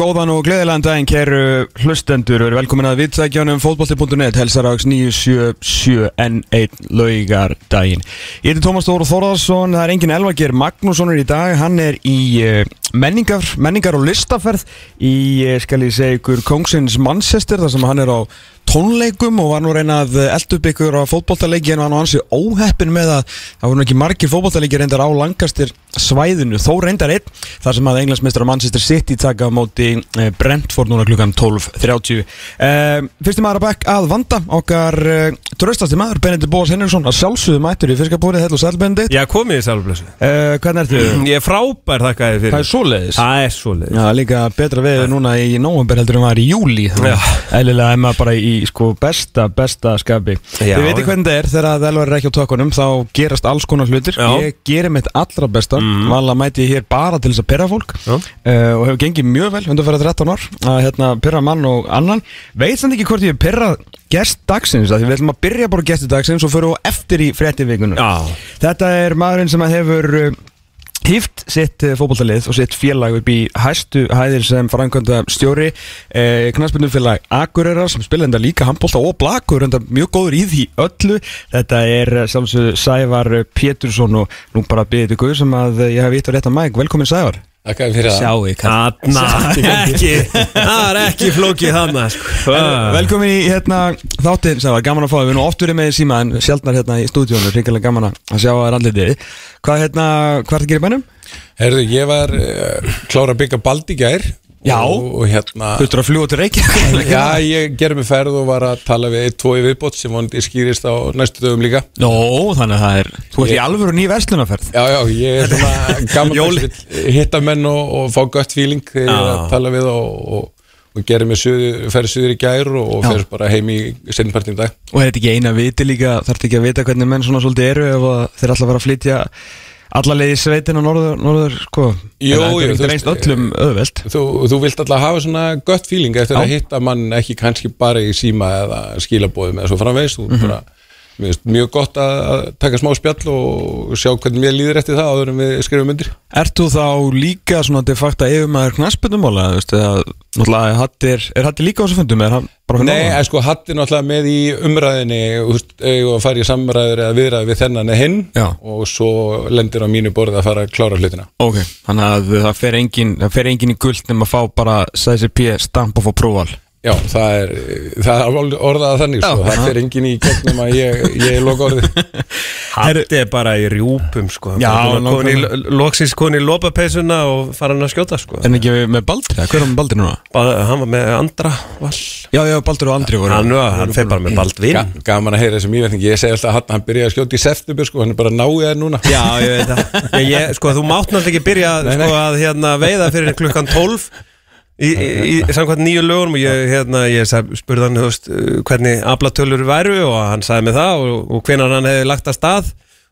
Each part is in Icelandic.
Góðan og gleðilegan daginn, kæru hlustendur. Verið velkomin að viðtækjanum fótbolti.net Helsarags 977 N1 laugar daginn Ég heiti Tómas Þóru Þórðarsson Það er engin Elvager Magnússon er í dag. Hann er í uh, menningar, menningar og listaferð Í, uh, skal ég segja ykkur, Kongsins Manchester Þar sem hann er á tónleikum og var nú reyna að elda upp ykkur á fótboltaleiki en var nú hansi óheppin með að það voru ekki margir fótboltaleiki reyndar á langastir svæðinu, þó reyndar einn þar sem að englandsmeistra Manchester City taka á móti eh, Brentford núna klukkan 12.30 eh, Fyrstum maður að bekk að vanda okkar eh, tröstasti maður, Benedikt Bóas Henriksson að sjálfsögðu mættur í fyrskapúrið, hellu sæl Benedikt Já, komið í sælblössu eh, Hvernig ertu? Ég er frábær þakka þið fyrir. Það er svoleiðis. Það er svoleiðis. Já, líka betra veður núna í nóvember heldur en var í júli Já. Eðlilega er maður bara í sko besta, besta skapi. Já, Þið veitir hvernig það er þegar það elvar er ekki á tökunum þá gerast alls konar hlutir. Já. Ég gerir mitt allra besta. Mm. Vanlega mæti ég hér bara til þess að perra fólk uh, og hefur gengið mjög vel undan fyrir 13 ár að hérna, perra mann og annan. Veit samt ekki hvort ég hef perrað gest dagsins því við ætlum að byrja bara gesti dagsins og fyrir eftir í Já, Þetta er maðurinn sem hefur uh, hýft sitt uh, fótboltalið og sitt félag upp í hæstu hæðir sem framkvæmda stjóri eh, knastbyrnufélag Akureyrar sem spila enda líka handbólta og blakur enda mjög góður í því öllu. Þetta er eh, sjálfsög Sævar Pétursson og nú bara byrðið ykkur sem að eh, ég hef vitt á rétta mæk velkomin Sævar Takk fyrir það. Sjáu, ekki. Það er ekki flókið þarna sko. Velkomin í hérna þáttinn Sævar, gaman að fá þig, við erum oft verið með síma en sjaldnar hérna í stúdíónu, ringalega gaman að sjá að randlitið Hvað hérna, hvað er það að gera í bænum? Herðu, ég var uh, klára að byggja bald í gær Já. og, hérna Þú þurftur að fljúa til Reykjavík? Já, ég gerði mig ferð og var að tala við tvo í viðbót sem vonandi skýrist á næstu dögum líka. Nó, þannig að það er Þú ert í alvöru ný verslunaferð Já, já, ég er svona gaman hitta menn og, og fá gött feeling þegar ég er að tala við og, og, gerði mig ferð suður í gær og, og Já. fer bara heim í sinnpartin dag. Og er þetta ekki eina viti líka Þarf ekki að vita hvernig menn svona svolítið eru Ef þeir að fara að flytja Alla leið í sveitin og norður, norður sko Jú, jú, þú er veist, öllum öðveld Þú, þú vilt alltaf hafa svona gött feeling eftir Já. að hitta mann ekki kannski bara í síma eða skilabóðum eða svo framvegis þú Mhm. bara, mér finnst mjög gott að, taka smá spjall og sjá hvernig mér líður eftir það áður en við skrifum undir Ert þú þá líka svona de facto yfirmaður knaspunumála Þú veist, eða náttúrulega hattir Er hattir líka á þessu fundum? Er Nei, en sko hatt er náttúrulega með í umræðinni að fara í samræður eða viðræði við þennan eða hinn Já. og svo lendir á mínu borð að fara að klára hlutina Ok, þannig að það fer engin, það fer engin í guld nema að fá bara sæsir P stamp og fá prófal Já, það er, það er orðað þannig sko. Já. það fer engin í gegnum að ég, ég loka orði Hatti er bara í rjúpum sko. Já. Loksins koni í lopapeysuna og fara hann að skjóta sko. En ekki með Baldri, eða hver er með Baldri núna? Bara- Hann var með andra vall Já, já, Baldur og Andri voru Hann, var- hann fer bara með Ga gaman að heyra þessum íverðning ég segi alltaf að hann, hann byrjaði að skjóta í september sko, hann er bara náið það núna Já, ég veit það ég, ég, Sko, þú mátt náttúrulega ekki byrja sko, að hérna, í, í, í samkvæmt nýju lögunum og ég, hérna, ég spurði hann veist, uh, hvernig aflatölur væru og hann sagði mig það og, og hvenar hann hefði lagt að stað.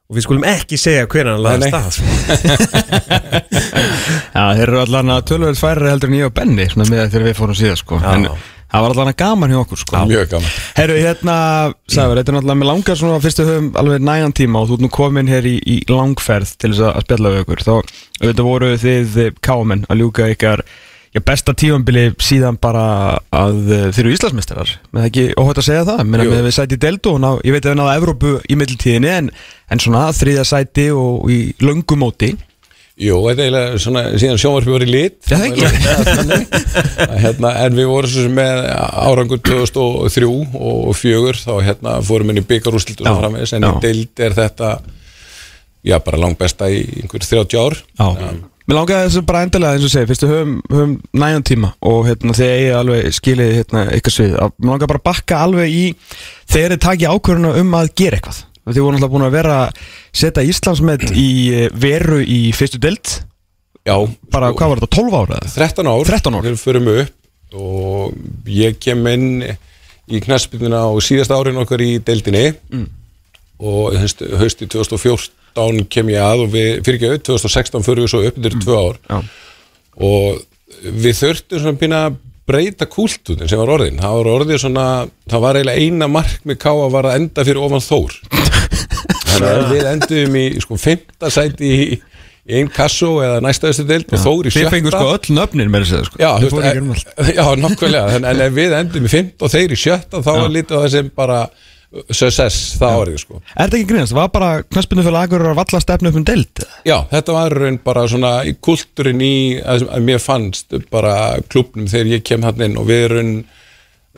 Og við skulum ekki segja hvenar hann lagði að stað sko. Já, þeir eru allan að tölvöld færri heldur en ég og Benny svona með þegar við fórum síðan sko. Já. En það var allan að gaman hjá okkur sko. Mjög gaman. Herru, hérna, Sæður, þetta er náttúrulega með langar svona fyrstu höfum alveg nægan tíma og þú ert nú komin hér í, í langferð til þess að spjalla við okkur. Þá að já, besta tífambili síðan bara að uh, þið eru Íslandsmeistarar. Með ekki óhætt að segja það? Meina, með við sæti í Deldo og ná, ég veit að við náðu Evrópu í mittiltíðinni en, en svona þriðja sæti og í löngumóti Jú, þetta er eiginlega svona síðan sjónvarpi voru í lit. Að, hérna, en við vorum svo sem með árangur 2003 og fjögur þá hérna fórum inn í byggarúslitu og framvegis en í deild er þetta já, bara langt besta í einhver 30 ár. Já. Mér langaði þessu bara endilega eins og segja, fyrstu höfum, höfum næjan tíma og hérna, þegar ég alveg skilið hérna, eitthvað svið, mér langaði bara að bakka alveg í þegar þið takja ákvörðuna um að gera eitthvað. Þið voru náttúrulega búin að vera að setja Íslandsmet í eh, veru í fyrstu deild, Já, bara sko, hvað var þetta, 12 ára? eða? 13 ár 13 ár. Við förum upp og ég kem inn í knaspinuna á síðasta árin okkar í deildinni Mm. og haust- hausti 2014 kem ég að og við, fyrir ekki auð, 2016 förum við svo upp, þetta eru tvö ár. Já. og við þurftum svona býna að breyta kúltunin sem var orðin það var orðið svona, það var eiginlega eina mark með káa var að enda fyrir ofan þór. Þannig að við endum í sko fymta sæti í, einn kassó eða næstaðustu deild og Þór í Þið sjötta. fengur sko öll nöfnin með þessu sko. Já, veist, já, nokkvælega en, ef við endum í fimmt og þeir í sjötta þá var lítið á það sem bara success það árið sko Er þetta ekki grínast? Var bara knæspinu fyrir agur að valla stefnu upp um deild? Já, þetta var raun bara svona í kultúrin í að, að mér fannst bara klubnum þegar ég kem hann inn og við raun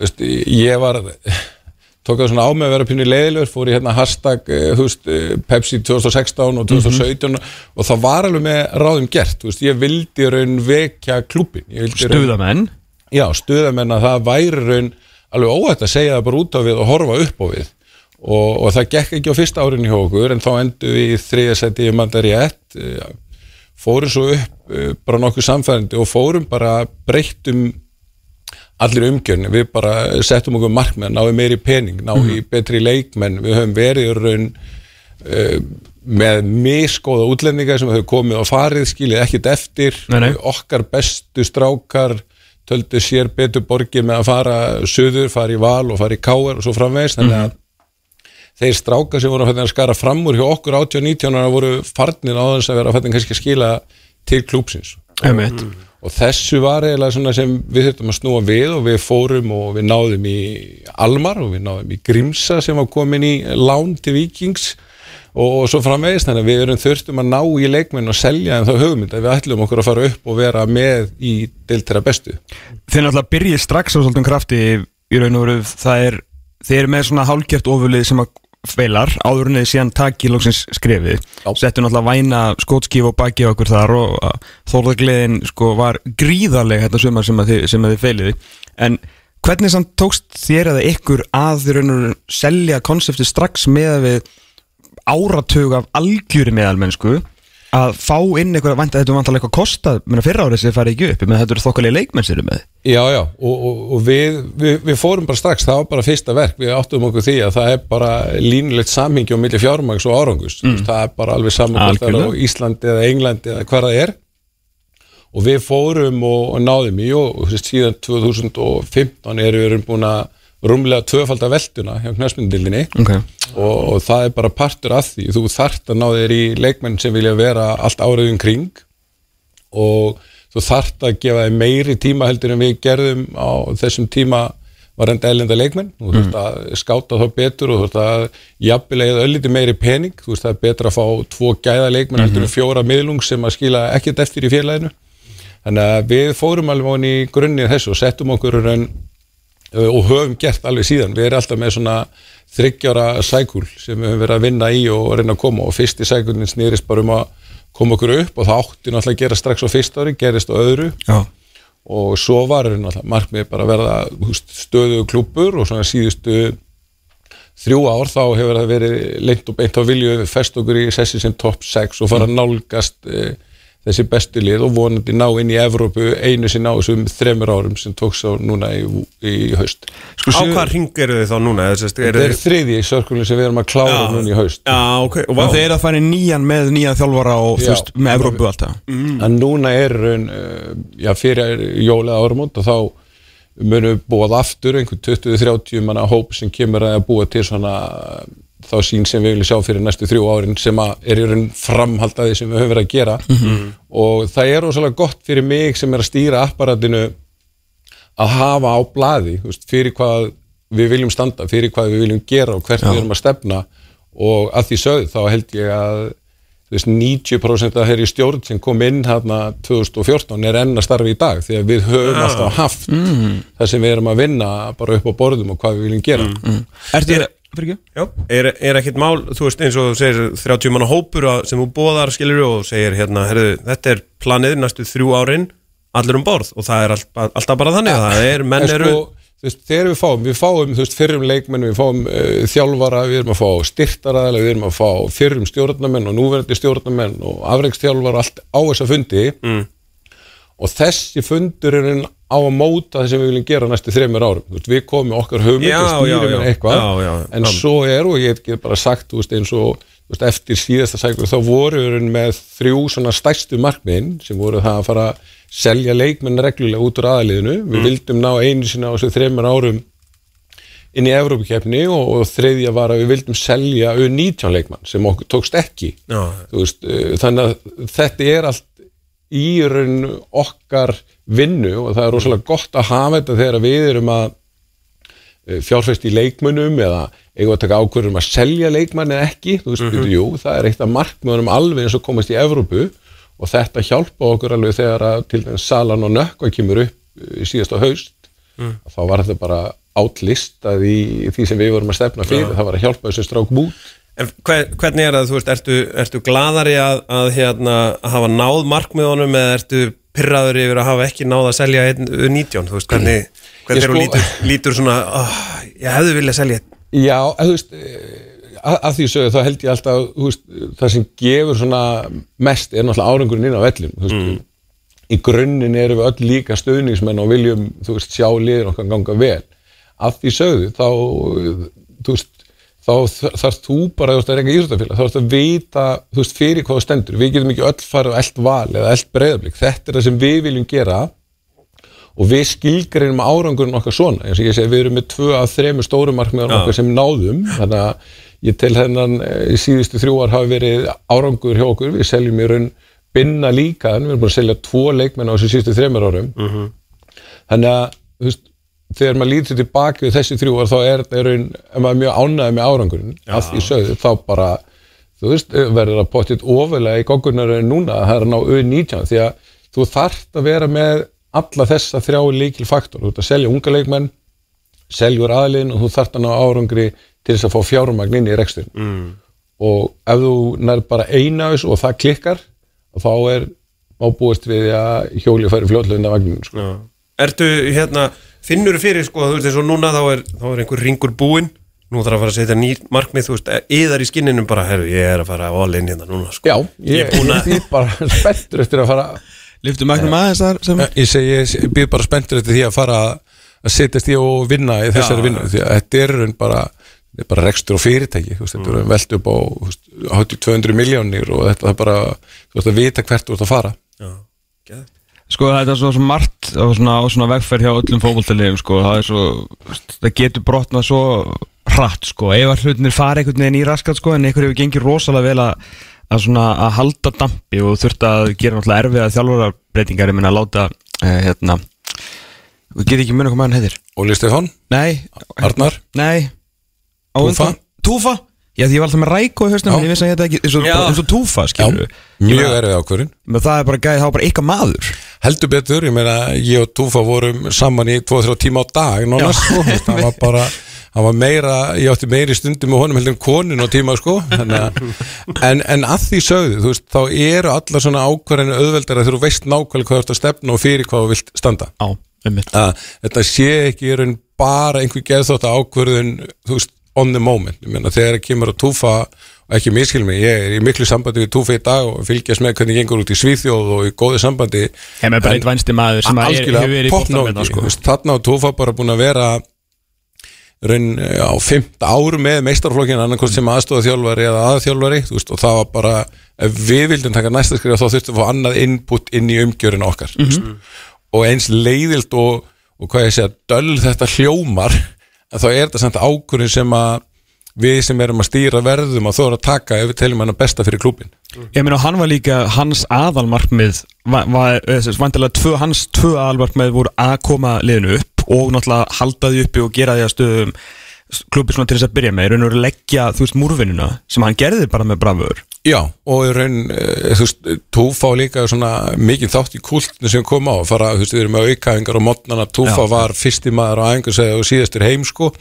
veist, ég var tók það svona á mig að vera pínu leiðilegur fór í hérna hashtag eh, veist, eh, Pepsi 2016 og 2017 og það var alveg með ráðum gert veist, ég vildi raun vekja klubin Stuðamenn Já, stuðamenn að það væri raun alveg óætt að segja það bara út á við og horfa upp á við. Og, og það gekk ekki á fyrsta árin hjá okkur en þá endur við í þriðja seti í mandari ett fórum svo upp eh, bara nokkuð samfærandi og fórum bara breyttum allir umgjörni, við bara settum okkur markmenn, náðum meiri pening, náðum í betri leikmenn, við höfum verið raun uh, með miskóða útlendingar sem höfum komið á farið, skiljið ekkit eftir. Nei, nei. okkar bestu strákar töldu sér betur borgið með að fara söður, fara í val og fara í káar og svo framvegis, þannig að þeir strákar sem voru að skara fram úr hjá okkur 18-19 ára voru farnir á þess að vera að kannski að skila til klúpsins Einmitt. Og þessu var eiginlega svona sem við þurftum að snúa við og við fórum og við náðum í Almar og við náðum í Grimsa sem var komin í lán til Vikings og, og svo framvegist þannig að við erum þurftum að ná í leikmenn og selja en þá hugmynd að við ætlum okkur að fara upp og vera með í deiltera bestu. Þið náttúrulega byrjið strax á svolítum krafti í raun og veru. Það er þið eru með svona hálgjört ofurlið sem að feilar áður en þið síðan taki lóksins skrefið. Settu náttúrulega væna skótskíf og baki á okkur þar og þórðargleðin sko var gríðarlega þetta sumar sem að þið, þið feiliði en hvernig samt tókst þér eða ykkur að þið raun og selja konsepti strax með að við áratug af algjöri meðalmennsku að fá inn eitthvað, að þetta vantalega eitthvað kostað, menna fyrra árið sem farið ekki upp, menna þetta eru þokkalegi leikmenn sér með Já, já, og, og, og við, við, við fórum bara strax, það var bara fyrsta verk við áttum okkur því að það er bara línulegt samhengi á milli fjármags og árangus mm. það er bara alveg saman hvort það er á. Íslandi eða Englandi eða hvað það er og við fórum og, og náðum í og síðan 2015 erum við búin að rúmlega tvöfalda velduna hjá knæspindildinni okay. og, og það er bara partur af því. Þú þart að ná þér í leikmenn sem vilja vera allt áriðum kring. Og þú þart að gefa þér meiri tíma heldur en við gerðum á þessum tíma var enda elenda leikmenn. Þú þarft að skáta þá betur og þú þarft að jafnilega ölliti meiri pening. Þú það er betra að fá tvo gæða leikmenn heldur en fjóra miðlung sem að skila ekkert eftir í félaginu. Þannig að við fórum alveg honi í grunnið þessu og settum okkur raun og höfum gert alveg síðan. Við erum alltaf með svona þryggjára sækul sem við höfum verið að vinna í og reyna að koma. Og fyrsti sækulnin snýrist bara um að koma okkur upp og það átti náttúrulega að gera strax á fyrsta ári, gerist á öðru. Já, og svo var er náttúrulega markmið bara að verða stöðu klúpur og svona síðustu þrjú ár þá hefur það verið lengt og beint á vilju við fest okkur í sessi sem top 6 og fara að nálgast e, þessi bestu lið og vonandi ná inn í Evrópu einu sinni á þessum þremur árum sem tók sá núna í, í haust. sko Á hvað ring eru þið þá núna? Er, er, er, Þetta er þriði í sörkulun sem við erum að klára Já. núna í haust. Já, ok, og Og vá þeir eru að fara í nýjan með nýjan þjálfara og Já. veist, með Evrópu alltaf En núna er raun, já, fyrir jólega árumót og þá munum við búað aftur einhvern 20-30 manna hóp sem kemur að búa til svona þá sín sem við viljum sjá fyrir næstu þrjú árin sem er í raun framhaldaði sem við höfum verið að gera. Og það er rosalega gott fyrir mig sem er að stýra apparatinu að hafa á veist, fyrir hvað við viljum standa, fyrir hvað við viljum gera og hvert við erum að stefna. Og að því sögð þá held ég að veist, 90% af þeirri stjórn sem kom inn hérna 2014 er enn að starfa í dag því að við höfum alltaf haft það sem við erum að vinna bara upp á borðum og hvað við viljum gera. Ertu þér, fyrir ekki? Er, er ekkit mál, þú veist eins og þú segir 30 manna hópur að, sem þú bóðar skilur og segir hérna, herðu, þetta er planið næstu þrjú árin, allir um borð. Og það er all, alltaf bara þannig að það er, menn En eru sko, veist, þegar við fáum, við fáum veist, fyrrum leikmenn, við fáum uh, þjálfara, við erum að fá styrtaraðalega, við erum að fá fyrrum stjórnamenn og núverandi stjórnamenn og afreiksþjálfara allt á þessa fundi. Mm. Og þessi fundur er en á að móta það sem við viljum gera næstu þreymur árum, veist, við komum okkar hugmynd og stýrum með eitthvað, Já, já, en já. svo er og ég get bara sagt, þú veist, eins og veist, eftir síðasta sækur, þá voru við með þrjú svona stærstu markminn sem voru það að fara að selja leikmenn reglulega út úr aðaliðinu, við Mm. vildum ná einu sinna á þessu þreymur árum inn í Evrópukefni og, og þriðja var að við vildum selja U19 leikmann sem okkur tókst ekki. Uh, þannig að þetta er allt í raun okkar vinnu og það er rosalega gott að hafa þetta þegar við erum að uh, fjárfæst í leikmönnum eða eigum að taka ákvörðum að selja leikmann eða ekki, þú veist, mm jú, það er eitt af markmöðunum alveg eins og komast í Evrópu og þetta hjálpa okkur alveg þegar að til dæmis salan og nökkva kemur upp uh, síðasta haust. Þá var þetta bara átlistað í því sem við vorum að stefna fyrir, það var að hjálpa þessum strák bút En hver, hvernig er það, þú veist, ertu, ertu gladari að, að, hérna, að hafa náð markmiðunum eða ertu pyrraður yfir að hafa ekki náð að selja einn 19, þú veist, hvernig, hvernig er sko- lítur, lítur svona, oh, ég hefði viljað selja. Já, að, þú veist að, því sögðu þá held ég alltaf þú veist, það sem gefur svona mest er náttúrulega árangurinn inn á vellum þú veist, í grunninn erum við öll líka stöðningsmenn og viljum þú veist, sjá liðin okkar ganga vel. Að því sögðu þá þú veist, þá þarf þú bara þú veist, að reyna íþróttafélag, þá þarf að vita þú veist, fyrir hvað stendur, við getum ekki öll farið á eld val eða eld breyðablík, þetta er það sem við viljum gera og við skilgreinum árangurinn okkar svona. Eins og ég segi við erum með tvö af þremur stórum markmiðan okkar sem náðum. Þannig að ég til hennan e, síðustu þrjú ár hafi verið árangur hjá okkur. Við seljum í raun binna líka en við erum búin að selja tvo leikmenn á þessu síðustu þremur árum. Þannig að þú veist, þegar maður lítur tilbaki við þessi þrjú þá er maður mjög ánægði með árangurinn að því sögðu þá bara þú veist, verður að potið ofalega í goggunar en núna að það er að ná U19 því að þú þarft að vera með alla þessa þrjá líkil faktor þú ert að selja unga leikmenn seljur aðlinn og þú þarft að ná árangri til þess að fá fjármagn inn í rekstur mm. og ef þú nær bara eina og það klikkar þá er má búist við að hjóli færi fljóðlega undan vagninu sko. Já. Ertu, hérna, finnur fyrir, sko, þú veist, eins og núna þá er, þá er einhver ringur búinn, nú þarf að fara að setja nýr markmið, þú veist, yðar í skinninum bara, herru, ég er að fara all in hérna núna, sko. Já, Ég ég, er búin að- ég, er bara spenntur eftir að fara Liftum magnum aðeins þar sem ég segi, ég býð bara spenntur eftir því að fara að setjast í og vinna í þessari vinnu því að þetta er raun bara er bara rekstur og fyrirtæki þú veist, þetta er velt upp á þú veist, hátt í 200 miljónir og þetta er bara þú veist að vita hvert þú ert að fara. Já, geðvægt. Sko þetta er svo, margt á svona, á svona vegferð hjá öllum fókvöldalegum sko, það er svo, það getur brotnað svo hratt sko, ef að hlutinir fara einhvern veginn í raskat sko, en einhver hefur gengið rosalega vel að, að svona að halda dampi og þurft að gera náttúrulega erfiða þjálfurarbreytingar, ég minna að láta eh, hérna, við getum ekki munið hvað maður heitir. Óli Stefán, Nei, Arnar? Nei. Túfa? Túfa? Já því ég var alltaf með ræko í hausnum Já. en ég vissi að þetta ekki, eins og, og Túfa Já, skilur mjög erfið ákvörðin Men það er bara gæði, það var bara eitthvað maður heldur betur, ég meina ég og Túfa vorum saman í 2-3 tíma á dag nánast, sko, það var bara hann var meira, ég átti meiri stundum með honum heldur en konin á tíma sko. En, en að því sögðu þú veist, þá eru allar svona ákvarðinu auðveldar að þú veist nákvæmlega hvað þú ert að stefna og fyrir hvað þú vilt standa. Já, um mitt að þetta sé ekki í raun bara einhver geðþótt ákvörðun þú veist, on the moment ég meina þegar það kemur að túfa og ekki miskil mig, ég er í miklu sambandi við túfa í dag og fylgjast með hvernig gengur út í Svíþjóð og í góðu sambandi Ég með bara eitt vænsti maður sem að er, hefur verið í bóttanum popnóti sko. sko. þarna á túfa bara búin að vera raun á fymta áru með meistarflokkin annarkost sem aðstofa þjálfari eða aðþjálfari veist, og það var bara ef við vildum taka næsta skrif þá þurftum við að fá annað input inn í umgjörinu okkar mm -hmm. og eins leiðilt og, og hvað ég segja, döll þetta hljómar en þá er þetta samt ákvörðin sem að við sem erum að stýra verðum að þóra að taka ef við teljum hann að besta fyrir klúbin Ég meina hann var líka hans aðalmarkmið vantilega tvö, hans tvö aðalmarkmið voru að koma liðinu upp og náttúrulega halda því uppi og gera því að stöðum klubbi svona til þess að byrja með, í raun og veru leggja þú veist múrvinnuna sem hann gerði bara með bravur. Já, og í raun, e, þú veist, Túfa líka svona mikið þátt í kultinu sem kom á að fara, þú veist, við erum með aukaðingar og mótnana, Túfa var fyrsti maður á æfingarsæði og síðastur heim, sko.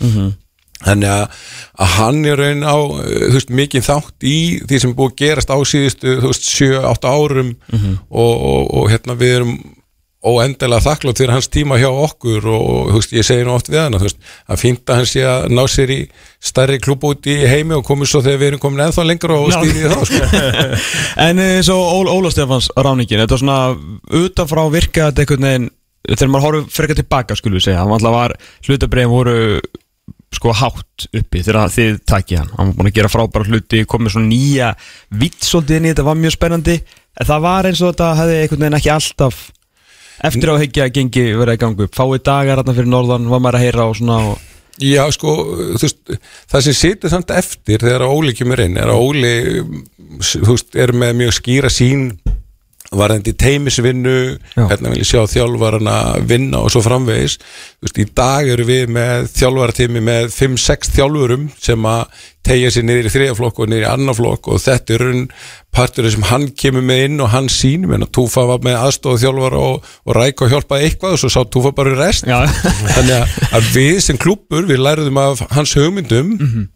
Þannig að, að hann í raun á, e, þú veist, mikið þátt í því sem búið gerast á síðustu þú veist, 7-8 árum. Og, og, og hérna við erum óendilega þakklátt fyrir hans tíma hjá okkur og, veist, ég segi nú oft við hann að veist, að fínt að ná sér í stærri klubb út í heimi og komið svo þegar við erum komin ennþá lengur og stýrið þá, sko. En eins og Ól, Óla Stefáns ráningin, þetta var svona utanfrá virka þetta einhvern veginn þegar maður horfður frekar tilbaka skulum við segja, hann alltaf var hlutabreiðin voru sko hátt uppi þegar þið takið hann, hann var búin að gera frábæra hluti komið svona nýja vitsóldið inn í þetta var mjög spennandi, en það var eins og þetta hefði einhvern veginn ekki alltaf eftir á að hekja gengi verið að ganga upp. Fáið dagar þarna fyrir norðan, var maður að heyra og svona og Já, sko, þú veist, það sem situr samt eftir þegar Óli kemur inn er að Óli, þú veist, er með mjög skýra sín varðandi teimisvinnu, hérna vil ég sjá þjálfarana vinna og svo framvegis, þú veist, í dag eru við með þjálfaratími með 5-6 þjálfurum sem að tegja sér niður í þriðaflokk og niður í annaflokk og þetta er raun parturinn sem hann kemur með inn og hann sín, menn að Túfa var með aðstofa þjálfara og, og ræk og hjálpaði eitthvað og svo sá Túfa bara í rest. Já. þannig að, við sem klúppur við læriðum af hans hugmyndum mm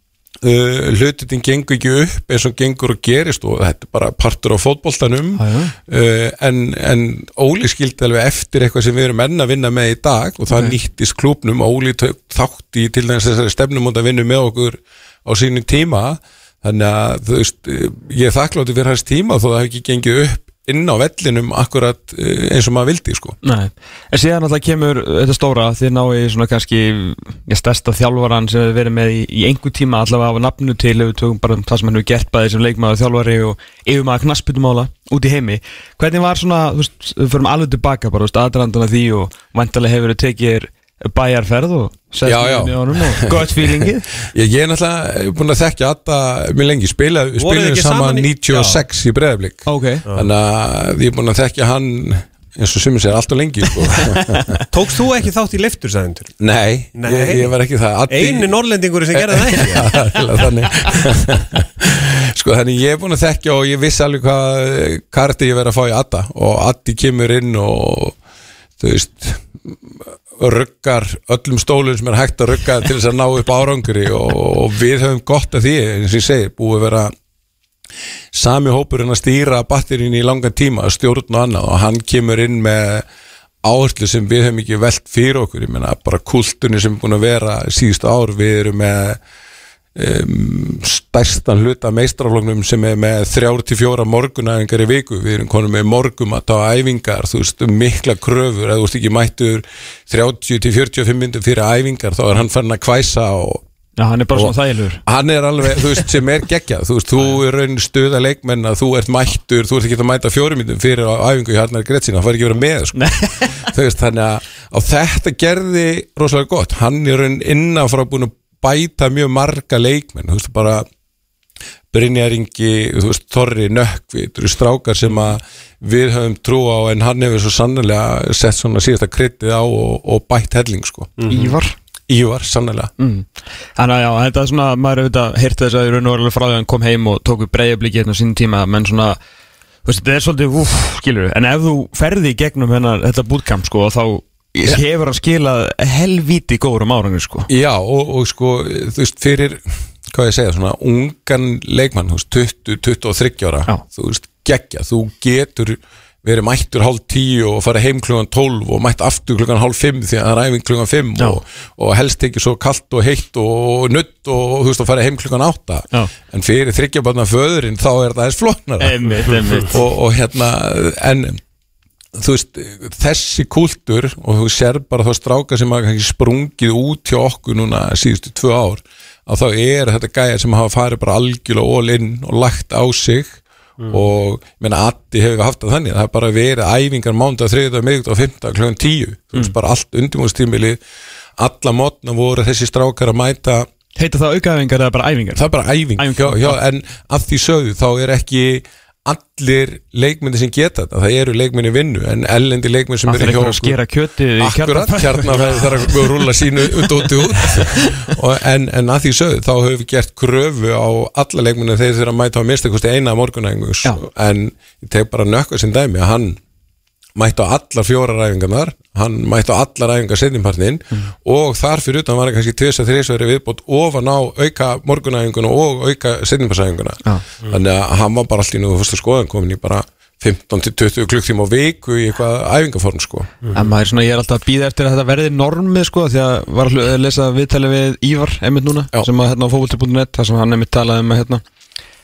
uh, hlutin gengur ekki upp eins og gengur og gerist og þetta er bara partur á já. uh, en, en Óli skildi alveg eftir eitthvað sem við erum enn að vinna með í dag og það nýttist klúpnum Óli tök, þátt í til dæmis þessari stefnum að vinna með okkur á sínu tíma. Þannig að þú veist, uh, ég er þakkláttur fyrir hans tíma þó það hefði ekki gengið upp inn á vellinum akkurat uh, eins og maður vildi sko. Nei, en síðan alltaf kemur þetta stóra þið náðu svona kannski stærsta þjálfaran sem við verið með í, í einhver tíma allavega af nafnu til við tökum bara það sem hann hefur gert bæði sem leikmaður þjálfari og yfirmaður knassbytumála út í heimi. Hvernig var svona, þú veist, við förum alveg tilbaka bara, þú veist, aðdrandana því og vantarlega hefur þið tekið bæjarferð og sett Já, já. inn í honum og gott feelingið Ég, ég er náttúrulega búin að þekkja Atta mjög lengi, spila, spilaði ekki saman saman í- 96 í breðablík ok, þannig að ég er búin að þekkja hann eins og sumir sér alltaf lengi sko. Tókst þú ekki þátt í liftursæðindur? Nei, Nei. Ég, ég var ekki það Addi, Einu norrlendingur sem gerði það Já, þannig sko þannig ég er búin að þekkja og ég vissi alveg hvað karti ég verið að fá í Adda og Addi kemur inn og þú veist ruggar öllum stólun sem er hægt að rugga til þess að ná upp árangri og, og við höfum gott af því eins og ég segi, búið að vera sami hópurinn að stýra batterín í langan tíma, stjórn og annað og hann kemur inn með áherslu sem við höfum ekki velt fyrir okkur. Ég meina bara kultunni sem er búin að vera síðustu ár, við erum með um, stærstan hluta meistrafloknum sem er með 34 morgunæfingar í viku. Við erum konum með morgum að ta æfingar þú veist, mikla kröfur. Eða þú veist ekki mættur 30-45 minnum fyrir æfingar, þá er hann fann að kvæsa og já, hann er bara svona þægilegur. hann er alveg, þú veist, sem er geggjað. Þú veist, þú er raun stuða leikmenn að þú ert mættur, þú ert ekki að mæta fjórumindum fyrir á æfingu hjá Arnar Gretzin, það fær ekki vera með sko. þú veist, þannig að þetta gerði rosalega gott. Hann er raun innanfrá búin að bæta mjög marga leikmenn, þú veist, bara Brynjaringi, þú veist, Þorri Nökkvi, þú veist, strákar sem að við höfum trú á en hann hefur svo sannlega sett svona síðasta kryttið á og, og bætt helling, sko. Ívar. Ívar, sannlega mm. Þannig að já, þetta er svona, maður hefur þetta heyrt þess að í raun og alveg frá því að hann kom heim og tók upp breyðabliki hérna á sín tíma, menn svona þú veist, þetta er svolítið, úf, skilur en ef þú ferði í gegnum hennar, þetta bootcamp sko, þá hefur hann skilað helvíti góður um árangur sko Já, og, og sko, þú veist, fyrir hvað ég segja, svona ungan leikmann, þú veist, 20, 23 ára Já. þú veist, geggja, þú getur verið mættur hálf tíu og fara heim klukkan 12 og mætt aftur klukkan hálf 5 því að það er æfing klukkan 5 Já. og, og helst ekki svo kallt og heitt og nutt og þú veist, og fara heim klukkan 8 Já. en fyrir þryggjabarna föðurinn þá er það Einmitt, einmitt og, og hérna en þú veist, þessi kúltur og þú sér bara þá stráka sem hafa sprungið út hjá okkur núna síðustu tvö ár að þá er þetta gæjar sem hafa farið bara algjörlega all in og lagt á sig. Og ég meina Addi hefur haft það þannig það er bara verið æfingar mánda, þriðdag, miðugdag og fymta klukkan tíu, þú veist bara allt undirbúinstímili, alla mótna voru þessi strákar að mæta. Heita það aukaæfingar eða bara æfingar? það er bara æfing, Æfing, já, já. já, en að því sögðu þá er ekki allir leikmenni sem geta þetta það eru leikmenni í vinnu en ellendi leikmenni sem eru er hjá að skera kjötið í Akkurat, kjarnafæði. kjarnafæði þarf að rúla sínu út út út en, en að því sögðu þá höfum við gert kröfu á alla leikmenni þeir þurfa að mæta á minnstakosti eina morgunæfingus Já. en ég tek bara nökka sem dæmi að hann mætti á allar fjórar æfingarnar hann mætti á allar æfingar setjumpartin Mm. og þar fyrir utan var hann kannski tvis að þrísveri viðbót ofan á auka morgunæfinguna og auka setjumpartsæfinguna Já. þannig að hann var bara allt í nú fyrstu skoðan komin í bara 15-20 klukktíma á viku í eitthvað æfingaform sko En maður er svona, ég er alltaf að býða eftir að þetta verði normið sko, því að var að lesa viðtali við Ívar, einmitt núna, Já. sem að hérna á fókvöldi.net, þar sem hann einmitt talaði um að hérna,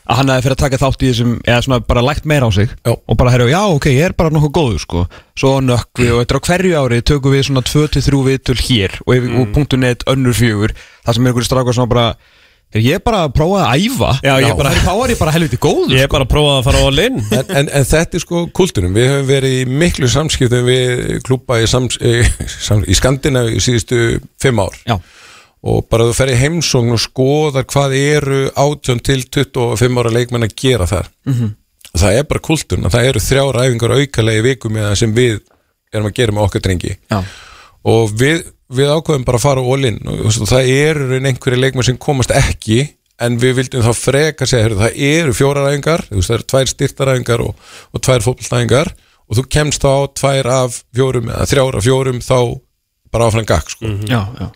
að hann hefði fyrir að taka þátt í þessum, eða svona bara lægt meira á sig Já. og bara herra, já ok, ég er bara nokkuð góður sko, svo nökkvi og þetta er á hverju ári tökum við svona 2-3 viðtöl hér og, mm. og punktu net önnur fjögur, þar sem er einhverju strákar svona bara, er ég bara að prófa að æfa. Já, ég bara- þá er ég bara helviti góður Ég er bara að prófa að fara á linn en, en, en þetta er sko kultunum við höfum verið í miklu samskiptum við klúpa í, sams, í, í Skandinavi í síðustu fimm ár. Já, og bara þú fer í heimsókn og skoðar hvað eru 18 til 25 ára leikmenn að gera þar -hmm. það er bara kulturna, það eru þrjára æfingar aukalegi vikum sem við erum að gera með okkar drengi Já. og við, við ákveðum bara að fara all-in og það eru einhverju leikmenn sem komast ekki en við vildum þá freka segja, heyrðu, það eru fjóraræfingar þú veist, það eru tvær styrtaræfingar og, og tvær fótballtæfingar og þú kemst þá tvær af fjórum eða þrjár af fjórum þá bara áfram gakk sko. Já, já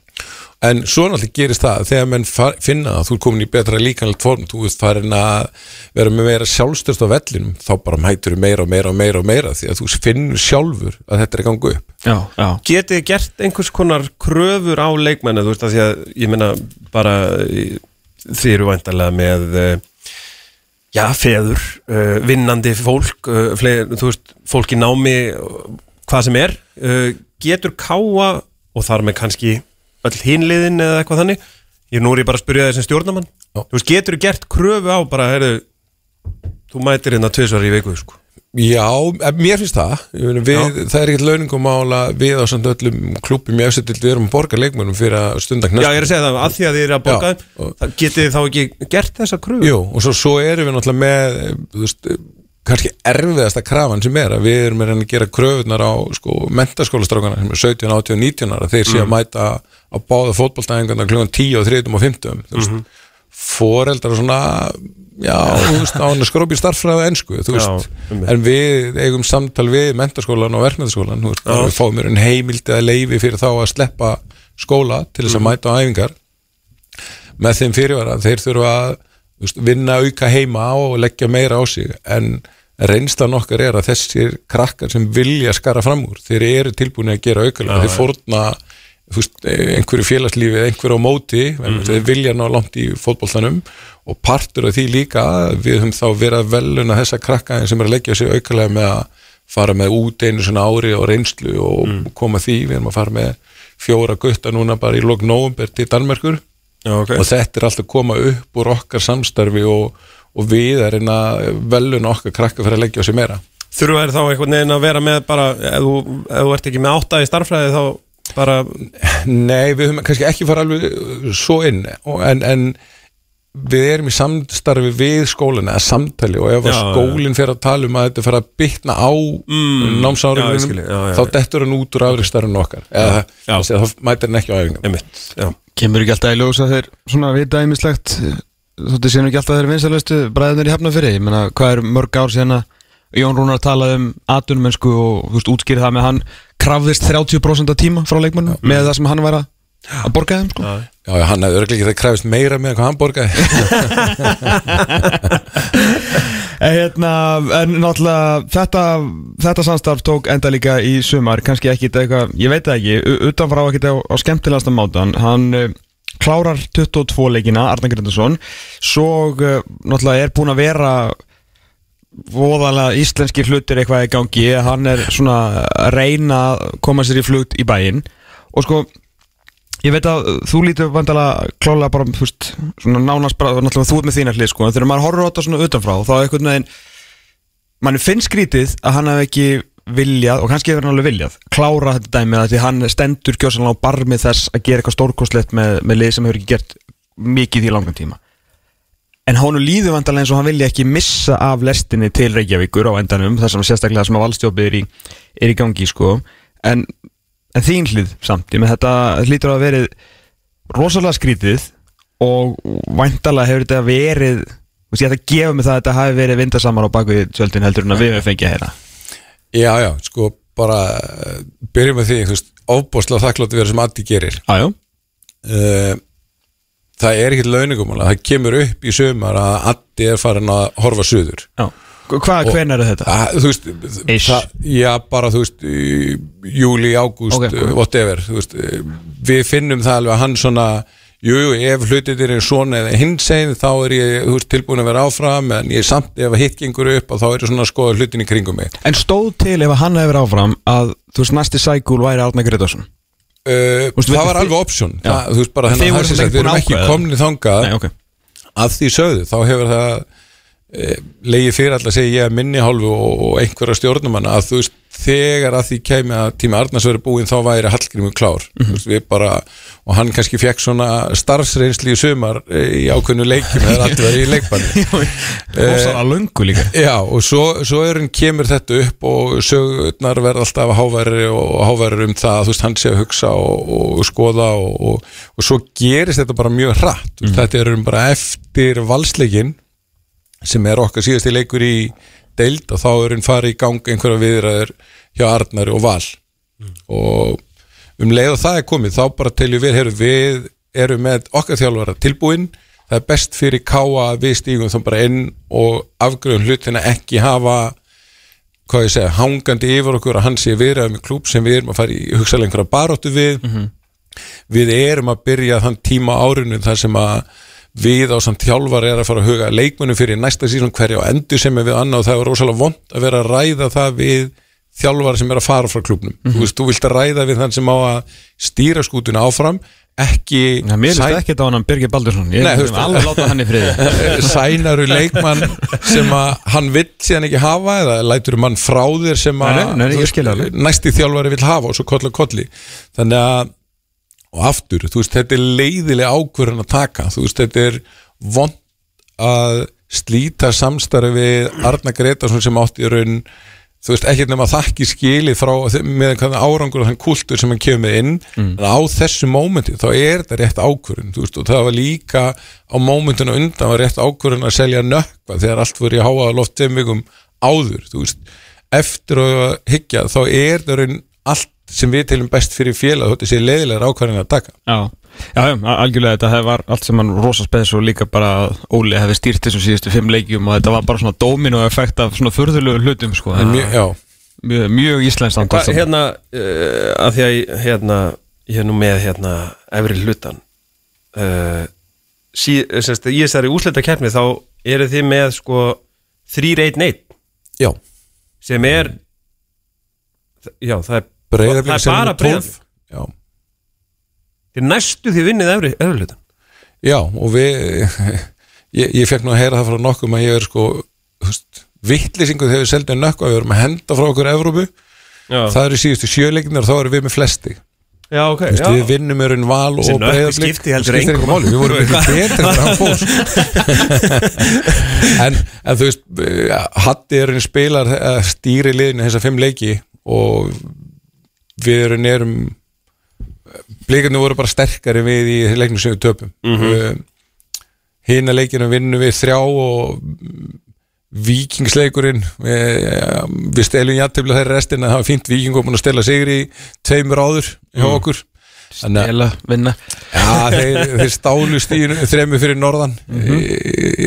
en svo náttúrulega gerist það þegar menn finna að þú er komin í betra líkanlegt form þú veist farin að vera með meira sjálfstyrst á vellinum þá bara mætur meira og meira og meira og meira því að þú finnur sjálfur að þetta er að ganga upp. Já, já. Getið þið gert einhvers konar kröfur á leikmennu, þú veist að því að ég meina bara þið eru væntalega með eh, já, feður, uh, vinnandi fólk, uh, fleir, þú veist fólk í námi, hvað sem er uh, getur káa og þar með kannski öll hinliðin eða eitthvað þannig, ég nú er ég bara að spyrja þessum stjórnamann, Já. þú veist, getur gert kröfu á bara, heyrðu þú mætir hérna tvisvar í viku, sko? Já, mér finnst það. Við, það er ekkert launingum við á samt öllum klubum í eftir við erum að borga leikmennum fyrir að stunda Já, ég er að segja það, að því að þið eru að borga og- það getið þið þá ekki gert þessa kröfu? Jú, og svo, svo erum við náttúrulega með þú veist, kannski erfiðasta krafan sem er að við erum að gera kröfunar á sko, mentaskólastrákana sem er 17, 18, 19 ára. Þeir sé að mæta á báða fótballtæðingarna klukkan 10 og 30 og 50 þú veist, foreldrar svona já, þú veist, á hann að skrópi starffræði ensku, þú veist, einmitt. en við eigum samtal við mentaskólan og verkmyndaskólan þú veist, við fáum mér en heimild eða leifi fyrir þá að sleppa skóla til þess að mæta á æfingar. Með þeim fyrirvara að þeir þurfa að veist, vinna auka heima og leggja meira á sig. En reynslan okkar er að þessir krakkar sem vilja skara fram úr þeir eru tilbúin að gera aukalega Já, þeir fórna þú veist, einhverju félagslífi eða einhverju á móti mm þeir vilja ná langt í fótboltanum. Og partur af því líka við höfum þá verið að veluna þessa krakka sem er að leggja sig aukalega með að fara með út einu svona ári og reynslu og koma því, við erum að fara með fjóra gutta núna bara í lok nóvumber til Danmerkur. Já, ok. Og þetta er alltaf að koma upp úr okkar samstarfi og, og við er einn að velun okkar krakka fyrir að leggja sig meira. Þurfa þær þá einhvern veginn að vera með bara ef þú, ef þú ert ekki með átta í starffræði þá bara Nei, við höfum kannski ekki fara alveg uh, svo inn en, en við erum í samstarfi við skólinn eða samtali og ef að Já, skólinn fer að tala um að þetta fer að bytna á Mm, já, þá dettur hann út úr afrikstarinn okkar. Eða þá mætir hann ekki á æfingum Kemur ekki alltaf í ljós að þeir svona vita einmislegt Þótti séu nú ekki alltaf þeir vinsalastu bræðinir í Hafnarfyrir Ég meina, hvað er mörg ár síðan að Jón Rúnar talaði um atvinnumennsku og þú veist, útskýrði það með að hann krafðist 30% af tíma frá leikmönnum með það sem hann var að, að borga þeim sko. Já. Já, hann hefði örglega ekki það kræfist meira með hvað hann borgaði. Hérna, en náttúrulega þetta, þetta samstarf tók enda líka í sumar, kannski ekki eitthvað, ég veit það ekki, utanfrá ekki á, á skemmtilegasta mátan, hann uh, klárar 22 leikina, Arnar Grindarsson, svo uh, náttúrulega er búin að vera voðalega íslenski hlutir eitthvað í gangi, hann er svona að reyna að koma sér í flugt í bæinn og sko, Ég veit að þú lítur vandalega klálega bara, þú veist, svona nánast bara, náttúrulega þú ert með þína hlið, sko, en þegar maður horfir á þetta svona utanfrá, þá er einhvern veginn, mann finnst skrítið að hann hef ekki viljað, og kannski hefur hann alveg viljað, klára þetta dæmi að því hann stendur gjósanlega á barmi þess að gera eitthvað stórkostlegt með, með lið sem hefur ekki gert mikið í langan tíma. En hánu líður vandalega eins og hann vilja ekki missa af lestinni til Reykjavíkur á endanum, þar sem sérstaklega sem að valstjópið er í, er í gangi, sko, en En þín hlið samt, ég með þetta hlýtur að verið rosalega skrítið og væntalega hefur þetta verið veist ég ætla að gefa mig það að þetta hafi verið vindasamar á bakvið tjöldin heldur en að við hefum fengið að heyra. Já, já, sko, bara uh, byrjum með því, þú veist, ofbóðslega þakkláttu verið sem Addi gerir. Jájá, uh, Það er ekkert launingum það kemur upp í sömar að Addi er farin að horfa suður já Hvað, hven er þetta? að, Þú veist, það, já, bara þú veist júli, ágúst, Ok, okay, ok. whatever þú veist, eh, við finnum það alveg að hann svona Jú, jú, ef hlutir er svona eða hins einn, þá er ég veist, tilbúin að vera áfram, en ég er samt ef hitt gengur upp, og þá er ég svona að skoða hlutin í kringum mig. En stóð til ef að hann hefur áfram að þú veist næsti sækúl væri Árna Gretarsson Uh, Þú veist, það var alveg option. Það, þú veist bara hennar hæsins að við erum ekki það? komni þangað. Nei, ok. Að því sögðu, þá hefur það leiði fyrir alltaf að segja ég að minni hálfu og, og einhverja stjórnumanna að þú veist þegar að því kæmi að tíma Arnars verið búinn þá væri Hallgrímur klár. Mm veist, við bara, og hann kannski fekk svona starfsreynsli í sumar eh, í ákveðnu leikjum, það er alltaf verið í leikbanni. Rósalega löngu líka. Já, og svo, svo er hann kemur þetta upp og sögurnar verða alltaf háværi og háværi um það, þú veist, hann sé að hugsa og, og skoða og, og, og svo gerist þetta bara mjög hratt. Mm. þetta er um bara eftir valsleikin sem er okkar síðasti leikur í deild og þá er hann farið í gang einhverja viðræður hjá Arnari og Val. Og um leið og það er komið, þá bara teljum við heyrðu, við erum með okkar þjálfara tilbúin. Það er best fyrir káa að við stígum þá bara inn og afgröðum hlutina ekki hafa hvað ég segja, hangandi yfir okkur að hann sé viðræður með klúb sem við erum að fara í hugsalega einhverja baróttu við. Við erum að byrja þann tíma á árinu þar sem að við á samt þjálfar er að fara að huga leikmunum fyrir næsta sísón hverja og endur sem er við annað og það er rosalega vond að vera að ræða það við þjálfar sem er að fara frá klubnum þú veist, þú vilt að ræða við þann sem á að stýra skútuna áfram ekki Já, mér sæ- finnst ekki þetta á hann Birgir Baldursson. Ég veist- alveg láta hann í friði. sænaru leikmann sem að hann vill síðan ekki hafa eða lætur mann frá þér sem að veist, næsti þjálfari vill hafa og svo koll og kolli. Þannig að og aftur, þú veist, þetta er leiðileg ákvörðan að taka, þú veist, þetta er vond að slíta samstarfi við Arna Gretarsson sem átti í raun þú veist, ekkert nema þakki skilið frá með hvernig árangur og þann kultur sem hann kemur inn. Mm. en á þessu mómenti þá er þetta rétt ákvörðun þú veist, og það var líka á mómentinu undan var rétt ákvörðun að selja nökkva þegar allt voru í háa loft tveim vikum áður, þú veist. Eftir að hyggja, þá er það raun allt sem við telum best fyrir félag þetta sé leiðilegar ákvörðun að taka. Já, já, já, algjörlega þetta hef- var allt sem hann rosa spes og líka bara að Óli hefði stýrt þessum síðustu fimm leikjum og þetta var bara svona dóminu effekt af svona furðulegu hlutum sko. mjög, já, mjög, mjög íslenskt Hva, andast hérna, uh, að því að ég, hérna, ég er nú með hérna efri hlutan uh, sí, semst, í þessari úslita keppni þá eru þið með sko 3-1-1 já. Sem er já, það er, Er sem er 12. breiðablik. Já, þið næstu því vinnið hlutan já, og við ég, ég fekk nú að heyra það frá nokkum að ég er sko vittlýsingu þegar við seldum nökkva við erum að henda frá okkur Evrópu. Já, það eru síðustu sjöleikinar og þá erum við með flesti. Já ok Vist, við vinnum er einn val og máli, við vorum miklu betri þegar hann fór. En, en þú veist eh, Hatti er einn spilar að stýri liðinu þessa fimm leiki og við erum erum blikarnir voru bara sterkari við í leiknum sem við töpum. Mm -hmm. hina leikinu vinnum við þrjá og vikingsleikurinn við, við stelum jættefla þeirri restin að það var fínt viking og búin að stela sigri í tveimur áður hjá okkur. Þannig að- Stela, vinna. Já, þeir, þeir stálu stíðinu þremu fyrir norðan í,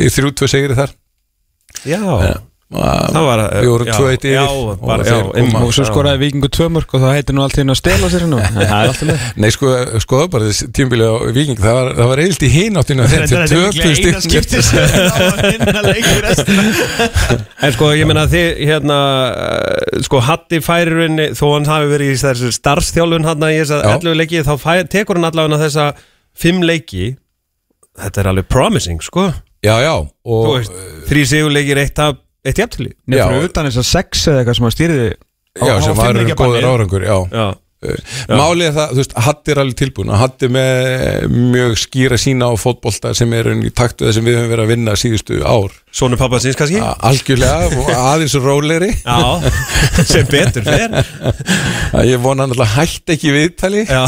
í þrjú tvö segri þar. Já, það það var við vorum já, tvö eitt yfir. já, og bara, þeir já, koma. einmitt. Og svo skoraði vikingu tvö mörg og það heitir nú allt hérna að stela sér er alltaf leið Nei, sko, skoða bara þessi tímbilið á Viking það var, það var eilt í hináttinu að þeir töpu stíðinu En sko, ég meina þið, hérna, uh, sko, Hatti færir henni, þó hann hafi verið í þessu starfstjálfun hann í þess að Já. 11 leiki, þá fæ, tekur hann allavega þessa 5 leiki, þetta er alveg promising, sko. Já, já, Þú og veist, þrý sigurleikir, eitt, tap, eitt jafntili. Nei, fyrir utan þess að sex eða eitthvað sem að stýriði já, sem var góður árangur Já, Já, Málið er það, þú veist, Hatti er alveg tilbúin og Hatti með mjög skýra sína á fótbolta sem er í takt við það sem við höfum verið að vinna síðustu ár. Sónu pappa síns kannski? A- Algjörlega, og aðeins rólegri. Já, sem betur fer. að ég vona hann alltaf hætti ekki viðtali. Já,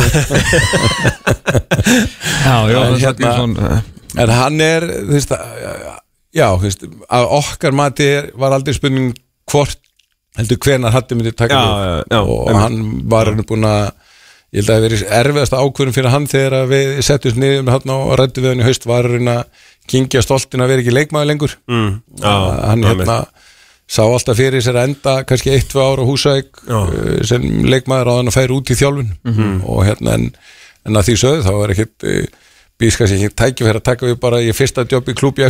Já, já, En er hérna- svona en hann er þú veist, að- já, veist, að okkar mati var aldrei spurning hvort heldur hvenar Hatti myndi taka Já, já, já, og einmitt. hann var hann búin að ég held að það hafi verið erfiðasta ákvörðum fyrir hann þegar við settum niður með hann og rættum við hann í haust var hann að kingja stoltin að vera ekki leikmaður lengur. Mm, að hann hérna sá alltaf fyrir sér að enda kannski eitt, tvö ára á húsæk sem leikmaður á hann að færa út í þjálfun. Og hérna en, en að því sögðu þá er ekkit býðs kannski ekki tækifæri að taka við bara í fyrsta jobb í klúb í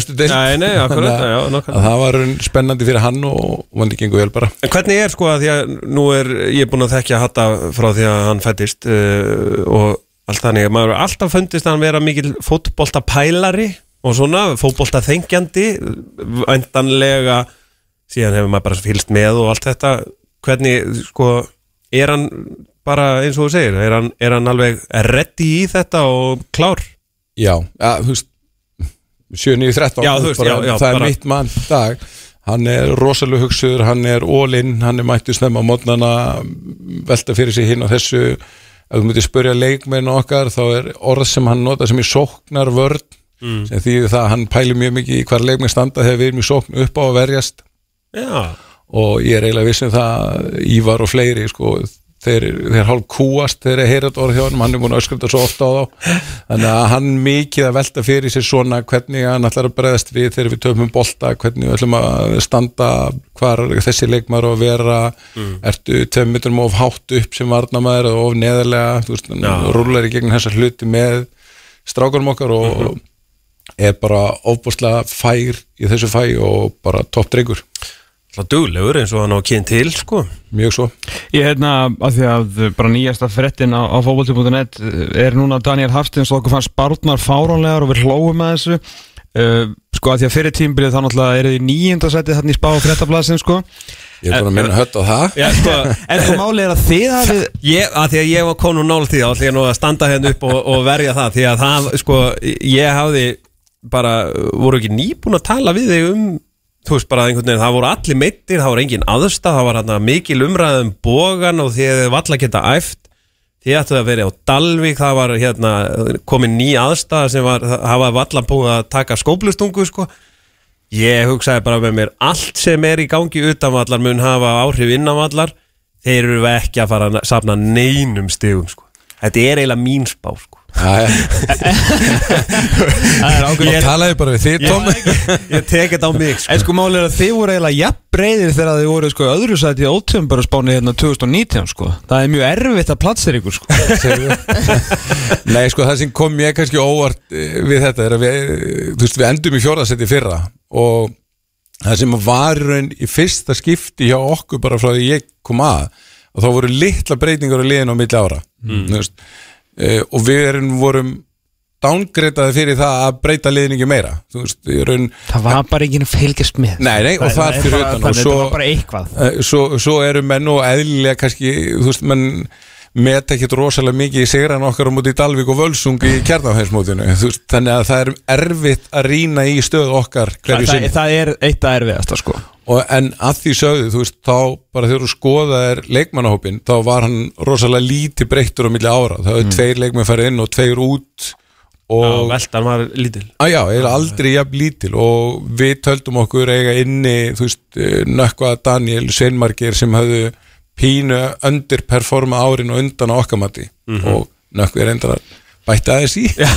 að það var spennandi fyrir hann og vandi gengur vel bara. En hvernig er sko að því að nú er ég er búin að þekkja Hatta frá því að hann fættist uh, og allt þannig að maður hefur alltaf fundist að hann vera mikil fótbolta pælari og svona, fótbolta þengjandi endanlega síðan hefur maður bara fylgst með og allt þetta. Hvernig, sko er hann bara eins og þú segir er hann, er hann alveg ready í þetta og klár? Já, ja, þú veist 7-9-13 Já, þú veist, já, já, það er bara- mitt mann dag. Hann er rosalega hugsuður, hann er all-in, hann er mættu snemma á mótnana velta fyrir sig hinn og þessu. Ef þú myndir spurja leikmenn okkar þá er orð sem hann nota sem í sóknar vörn sem því það að hann pæli mjög mikið í hvar leikmenn standa þegar við erum í sókn upp á að verjast. Já, og ég er eiginlega viss um það Ívar og fleiri sko, þeir, þeir hálf kúast þegar þeir heyrat orð hjá hann hann er búin að öskrata svo ofta á þá. Þannig að hann mikið að velta fyrir sér svona hvernig hann ætlar að bregðast við þegar við töfum bolta, hvernig við ætlum að standa hvar þessi leikmar og vera, ertu tveim metrum of hátt upp sem varnamæður og of neðarlega, rúlar í gegn þessar hluti með strákarum okkar og er bara ofbúrslega fær í þessu fæ og bara topp drengur það duglegur eins og hann á kyn til, sko. Mjög svo. Ég hérna, að því að bara nýjasta frettin á, á fókbalti.net er núna Daniel Hafstins og okkur fannst barnar fáránlegar og við hlóum með þessu. Uh, sko að því að fyrir tímbilið þá náttúrulega er þið nýjönda setið þarna í spá frettablasin sko. Ég er búin að minna hött á það. Já, sko, en sko málið er að þið hafið Ég, að því að ég var konu nál því þá ætla ég nú að standa hérna upp og, og verja það því að það, sko, ég hafði bara, voru ekki nýbúin að tala við þig um, þú veist bara einhvern veginn, það voru allir meittir, það voru engin aðstað það var hérna mikil umræðum bógan og þið valla geta æft því ættu að vera á Dalvík það var hérna komin ný aðstað sem var, það var valla búin að taka skóplustungu, sko Ég hugsaði bara með mér allt sem er í gangi utanvallar mun hafa áhrif innanvallar þeir eru ekki að fara að safna neinum stigum sko. Þetta er eiginlega mín spá sko. Ég talaði bara við þig, Tom Ég tek þetta á mig sko. En sko málið er að þið voru eiginlega jafn breyðir þegar þið voru sko öðru sæti í ótömbara spáni hérna 2019 sko. Það er mjög erfitt að platsa ykkur sko. Nei, sko, það sem kom mér kannski óvart eh, við þetta er að við, eh, þú veist, við endum í fjórðasetti fyrra og það sem var í raun í fyrsta skipti hjá okkur bara frá því ég kom að og þá voru litla breytingar á liðin á milli ára. Mm. veist, e, og við erum vorum downgreitaði fyrir það að breyta liðin ekki meira. Veist, í raun Það var bara ekki að fylgjast með. Nei, nei, og það fyrir utan. og Þannig svo, þetta var bara eitthvað. Eh, svo, svo eru menn og eðlilega kannski, þú veist, menn met ekkert rosalega mikið í sigran okkar á móti í Dalvík og Völsung í kjarnafænsmótinu þannig að það er erfitt að rýna í stöðu okkar það, hverju það, sinni. það er eitt að erfiðasta sko og en að því sögðu, þú veist, þá bara þegar þú skoðaðir leikmannahópin þá var hann rosalega lítið breyttur á milli ára. Það hefur tveir leikmenn farið inn og tveir út og og veldan var lítil. Að já, eiginlega aldrei jafn lítil. Og við töldum okkur eiga inni þú veist, eh, nökkva Daniel Sveinmarkir sem hafðu pínu underperforma árin og undan á okkamati og nökkvi er endan að bæta aðeins í. Já,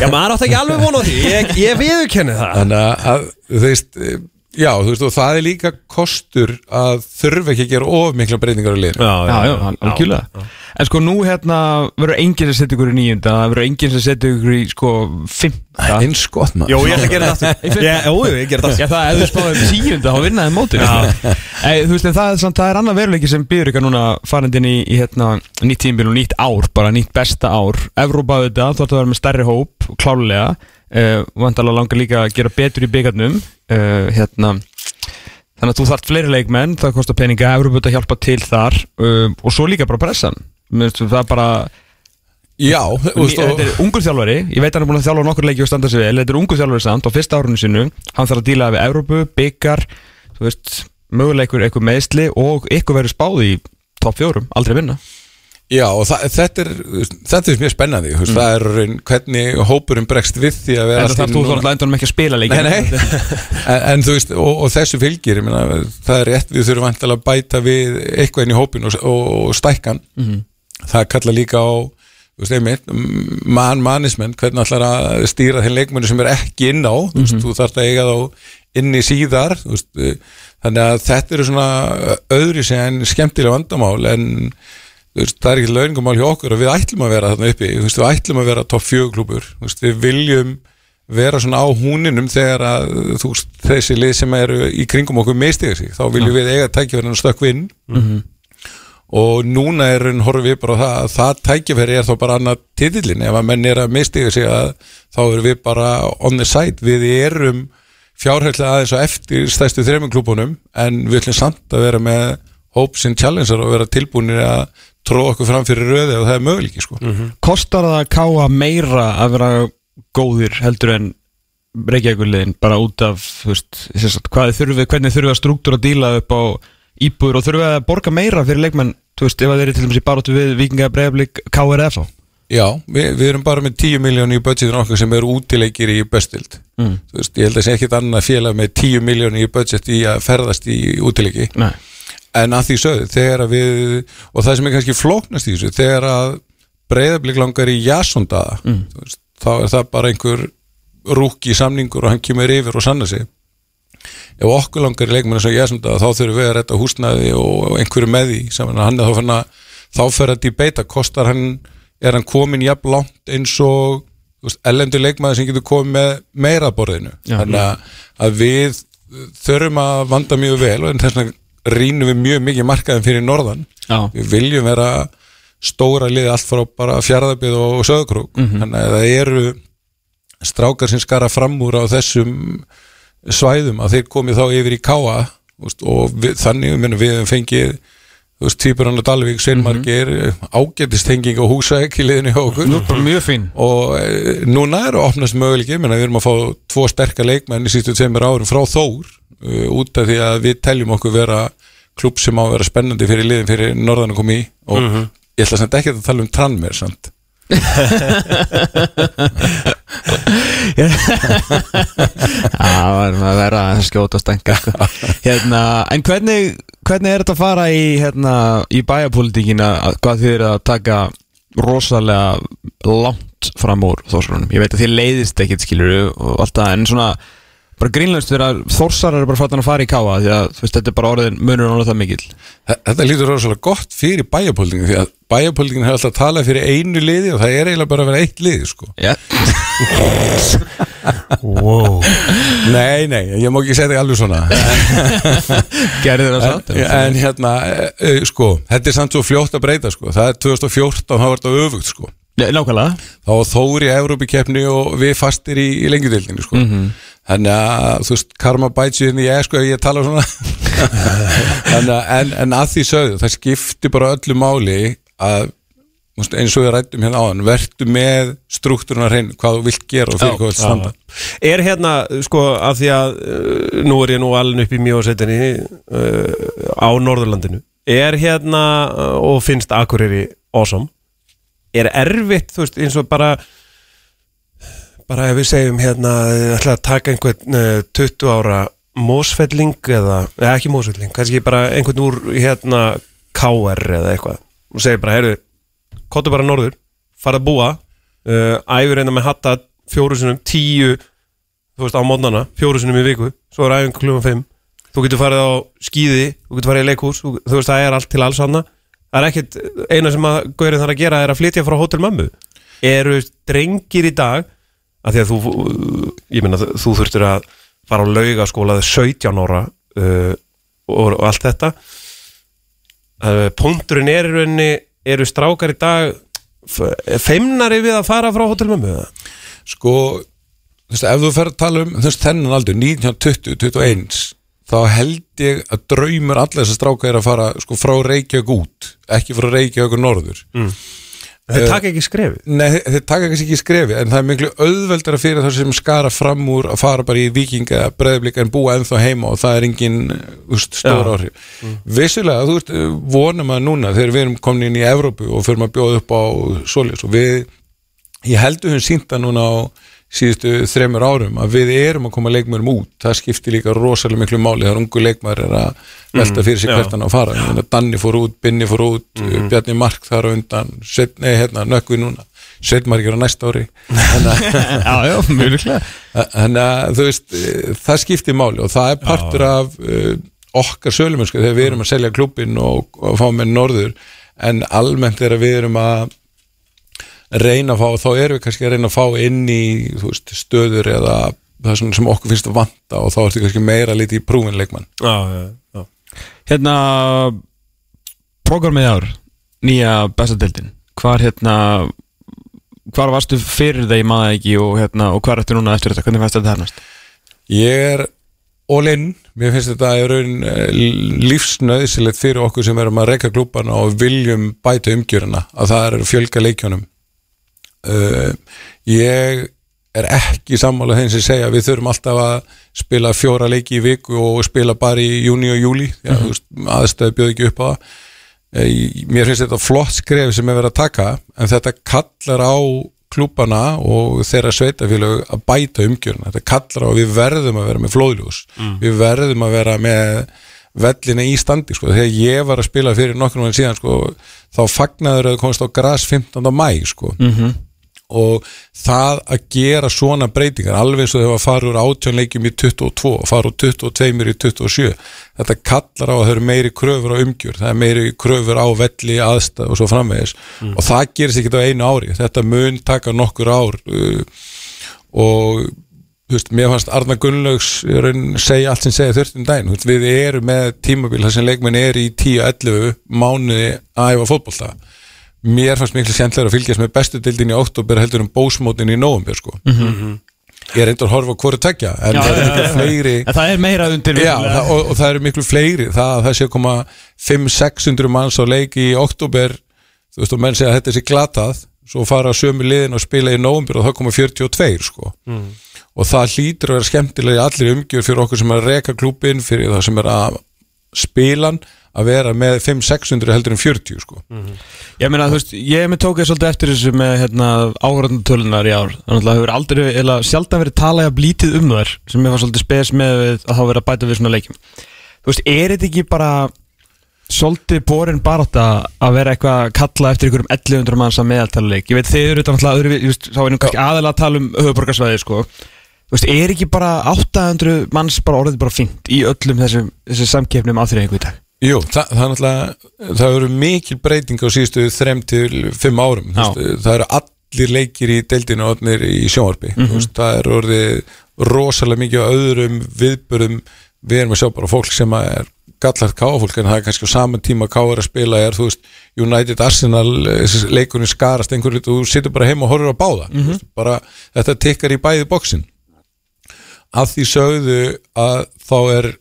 já maður átt ekki alveg von á því. Ég, ég viðurkenni það. Þannig að, að þú veist eh, já, þú veist, og það er líka kostur að þurfa ekki að gera of mikla breytingar á liðinu. Já, já, algjörlega. En sko nú hérna verður enginn sem setja ykkur í nýjunda Það verður enginn sem setja ykkur í sko fymta eins gott maður. Jó, ég ætla að gera þetta aftur. Ég- gera þetta Já, það ef þú spáðum tíunda þá vinnaði mótið Ei, Þú veist, en það er, samt, það er annað veruleiki sem býður ykkur núna farandinn í, í hérna, nýtt tímbil og nýtt ár, bara nýtt besta ár. Evrópa auðvitað, þú ætti að vera með stærri hóp klálega, uh, vandalega langar líka að gera betur í byggarnum uh, hérna Þannig að þú þarft fleiri leikmenn, það kostar peninga, Evrópa auðvitað hjálpa til þar uh, og svo líka bara pressan. Það er bara já, Þetta er ungur þjálfari, ég veit hann er búin að þjálfa nokkur leiki og standa sig vel, þetta er ungur þjálfari samt á fyrsta árunni sinu, hann þarf að díla við Evrópu, byggar, þú veist möguleikur eitthvað meðsli og ykkur verður spáð í topp fjórum, aldrei vinna já, og það, þetta er þetta er mjög spennandi, veist, það er hvernig hópurinn bregst við því að vera En það í þú þarf lændunum ekki að spila leiki Nei, nei. en, en þú veist, og, og þessu fylgir meina, það er rétt, við þurfum vantilega að bæta við eitthvað inn í hópin og, og, og stækkan það kalla líka á þú veist, einmitt, man mannismenn hvernig ætlar að stýra þeim leikmennu sem er ekki inn á, þú veist, þú þarf að eiga þá inn í síðar þú veist, þannig að þetta eru svona öðru sem skemmtilega vandamál en veist, það er ekki launingumál hjá okkur og við ætlum að vera þarna uppi, veist, við ætlum að vera topp fjögklúpur, við viljum vera svona á húninum þegar að þú þessi lið sem eru í kringum okkur mistiga sig, þá viljum við eiga tækifærinu stökkvinn og núna er hún horfið við bara það að það tækifæri er þá bara annað titillin ef að menn er að mistiga sig að þá erum við bara on the side. Við erum fjárhætlega aðeins og eftir stæstu þreymum klúbunum en við ætlum samt að vera með hopes and challenger og vera tilbúinir að tróða okkur fram fyrir röði og það er möguleiki sko. Kostar það að káa meira að vera góðir heldur en Reykjavíkulegin bara út af veist, sem sagt, hvað þurfi, hvernig þurfi að struktúra að díla upp á íbúður og þurfi að borga meira fyrir leikmenn þú veist, ef það er til dæmis í baróttu við Vikinga Breiðablík KRF Já, við, við erum bara með 10 miljónu í budgetinu okkar sem eru útileikir í bestild Mm. þú veist, ég held að sé ekkit annað félag með 10 miljónu í budget í að ferðast í útileiki. Nei, en að því sögðu, þegar við og það sem er kannski flóknast í þessu þegar að breyðablík langar í jasondaða, Mm. þá er það bara einhver rúki samningur og hann kemur yfir og sanna sig ef okkur langar í leikmennu sem jasondaða þá þurfum við að retta húsnæði og einhverju með því saman að hann er þá fann að þá fer að debata, kostar hann er hann komin jafn langt eins og ellendur leikmaður sem getur komið með meira borðinu Já. þannig að, að við þurfum að vanda mjög vel og þess vegna rínum við mjög mikið markaðin fyrir norðan. Já, við viljum vera stóra liði allt frá bara fjárðabið og söðukrúk þannig að það eru strákar sem skara fram úr á þessum svæðum að þeir komið þá yfir í káa og við, þannig við höfum fengið þú veist, Týpurann og Dalvík, Sveinmargir mm ágætist tenging á húsæk í liðinu hjá okkur. Nú bara mjög fín. Og e, núna er að opnast möguleiki menna við erum að fá tvo sterkar leikmenn í sístu tveimur árum frá Þór út af því að við teljum okkur vera klubb sem á að vera spennandi fyrir liðin fyrir norðan að koma í og ég ætla samt ekki að tala um Tranmer samt. Það var að vera að skjóta stænka sko. hérna, En hvernig, hvernig er þetta að fara í, hérna, í bæjarpolitíkina hvað þið eru að taka rosalega langt fram úr þósrunum Ég veit að þið leiðist ekkert skilur og allt það en svona bara grínlöst þegar að þórsar eru bara fattan að fara í káa því að veist, þetta er bara orðin munur og það mikill. Þe- Þetta lítur rosalega gott fyrir bæjarpolítingin því að bæjarpolítingin hefur alltaf talað fyrir einu liði og það er eiginlega bara að vera eitt liði sko. Já, wow. Nei, nei, ég má ekki segja þetta alveg svona. Gerði það satt en, en hérna, e, e, sko þetta er samt svo fljótt að breyta sko. Það er 2014, þá var þetta öfugt sko Nákvæmlega. Þá var Þóri í Európikeppni og við fastir í, í lengjudildinni sko. þannig að þú veist karma bæts í henni ég sko ef ég tala svona. Að en, en að því sögðu það skiptir bara öllu máli að eins og við rættum hérna áðan vertu með struktúruna hrein hvað þú vilt gera og fyrir hvað þú vilt standa. Er hérna, sko, af því að uh, nú er ég nú alveg upp í mjósetinni uh, á Norðurlandinu er hérna og finnst Akureyri awesome er erfitt, þú veist, eins og bara bara ef við segjum hérna, ætla að taka einhvern uh, 20 ára mósfelling eða, eða ekki mósfelling kannski bara einhvern úr hérna KR eða eitthvað. Og segir bara, heyrðu, kottu bara norður fara að búa uh, æfur einna með hatta fjóru sinum tíu þú veist á mótnana, fjóru sinum í viku svo er æfing klukkan 5 þú getur farið á skíði, þú getur farið í leikhús þú, veist það er allt til alls hana það er ekkit, eina sem að Gaurinn þarf að gera er að flytja frá Hotel Mömmu eru drengir í dag að því að þú ég meina þú þurftir að fara á laugaskóla 17 ára uh, og, og allt þetta uh, punkturinn er í rauninni eru strákar í dag feimnari við að fara frá Hotel Mömmu eða? sko, þú veist, ef þú fer að tala um þú veist, þennan aldur, 1920, 21 þá held ég að draumur allir þess að stráka er að fara sko, frá Reykjavík út, ekki frá Reykjavík norður. Þeir Eh, taka ekki skrefið? Nei, þe- þeir taka ekki skrefi en það er miklu auðveldara fyrir það sem skara fram úr að fara bara í vikinga breðablika en búa ennþá heima og það er engin stór áhrif. Vissilega, þú veist, vonum að núna þegar við erum komin inn í Evrópu og fyrir að bjóða upp á svoleiðis og við ég heldur hún sínta núna á síðustu þremur árum að við erum að koma leikmörum út, það skiptir líka rosalega miklu máli, það er ungu leikmæður er að velta fyrir sig já. hvert hann á að fara. Ég meina, Danni fór út, Binni fór út Bjarni Mark þar undan, Sveinn, nei, hérna, Nökkvi núna. Sveinn Mark er á næsta ári. Þannig að Já, já, mjög líklega Þannig að þú veist, eh, það skiptir máli og það er partur af uh, okkar sölumönsku þegar við erum að selja klubbin og, og fá með norður. En almennt þegar við erum að reyna að fá, þá erum við kannski að reyna að fá inn í þú veist, stöður eða það sem, sem okkur finnst að vanta og þá ertu kannski meira lítið í prúfinleikmann já, já, já. Hérna Programmið ár, nýja bestadeldin Hvar hérna Hvar varstu fyrir þeim maður ekki og, hérna, og hvað ertu núna eftir þetta? Hvernig fæst þetta hernast? Ég er all in, mér finnst þetta í raun eh, lífsnöðsilegt fyrir okkur sem erum að reyka klúbana og viljum bæta umgjöruna að það er fjölga leikjónum uh, ég er ekki sammála þeim sem segja við þurfum alltaf að spila fjóra leiki í viku og spila bara í júni og júli mm -hmm. aðstöðu bjóð ekki upp á það uh, mér finnst þetta flott skref sem er verið að taka en þetta kallar á klúbana og þeirra sveitafélag að bæta umgjörna, þetta kallar á að við verðum að vera með flóðljós, mm. við verðum að vera með vellina í standi sko. þegar ég var að spila fyrir nokkur mann síðan sko, þá fagnaður að komast á græs 15. mæ sko. mm -hmm og það að gera svona breytingar alveg eins og þegar það fara úr átjónleikjum í 22 og fara úr 22 í 27 þetta kallar á að það eru meiri kröfur á umgjör, það er meiri kröfur á velli aðstæð og svo framvegis. Mm. og það gerist ekki á einu ári, þetta mun taka nokkur ár uh, og Veist, mér fannst Arna Gunnlaugs segja allt sem segja þurftum dæn við erum með tímabil þar sem leikmenn er í 10-11 mánuði að æfa fótbollta mér fannst miklu sjæntlegur að fylgjast með bestu dildin í oktober heldur um bósmótin í nógumbjör sko. Mm -hmm. ég er reyndar að horfa hverju takja en já, það er miklu fleiri en það er meira undir já, það, og, og það eru miklu fleiri. Það að það sé koma 500-600 manns á leiki í oktober þú veist og menn segja að þetta sé glatað. Svo fara sömu liðin og spila í nógumbjör og það koma 42 sko. Mm. og það hlýtur að vera skemmtilega í allir umgjör fyrir okkur sem er að reka klúpin fyrir það sem er að spilan að vera með 5-600 heldur en 40 sko. Mm -hmm. Ég meina, þú veist, ég með tók ég svolítið eftir þessu með hérna, áhverjandutölunar í ár þannig að það hefur aldrei, eða sjálf verið talað að blítið um þær sem ég var svolítið spes með að þá verið að bæta við svona leikjum Þú veist, er þetta ekki bara svolítið borin barátt að vera eitthvað að kalla eftir einhverjum 1100 manns að meðaltala leik ég veit þið eru þetta náttúrulega, þá að um sko Þú veist, er ekki bara 800 manns bara orðið bara fint í öllum þessu, þessu samkeppnum aðþreyingu í dag? Jú, það, það er náttúrulega, það eru mikil breyting á síðustu 3-5 árum, veist, það eru allir leikir í deildinu og allir í sjónvarpi, mm -hmm. það eru orðið rosalega mikið á öðrum viðbörðum, við erum að sjá bara fólk sem er gallart káfólk en það er kannski á saman tíma káður að spila er, þú veist, United Arsenal leikurinn skarast einhverju, þú situr bara heim og horfur á báða, mm -hmm. veist, bara þetta tikkar í bæði bóksin að því sögðu að þá er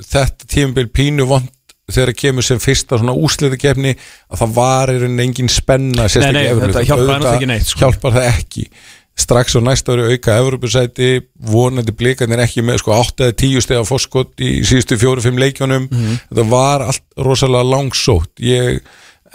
þetta tímabil pínu vond þegar það kemur sem fyrsta svona úsliðakefni að það var í rauninni engin spenna Nei, nei, þetta hjálpar það ekki neitt sko. Hjálpar það ekki Strax á næsta ári auka Evropasæti vonandi blikarnir ekki með sko 8-10 steg af foskott í síðustu 4-5 leikjónum mm -hmm. þetta var allt rosalega langsótt ég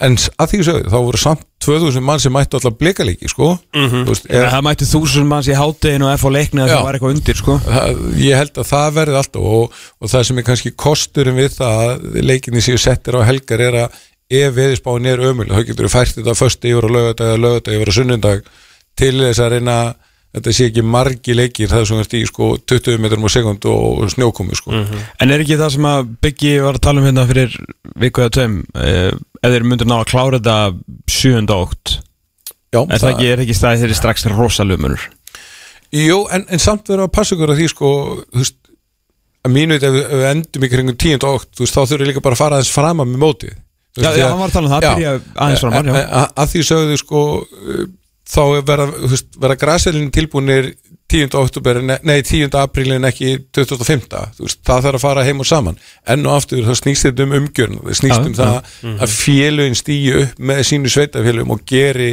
en að því sögðu, þá voru samt 2000 mann sem mættu alltaf blikalegi sko mm -hmm. veist, er, það mættu 1000 mann sem háttegin og F á leikna það var eitthvað undir sko það, ég held að það verði alltaf og, og það sem er kannski kosturum við það að leikinni séu settir á helgar er að ef viðspáin er ömul þá getur við fært þetta först yfir og lögadag eða lögadag yfir og sunnundag til þess að reyna þetta sé ekki margi leikir það er svona í sko 20 metrum á sekund og snjókomi sko mm -hmm. En er ekki það sem að Byggi var að tala um hérna fyrir viku eða tveim eh, ef þeir myndur ná að klára þetta 7. ótt er það er ekki staðið þeirri strax rosalumur Jú, en, en samt verður að passa ykkur að því sko, þú veist að mínu veit ef við endum ykkur ykkur 10. ótt, þú veist, þá þurfum við líka bara að fara aðeins fram að með móti Já, já, hann var að tala um það, byrja aðeins fram að því sögðu sko þá verða, verða græselin tilbúinir 10. oktober, nei 10. aprílin ekki 2005 veist, það þarf að fara heim og saman enn og aftur þá snýst þetta um umgjörn það snýst um það ja. að félugin stýju upp með sínu sveitafélugum og geri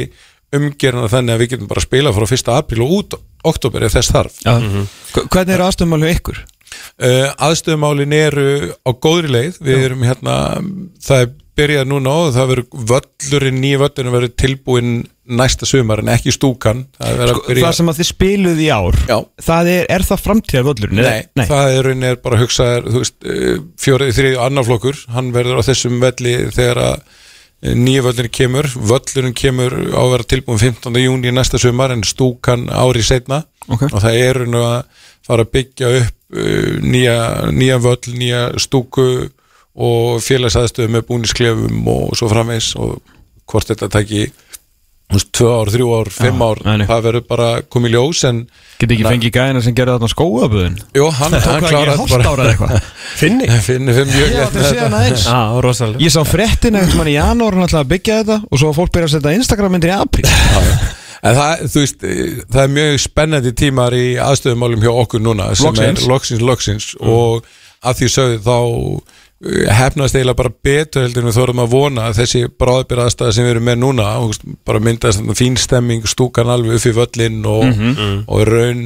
umgjörna þannig að við getum bara að spila frá 1. apríl og út oktober ef þess þarf mm -hmm. Hvernig er aðstöðumálið ykkur? Uh, aðstöðumálin eru á góðri leið við erum hérna, það er byrjað núna og það verður völlurinn, nýja völlurinn verður tilbúin næsta sumar en ekki stúkan það, sko, byrja... það sem að þið spiluð í ár það er, er það framtíðar völlurinn? Nei, Nei, það er, er bara að hugsa eh, fjórið, þrið og annarflokkur hann verður á þessum velli þegar að eh, nýja völlurinn kemur völlurinn kemur á að vera tilbúin 15. júni næsta sumar en stúkan árið setna okay. og það er að fara að byggja upp eh, nýja, nýja völl, nýja stúku og félagsaðstöðu með búnisklefum og svo framvegs og hvort þetta veist, tvö ár, þrjú ár, fimm Já, ár nei, nei. það verður bara komið í ljós en Geti ekki fengið gæðina sem gerði þarna skóaböðun jú, hann, hann Tók það ekki kláraði hálft ára eða eitthvað. Finni? Finnir fyrir mjög Ég létt átti að með segja þetta. hann aðeins Já, rosalega Ég sá fréttin eitthvað mann í janúar hann ætlaði að byggja þetta og svo fólk byrja að setja Instagram myndir í apríl. En það, þú veist, það er mjög spennandi tímar í aðstöðumálum hjá okkur núna sem Loksins. er loksins, loksins og að því sögðu þá hefnast eiginlega bara betur heldur en við þórum að vona að þessi bráðbyrð aðstæða sem við erum með núna bara myndast þarna fín stemming stúkan alveg upp í völlin og, og í raun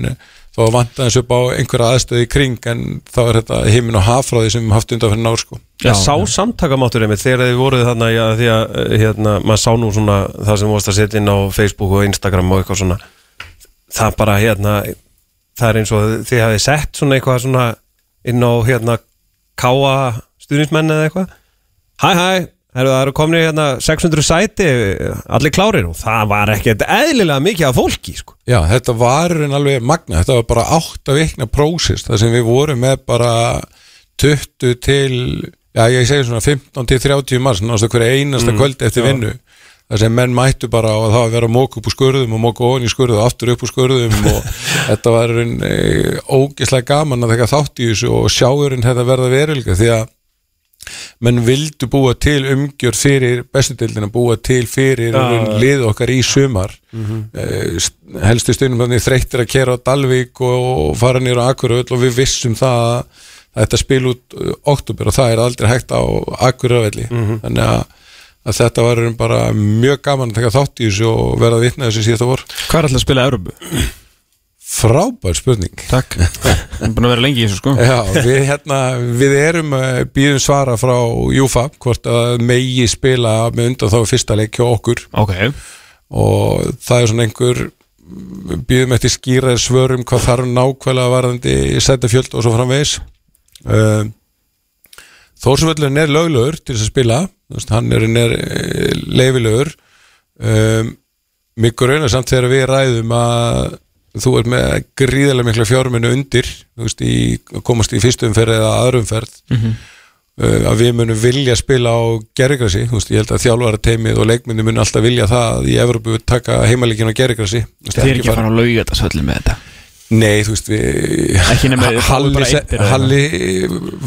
þá vantar þessu upp á einhverja aðstöði í kring en þá er þetta heimin og hafráði sem við haft undan fyrir nár sko. Já, sá samtakamáttur einmitt þegar þið voruð þarna já, því að eh, hérna, maður sá nú svona það sem vorst að setja inn á Facebook og Instagram og eitthvað svona það bara hérna það er eins og þið hafið sett svona eitthvað svona inn á hérna káa stuðnismenn eða eitthvað. Hæ hæ, það eru komin hérna 600 sæti allir klárir og það var ekkert eðlilega mikið af fólki sko. Já, þetta var alveg magna, þetta var bara átt að vikna prósist, það sem við vorum með bara 20 til, já ég segi svona 15 til 30 mars, náttúrulega hverja einasta kvöld eftir já. vinnu, það sem menn mættu bara og það var að vera að móka upp úr skurðum og móka ofan í skurðu og aftur upp úr skurðum og þetta var en e, ógislega gaman að þekka þátt í þessu og sjáurinn þetta verða verilga því að menn vildu búa til umgjör fyrir bestudildina, búa til fyrir ja. lið okkar í sumar mm Mhm. -hmm. helstu stundum þannig þreyttir að kera á Dalvík og, og fara nýra á Akuröð og við vissum það að að þetta spil út uh, oktober og það er aldrei hægt á Akuröðvelli Mhm. þannig að, að þetta var bara mjög gaman að taka þátt í þessu og verða vitna þessu síðasta vor Hvað er alltaf að spila Európu? Frábær spurning. Takk. Búin að vera lengi í þessu sko. Já, við, hérna, við erum uh, býðum svara frá Júfa hvort að megi spila með undan þá fyrsta leik hjá okkur. Ok. Og það er svona einhver býðum eftir skýraði svörum hvað þarf nákvæmlega varðandi setja fjöld og svo framvegis. Um, Þórsvöllun er löglegur til þess að spila. Hann er, er leifilegur um, Mig grunnar samt þegar við ræðum að þú er með gríðarlega mikla fjárminu undir veist, í, komast í fyrstu umferð eða aðrumferð mm að við munum vilja spila á veist, ég held að þjálfara teimið og leikmyndi mun alltaf vilja það að í Evropu taka heimalíkin á gerrigrasi Þið er ekki að fara að lauga þetta svolítið með þetta? Nei, þú veist, við Halli,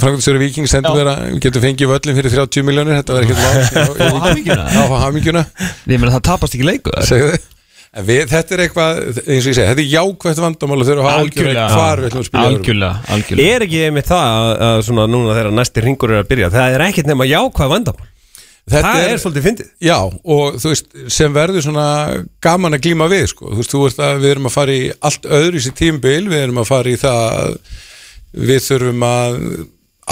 Frankvæmstöru Viking sendur vera við getum fengið völlin fyrir 30 miljónir þetta verður ekkert hamingjuna Já, hamingjuna Ég meina það tapast ekki leiku segðu þið við, þetta er eitthvað, eins og ég segi, þetta er jákvæmt vandamál og þau eru að hafa algjörlega. hvar við ætlum að spila. Algjörlega, algjörlega. Er ekki einmitt það að, að svona núna þegar næsti ringur er að byrja það er ekkert nema jákvæð vandamál. Þetta Það er, svolítið fyndið. Já, og þú veist, sem verður svona gaman að glíma við, sko, þú veist, þú veist að við erum að fara í allt öðru í sér tímbil, við erum að fara í það að við þurfum að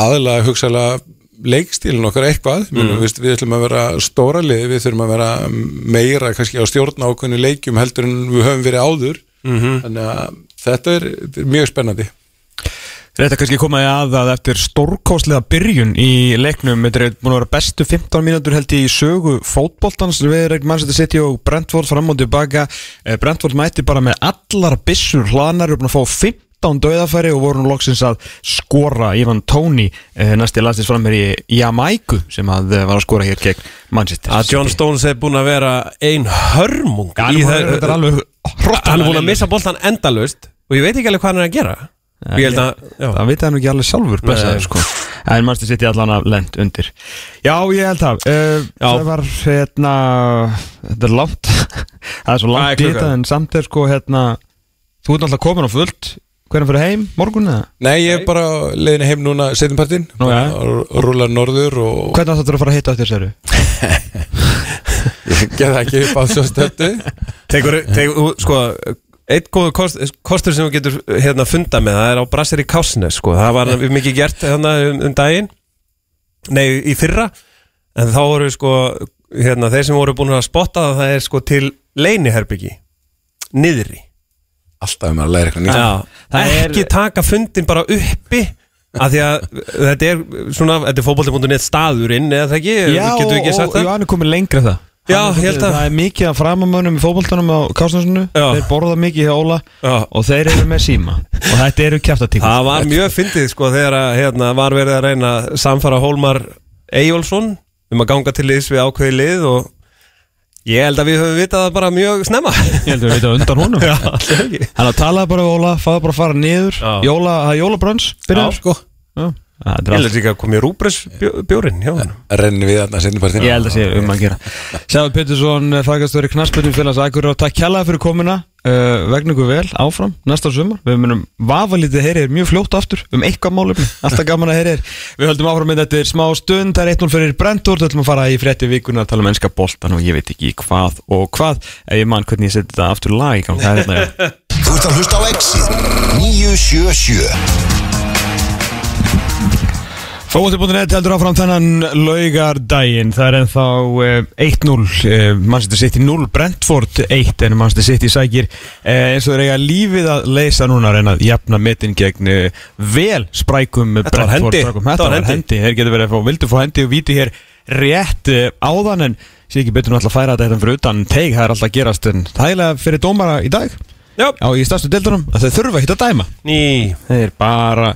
aðlaga hugsalega leikstílinn okkar eitthvað, mm. við, við ætlum að vera stóra lið, við þurfum að vera meira kannski á stjórna ákveðinu leikjum heldur en við höfum verið áður. Þannig að þetta er, þetta er mjög spennandi. Þetta kannski komaði að að eftir stórkostlega byrjun í leiknum Þetta er búin að vera bestu 15 mínútur held ég í sögu fótboltans við erum mannsætti City og Brentford fram og tilbaka Eh, Brentford mætti bara með allar byssur hlanar, eru búin að fá 15 döðafæri og voru nú loksins að skora Ivan Tóni, næsti landsins framher í Jamaiku sem að eh, var að skora hér gegn Manchester Að John Stones er búin að vera ein hörmung hann er búin að missa boltan endalaust og ég veit ekki alveg hvað hann er að gera. Ég held að, Það veit hann ekki alveg sjálfur blessaður, Nei. sko. En mannstu sitt í allan að lend undir. Já, ég held það uh, Já. Það var hérna Þetta er langt. Það er svo langt þetta En samt er sko hérna Þú ert alltaf komin á fullt Hvernig fyrir heim? Morgun eða? Nei, ég er bara leiðin heim núna setjumpartin Nú, ja. og rúla norður og Hvernig áttu að fara að hitta eftir séru? ég get ekki upp á svo stöttu Tekur, tekur, sko Eitt góð kost, kostur sem þú getur hérna funda með það er á Brassir í Kásnes sko. það var mikið gert hérna, um, um daginn nei, í fyrra en þá voru sko hérna, þeir sem voru búin að spotta það það er sko til leiniherbyggi niðri Alltaf maður að læra eitthvað nýtt. Já, Það er- ekki taka fundin bara uppi af því að þetta er svona, þetta er fótbolti.net staðurinn eða það ekki, getur við ekki sagt og það? Hann er komin lengra það. Já, Hann er ég held að- Það er mikið af framamönnum í fótboltanum á Kásnarsunu Já. Þeir borða mikið hjá Óla Já. Og þeir eru með síma. Og þetta eru kjaftatíkur Það var mjög fyndið sko þegar að, hérna, var verið að reyna að samfara Hólmar Eyjólfsson um að ganga til liðs við ákveði lið og Ég held að við höfum vitað það bara mjög snemma. Ég heldur að við veitum undan honum. Hann að talaði bara við Óla, fáði bara að fara niður. Jóla, það jólabrönns Já, byrjar sko. Já. Það er Ég held líka að komið rúbres bjórin hjá hann renni við þarna sennipartinu Ég held að sé um að gera. Sæður Pettersson, frækastöri knarsbyrjum félags Akureyrar Takk kjallaði fyrir komuna. Uh, Vegna ykkur vel áfram næsta sumar. Við munum vafalítið heyrið mjög fljótt aftur Um eitthvað málefni, alltaf gaman að heyrið Við höldum áfram með þetta er smá stund. Það er 1-0 fyrir Brentur, Það ætlum að fara í frétti vikuna að tala um ennska boltan og ég veit ekki hvað og hvað. Ef ég mann hvernig ég seti þetta aftur lag í gang. Það er hérna, já. Þú ert að hlusta á Exit 977 Fótbolti.net heldur áfram þennan laugardaginn, það er ennþá uh, 1-0, uh, Manchester City 0, Brentford 1 en Manchester City sækir uh, eins og þeir eiga lífið að leysa núna að reyna að jafna metin gegn uh, vel sprækum Þetta var Brentford hendi. Þetta var hendi. þeir getur verið að fá, vildu fá hendi og víti hér rétt uh, áðan en sé ekki betur nú alltaf að færa þetta hérna fyrir utan. Teig, það er alltaf að gerast en þægilega fyrir dómara í dag. Já. Á í stærstu deildunum að þeir þurfa að dæma. Ný. Þeir bara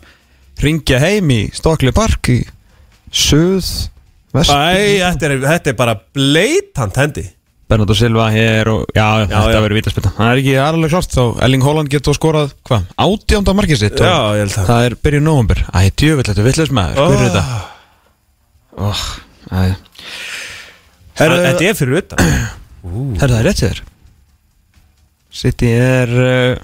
ringja heim í Stokli Park í Suð Vest Æ, þetta er, þetta er bara bleitant hendi. Bernardo Silva hér og já, já þetta verður vítaspilna Það er ekki aðralega klart þá Elling Holland getur skórað hvað? Átjánda markið sitt og Já, ég held það. Það er byrjuð nóvumber Æ, djövill, þetta er villast maður Hver er þetta? Oh, æ. Herðu, Þetta er fyrir utan. Herðu, það er rétt þér. City er uh,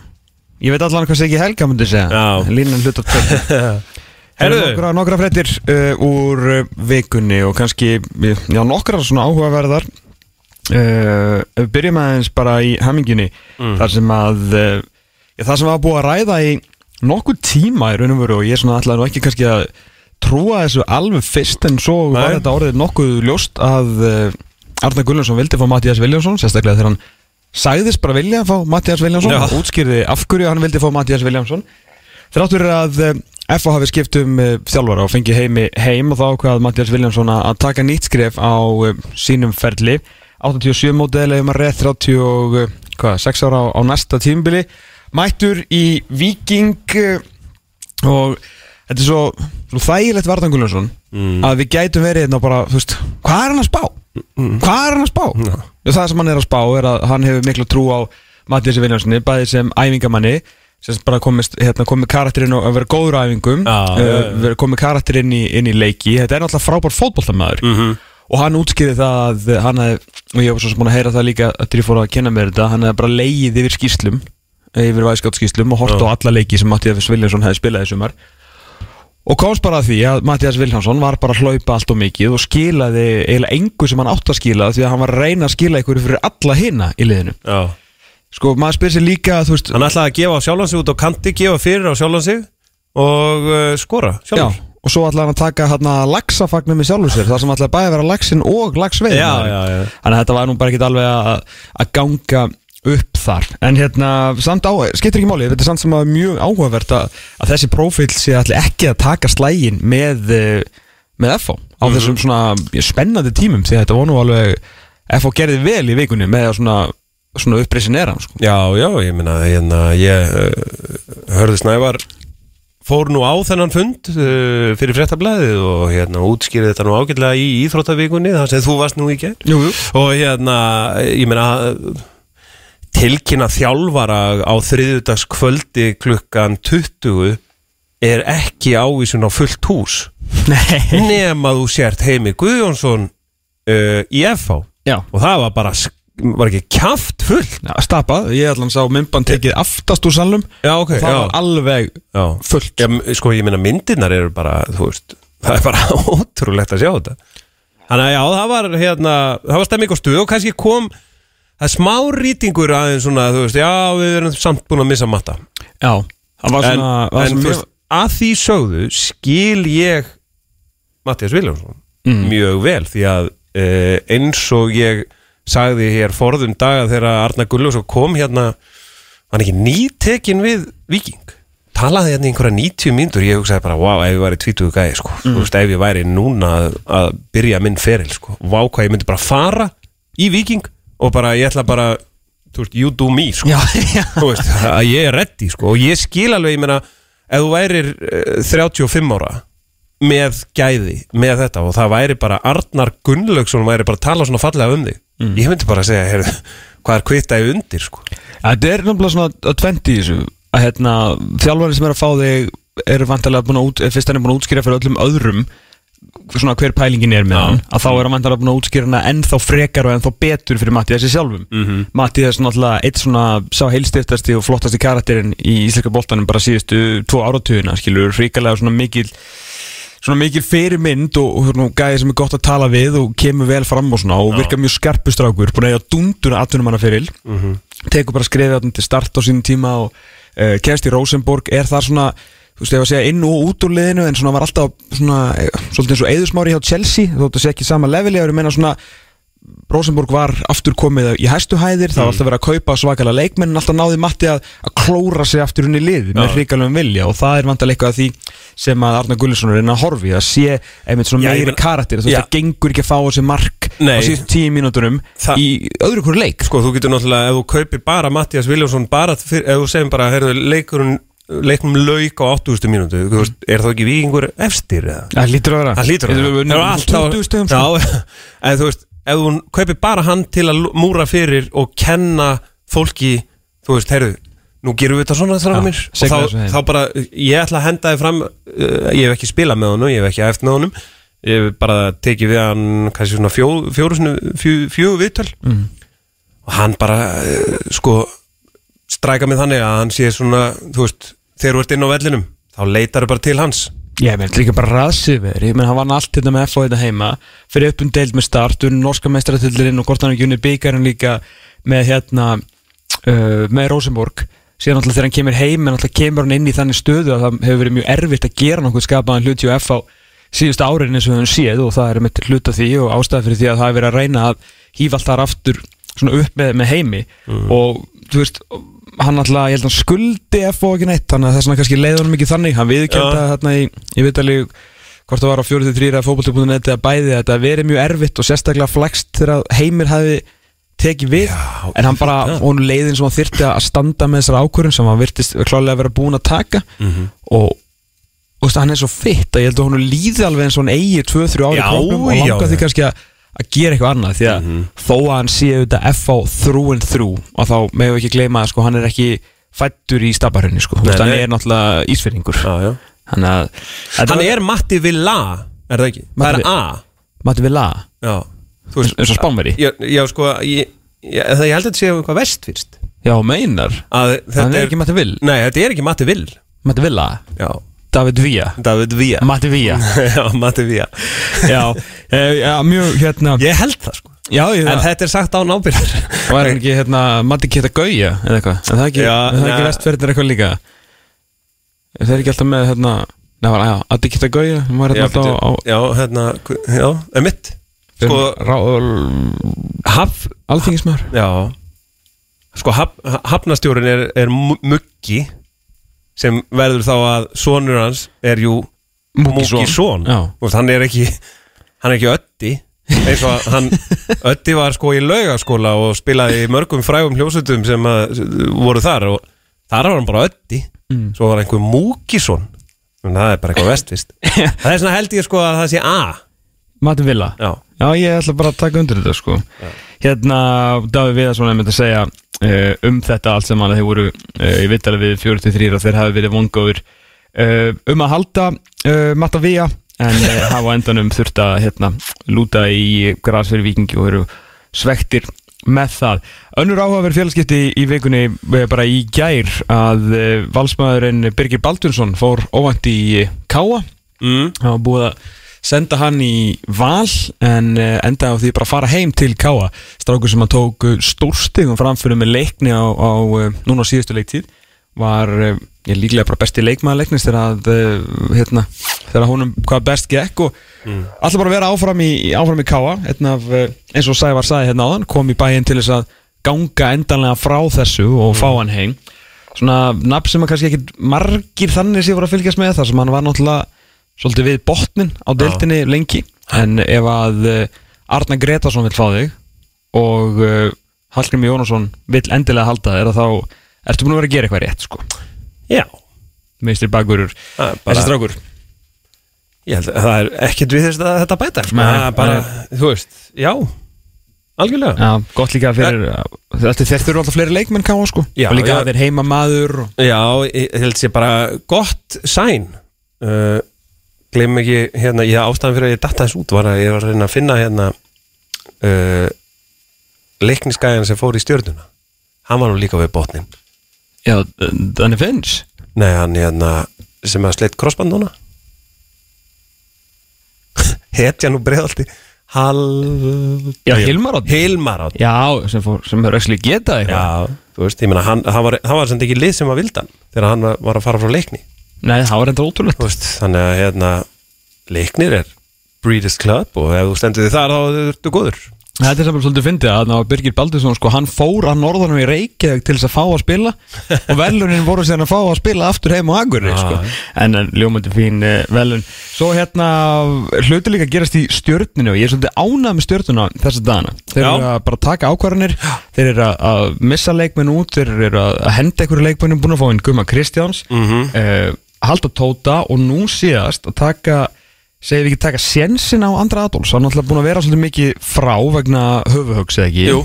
Ég veit allan hvað Siggi Helga myndi segja Já. Línan hlut að tvö Herðu. Nokkra, fréttir uh, úr uh, vikunni og kannski já, nokkra svona áhugaverðar uh, byrjum aðeins bara í haminginni þar sem að uh, það sem var búið að ræða í nokkuð tíma í raun og veru og ég svona ætlaði nú ekki kannski að trúa þessu alveg fyrst en svo var Nei. þetta orðið nokkuð ljóst að uh, Arna Gullarsson vildi fá Mattias Viljánsson sérstaklega þegar hann sagðist bara vilja að fá Mattias Viljánsson útskýrði af hverju hann vildi fá Mattias Viljánsson Þráttur að FH hafi skipt um uh, þjálfara og fengið heimi heim og þá ákvað Mattias Viljánsson að að taka nýtt skref á uh, sínum ferli. 87 mótið eða maður rétt 36 ára á, á næsta tímbili mættur í Viking og þetta er svo, svo þægilegt Vardan Gullarsson að við gætum verið hérna bara, þú veist, hvað er hann að spá? Hvað er hann að spá? Og það sem hann er að spá er að hann hefur miklu trú á Mattiasi Viljámssoni, bæði sem æfingamanni sem bara komist, hérna, komið karakterinn og vera góður æfingum Já, uh, komið karakterinn í, inn í leiki. Þetta er náttúrulega frábær fótboltamæður Mhm. og hann útskýði það að hann hef, og ég var svo sem búin að heyra það líka að ég fór að kenna mér þetta, hann hefði bara leigið yfir skýslum yfir væðskátt skýslum og hort á alla leiki sem Mattias Viljámsson hefði spilað í sumar og komst bara að því að Mattias Viljámsson var bara að hlaupa allt og mikið og skilaði eiginlega engu sem hann átt að skila því að hann var að reyna að skila ykkur fyrir alla hina í liðinu. Já. Sko maður spyr sér líka þú veist Hann ætlaði að gefa sjálfan sig út á kanti, gefa fyrir á sjálfan sig og uh, skora já, sjálfur og svo ætlaði hann að taka hann að laxafagnum í sjálfur sér þar sem ætlaði bæði að vera laxin og laxveið Já, já, já. þannig að þetta var nú bara ekki alveg að, að ganga upp þar en hérna, samt á, skiptir ekki máli þetta er samt sem að mjög áhugavert að, að þessi prófíl sé allir ekki að taka slægin með, eh, með FO á Mhm. þessum svona spennandi tímum því að þetta var nú alveg FO gerði vel í vikunni með svona, svona upprisin er hann sko. Já, já, ég meina, hérna, ég uh, hörðu Snævar fór nú á þennan fund uh, fyrir fréttablaðið og hérna útskýrði þetta nú ágætlega í Íþróttavíkunni þar sem þú varst nú í gerð og hérna, ég meina tilkynna þjálfara á þriðudags kvöldi klukkan 20 er ekki ávísun á fullt hús. Nema þú sért Heimi Guðjónsson uh, í FH Já, og það var bara, var ekki kjaft fullt? Já, stapað, ég að sá myndband tekið aftast úr salnum. Já, og það var alveg já. fullt. Já, sko, ég meina myndirnar eru bara, veist, það er bara ótrúlegt að sjá þetta. Þannig að já, það var hérna, það var stemming á stuð og kannski kom, það er smá rýtingur aðeins svona, þú veist, já, við erum samt búin að missa matta. Já, það var En, svona en þú ég- veist, að því sögðu skil ég Mattias Viljánsson Mm. mjög vel því að uh, eins og ég sagði hér forðum daga þegar Arna Gulljósson kom hérna hann ekki nýtekin við Viking talaði hérna í einhverja 90 mínútur ég hugsaði bara, wow, ef ég væri 20 gæði sko. þú veist, ef ég væri núna að, að byrja minn feril, sko, wow, hvað ég myndi bara fara í Viking og bara, ég ætla bara þú veist, you do me, sko. Já, já. Veist, að ég er reddi sko. Og ég skil alveg, ég meina ef þú værir uh, 35 ára með gæði, með þetta og það væri bara Arnar Gunnlaugsson væri bara að tala svona fallega um þig. Ég myndi bara að segja, heyrðu, hvað er kvittaði undir sko? Þetta er náttúrulega svona að tvendi í þessu. Að hérna, þjálfari sem er að fá þig eru vantarlega búin að út, fyrst hann er búin að útskýra fyrir öllum öðrum svona hver pælingin er með hann að þá er hann vantarlega búin að útskýra hana ennþá frekar og ennþá betur fyrir Mattiasi sjálfum. Mm -hmm. Mattias náttúrulega eitt svona sá heilstiftasti og flottasti karakterinn í íslenska boltanum bara síðustu tvo áratugina skilur ríkalega svona mikil svona mikil fyrirmynd og, og svona gæði sem er gott að tala við og kemur vel fram og svona og virka mjög skarpustrákur búin að eiga dunduna atvinnumanna fyrir. Tekur bara skrifið þarna til start á sínum tíma og uh, kemst í Rosenborg er það svona, þú veist, ég var að segja inn og út úr liðinu en svona var alltaf svona eh, svolítið eins og eðusmári hjá Chelsea þótt að segja ekki sama leveli, ég meina svona Rosenborg var aftur komið í hæstu hæðir, það var alltaf verið að kaupa svakalega leikmenn en alltaf náði Matti að, að klóra sig aftur inn í lið með hrikalum vilja og það er vantilega eitthvað að því sem að Arna Gullisson er inn að horfi að sé einmitt svona Já, meiri meina- karakter þú veist, það gengur ekki að fá þessi mark Nei. á síðust tíu mínúturum Það- í öðru hverju leik. Sko, þú getur náttúrulega, ef þú kaupir bara Mattias Viljónsson bara, ef þú segir bara, heyrðu, leikurinn leiknum lauk á 80. mínútu veist, er þá ekki vikingur efstir? Það lítur að vera Það hlýtur að vera. erum Ef alltaf- 20 stegum. Já, en þú veist, ef þú kaupir bara hann til að múra fyrir og kenna fólki, þú veist, heyrðu nú gerum við þetta svona þessara Já, mér og þá, þá bara, ég ætla að henda þið fram uh, ég hef ekki spilað með honum, ég hef ekki æft með honum ég hef bara tekið við hann kannski svona fjó, fjóru sinni- fjö, fjögur viðtöl Mm. og hann bara uh, sko stræka mig þannig að hann sé svona þú veist, þegar þú ert inn á vellinum þá leitar þau bara til hans. Ég menn, líka bara raðsið verið, ég menn, hann vann allt þetta með FH þetta heima, fyrir upp um deild með start, unni norska meistaratillirinn og hvort hann ekki unni byggarinn líka með hérna, uh, með Rosenborg, síðan alltaf þegar hann kemur heim, en alltaf kemur hann inn í þannig stöðu að það hefur verið mjög erfitt að gera nokkuð skapaðan hluti á FH síðust árin eins og við höfum séð og það er mitt hluta því og ástæða fyrir því að það er verið að reyna að hýfa allt þar aftur svona upp með, með heimi. Og þú veist, hann alltaf, ég held að hann skuldi FO ekki neitt, þannig að þess vegna kannski leiði honum ekki þannig, hann viðkjönda þarna í, í viðtali hvort það var á 43 eða fótbolti.net eða bæði að þetta verið mjög erfitt og sérstaklega flext þegar heimir hafi tekið við, Já, en hann bara já. hún leiðin sem hann þyrfti að standa með þessar ákvörðun sem hann virtist klálega að vera búin að taka. Mhm. og og veist, hann er svo fitt að ég held að hún líði alveg eins og hann eigi 2-3 ári Já, kloknum og langa því kannski að, að gera eitthvað annað því að þó að hann sé auðvitað F á through and through og þá meðum við ekki gleyma að sko, hann er ekki fættur í stabarhönni sko. Hann er náttúrulega ísfyrringur já, já. hann, að, hann er Matti Villa er það ekki? Matti það er A. Matti Villa? Já, eins og Spánveri já, já sko, ég, ég, ég held að þetta sé eitthvað vestfyrst já, meinar, að þetta hann er ekki Matti Vill. Nei, þetta er ekki Matti Vill. Matti Villa, já, David Villa. David Villa. Matti Villa. Já, Matti Villa. Já, e, já, mjög hérna ég held það sko. Já, ég, en þetta er sagt á nábyrðar Og er hann ekki hérna Matti Kitta Gauja eða eitthvað? En það er ekki, Já, er það ekki neða. vestferðin eitthvað líka? Er það ekki alltaf með hérna Nei, var, já, Addi Kitta Gauja Hann var hérna alltaf á, á já, hérna, já, emitt sko, rá, haf, Alþingismar já. Sko, haf, hafnastjórin er, er mu- muggi sem verður þá að sonur hans er jú Múkisson. Hann er ekki hann er ekki ötti eins og að hann ötti var sko í laugaskóla og spilaði í mörgum frægum hljósutum sem að, voru þar og þar var hann bara ötti Mm. svo var einhver Múkisson en það er bara eitthvað vestvist það er svona held ég sko að það sé A Matti Villa? Já, Já, ég ætla bara að taka undir þetta sko. Hérna, Davíð Viðarsson er með að segja uh, um þetta allt sem hann þeir voru uh, í vittali við 43 og þeir hafi verið vongóður uh, um að halda Matta Vía en hafa endanum þurft að hérna, lúta í grasfyrir vikingi og eru svektir með það. Önnur áhugaverð félagskipti í, vikunni eh, bara í gær að valsmaðurinn Birgir Baldursson fór óvænt í Káa mm. Það var búið að senda hann í val en uh, endaði á því bara að fara heim til Káa strákur sem að tók uh, stórstigum framfyrir með leikni á, á uh, núna á síðustu leiktíð var ég líklega bara besti leikmaður leiknis þegar hérna, þegar honum hvað best gekk og mm. alltaf bara vera áfram í, áfram í Káa af, eins og Sævar sagði hérna áðan kom í bæinn til þess að ganga endanlega frá þessu og fá hann heim. Svona nafn sem að kannski ekki margir þannig sem voru að fylgjast með þar sem hann var náttúrulega svolítið við botnin á deildinni lengi. En ef að uh, Arna Gretarsson vil fá þig og uh, Hallgrimur Jónasson vil endilega halda þér að þá ertu búin að vera að gera eitthvað rétt sko. Já, meistri bagurur Það er þessi strákur. Ég held að það er ekkert við þess að þetta bæta. Sko. Nei, Það er bara, þú veist, já. Algjörlega. Já, gott líka fyrir Þetta þurfa alltaf fleiri leikmenn káa sko. Já, Og líka já. að þeir heima maður og... Já, ég held sé bara gott sæn. Uh, Gleim ekki hérna, ég ástæðan fyrir að ég datta þess út var að ég var að reyna að finna hérna uh, leiknisgæjan sem fór í stjörnuna. Hann var nú líka við botnin Já, þannig finns Nei, hann hérna sem að sleitt krossband núna. Hetja nú breiðaldi Hal... Já, Hilmar Árni. Hilmar Árni. Já, sem, fór, sem er ekki getað Já, þú veist, ég meina hann, hann var, var sem ekki lið sem var vildan þegar hann var- var að fara frá leikni Nei, það var enda ótrúlegt Þú veist, þannig að hérna leiknir er Breeders Club og ef þú stendur þig þar þá ertu góður Þetta er sem svolítið fyndið að ná Birgir Baldursson sko, hann fór að norðanum í Reykjavík til þess að fá að spila og velunin voru síðan að fá að spila aftur heim á Akurri Já, sko. en, en ljómandi fín uh, velun Svo hérna hluti líka að gerast í stjörninu og ég er svolítið ánað með stjörnuna þessa dagana Þeir Já. eru að bara taka ákvarðanir þeir eru að, að missa leikmenn út þeir eru að að henda einhverju leikmennum búin að fá inn Guma Kristjáns Mhm. uh, halda tóta og nú síðast að taka segir við ekki taka sjensin á Andra Adolfs hann er náttúrulega búin að vera svolítið mikið frá vegna höfuhögs eða ekki Jú,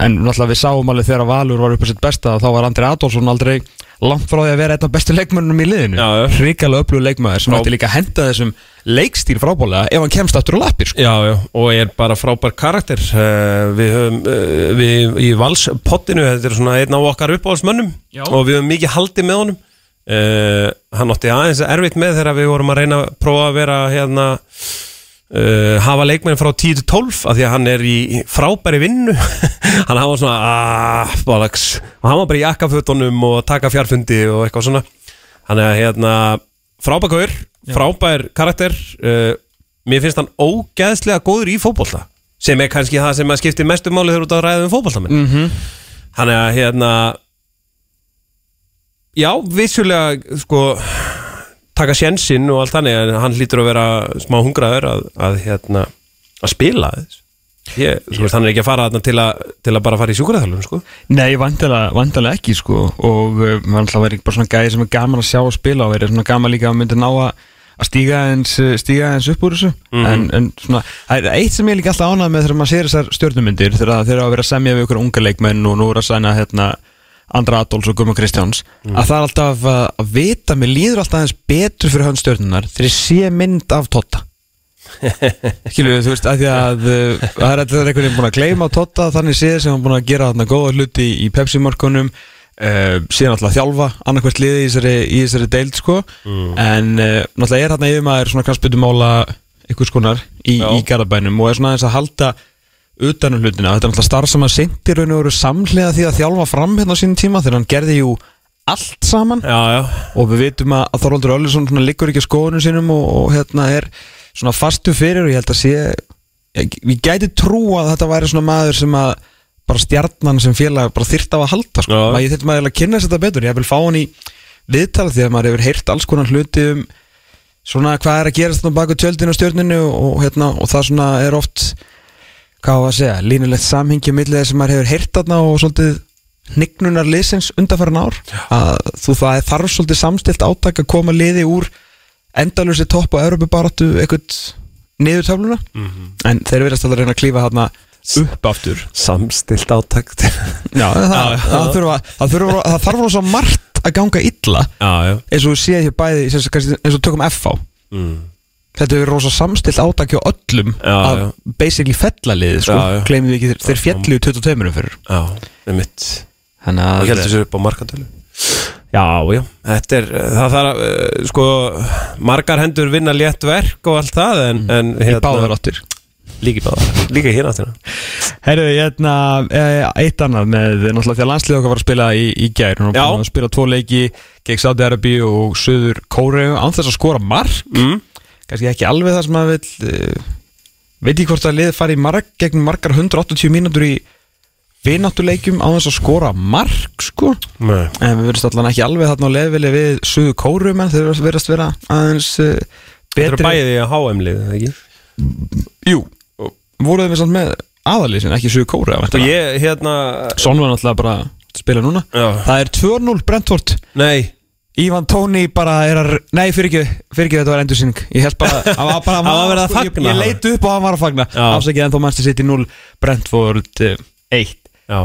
en náttúrulega við sáum alveg þegar Valur var upp á sitt besta þá var Andri Adolfsson aldrei langt frá því að vera einn af bestu leikmönnum í liðinu hrikalega öflugur leikmaður sem Já. ætti líka að henda þessum leikstíl frábólega ef hann kemst aftur á lappir sko. já, já, og er bara frábær karakter uh, Við höfum uh, við, í valspottinu, þetta er svona einn af okkar uppáhaldsmönnum Já. og við höfum mikið haldið með honum uh, Hann átti aðeins erfitt með þegar við vorum að reyna að prófa að vera hérna Uh, hafa leikmenn frá 10 til 12 af því að hann er í frábæri vinnu. Hann hafa svona aah, bólags, og hann var bara í jakkafötunum og taka fjárfundi og eitthvað svona. Hann er hérna frábækur frábær karakter uh, mér finnst hann ógeðslega góður í fótbolta sem er kannski það sem að skipti mestu máli þegar út að ræða um fótboltamenn. Mm -hmm. hann er hérna já, vissulega sko taka sjensinn og allt þannig en hann hlýtur að vera smá hungraður að, að hérna að spila þess ég, þú veist, hann er ekki að fara þarna til til að bara fara í sjúkraþjálfum sko. Nei, vandalega, ekki sko og uh, ætla að vera bara svona gæði sem er gaman að sjá að spila og verið svona gaman líka að myndi ná að að stíga eins, stíga eins upp úr þessu. En, en svona, það er eitt sem ég líka alltaf ánað með þegar maður sér þessar stjórnumyndir þegar þeir eru að vera að semja við ykkur unga leikmenn og nú er að sæna hérna Andra Adolfs og Gumma Kristjáns að það er alltaf að, að vita, mér líður alltaf aðeins betur fyrir hann stjórnunar þegar ég sé mynd af Totta. Skilu, þú veist, að því að uh, það er eitthvað einhvern veginn búin að gleyma Totta þannig séð sem hann búin að gera þarna góða hluti í Pepsi-markunum uh, síðan alltaf að þjálfa annarkvært liði í þessari, í þessari deild sko. En uh, náttúrulega er þarna yfir maður svona kransbyttumála einhvers konar í, Já. í garabænum og er svona aðeins að halda utanum hlutina, þetta er náttúrulega starf sem að sendi raun og veru samhliða því að þjálfa fram hérna á sínum tíma þegar hann gerði jú allt saman já, já, og við vitum að, að Þorvaldur Öllisson liggur ekki á skoðunum sínum og, og hérna er svona fastu fyrir og ég held að sé ég, við gæti trú að þetta væri svona maður sem að bara stjarnan sem félag bara þyrft á að halda sko. Já. maður ég þurfti maður að kynna þetta betur ég vil fá hann í viðtala því að maður hefur heyrt alls konar hluti um svona hvað er að gerast þannig baku tjöldinu og stjörninu og, hérna, og það svona er oft hvað á að segja, línulegt samhengi millið þess að maður hefur heyrt þarna og svolítið hnignunar liðsins undanfæran ár? Að þú það er þarf svolítið samstilt átak að koma liði úr endalursi topp og Európa-baráttu eitthvað niður töfluna? En þeir verðast að reyna að klífa þarna upp aftur. Samstilt átakt já, það, Já, það, þurfa, það, þurfa, það þarf rosa margt að ganga illa já, eins og séð hér bæði sem eins og tökum FH mm. Þetta er rosa samstilt átak hjá öllum Já, að já. basically fellaliðið sko, gleymum við ekki, þeir, fjallu í 22 fyrir. Já, með mitt þannig að heldur sér upp á markantölu já, já, þetta er það þarf, uh, sko margar hendur vinna létt verk og allt það en, en í báðar áttir. Líka í báðar, líka í hináttina Herru, hérna, eh, eitt annað með náttúrulega því að landslið okkar var að spila í, í gær. Hún var að spila tvo leiki gegn Saudi Arabi og Suður Kóreu án þess að skora mark. Mm. Kannski ekki alveg það sem maður vil uh, veit ég hvort að liðið fari í mark gegn margar 180 mínútur í vináttuleikjum á þess að skora mark sko Nei. en við verðumst allan ekki alveg þarna á lefili við Suður Kóreu menn þeir verðast vera aðeins uh, Þetta eru betri bæðið í HM-lið, ekki? Jú, voruð við samt með aðalið sin, ekki Suður Kóreu Og ég, hérna Són var náttúrulega bara að spila núna já. Það er 2-0 Brentford Nei, Ivan Tóni bara er að Nei, fyrir ekki, fyrir ekki þetta var endursýning. Ég held bara Hann var bara Hann var að sko, fagna. Ég, ég hann. leit upp og hann var að fagna. Já. Afsakið en þó mannstu sitt í 0 Brentford uh, 1 Já,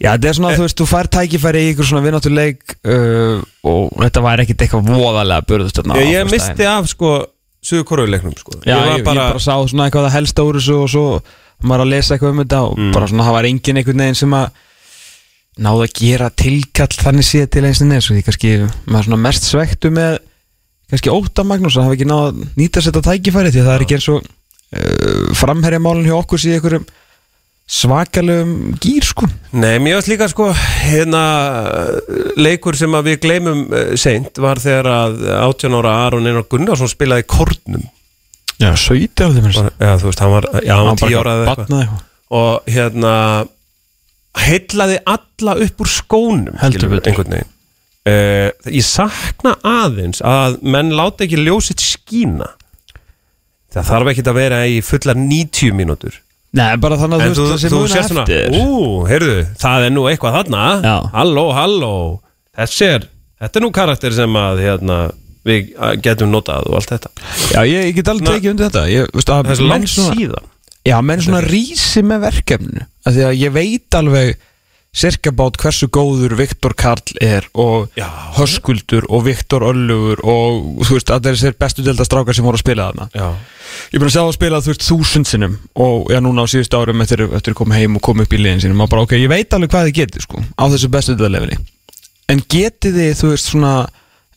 Já, þetta er svona, þú veist, þú fær tækifæri í ykkur svona vinnáttuleik uh, og þetta var ekkit eitthvað voðalega burðust ég, ég misti af sko Suður Koruleiknum sko. Já, ég, var ég bara, sá svona eitthvað að helsta úr þessu og svo maður að lesa eitthvað um þetta og Mm. bara svona það var engin einhvern veginn sem að náðu að gera tilkall þannig séð til eins og neins og því kannski maður svona mest svektu með kannski óta Magnús að hafa ekki náðu að nýta sér þetta tækifæri því að það er ekki eins og uh, framherjamálun hjá okkur síðan einhverjum svakalegum gýr sko. Nei, mér varst líka sko hérna leikur sem að við gleymum uh, seint var þegar að 18 ára Aron Einar Gunnarsson spilaði kornum Já, 17 af þeim Bara- Já, þú veist, hann var, já, hann var 10 ára og hérna heillaði alla upp úr skónum Heldur betur. einhvern veginn. Uh, Ég sakna aðeins að menn láta ekki ljósitt skína. Það þarf ekki að vera í fullar 90 mínútur. Nei, bara þannig að þú veist það sem sést svona, eftir. Ú, heyrðu, það er nú eitthvað þarna. Já. Halló, halló. Þessi er, þetta er nú karakter sem að hérna, við uh, getum notað og allt þetta. Já, ég, ég get alveg tekið undir þetta. Ég, veist, að Það er svo menn langt svona- síðan Já, menn svona rísi með verkefninu af Því að ég veit alveg Cirka bát hversu góður Viktor Karl er Og Já. Höskuldur og Viktor Öllugur Og þú veist, er sér bestu delta strákar sem voru að spila þarna. Já, Ég er búin að sjá að spila þú veist þúsund sinnum Og já, núna á síðustu árum eftir, eftir að koma heim og koma upp í liðin sínum Og bara, ok, ég veit alveg hvað þið getið sko Á þessu bestu delta leveli En getið þið, þú veist, svona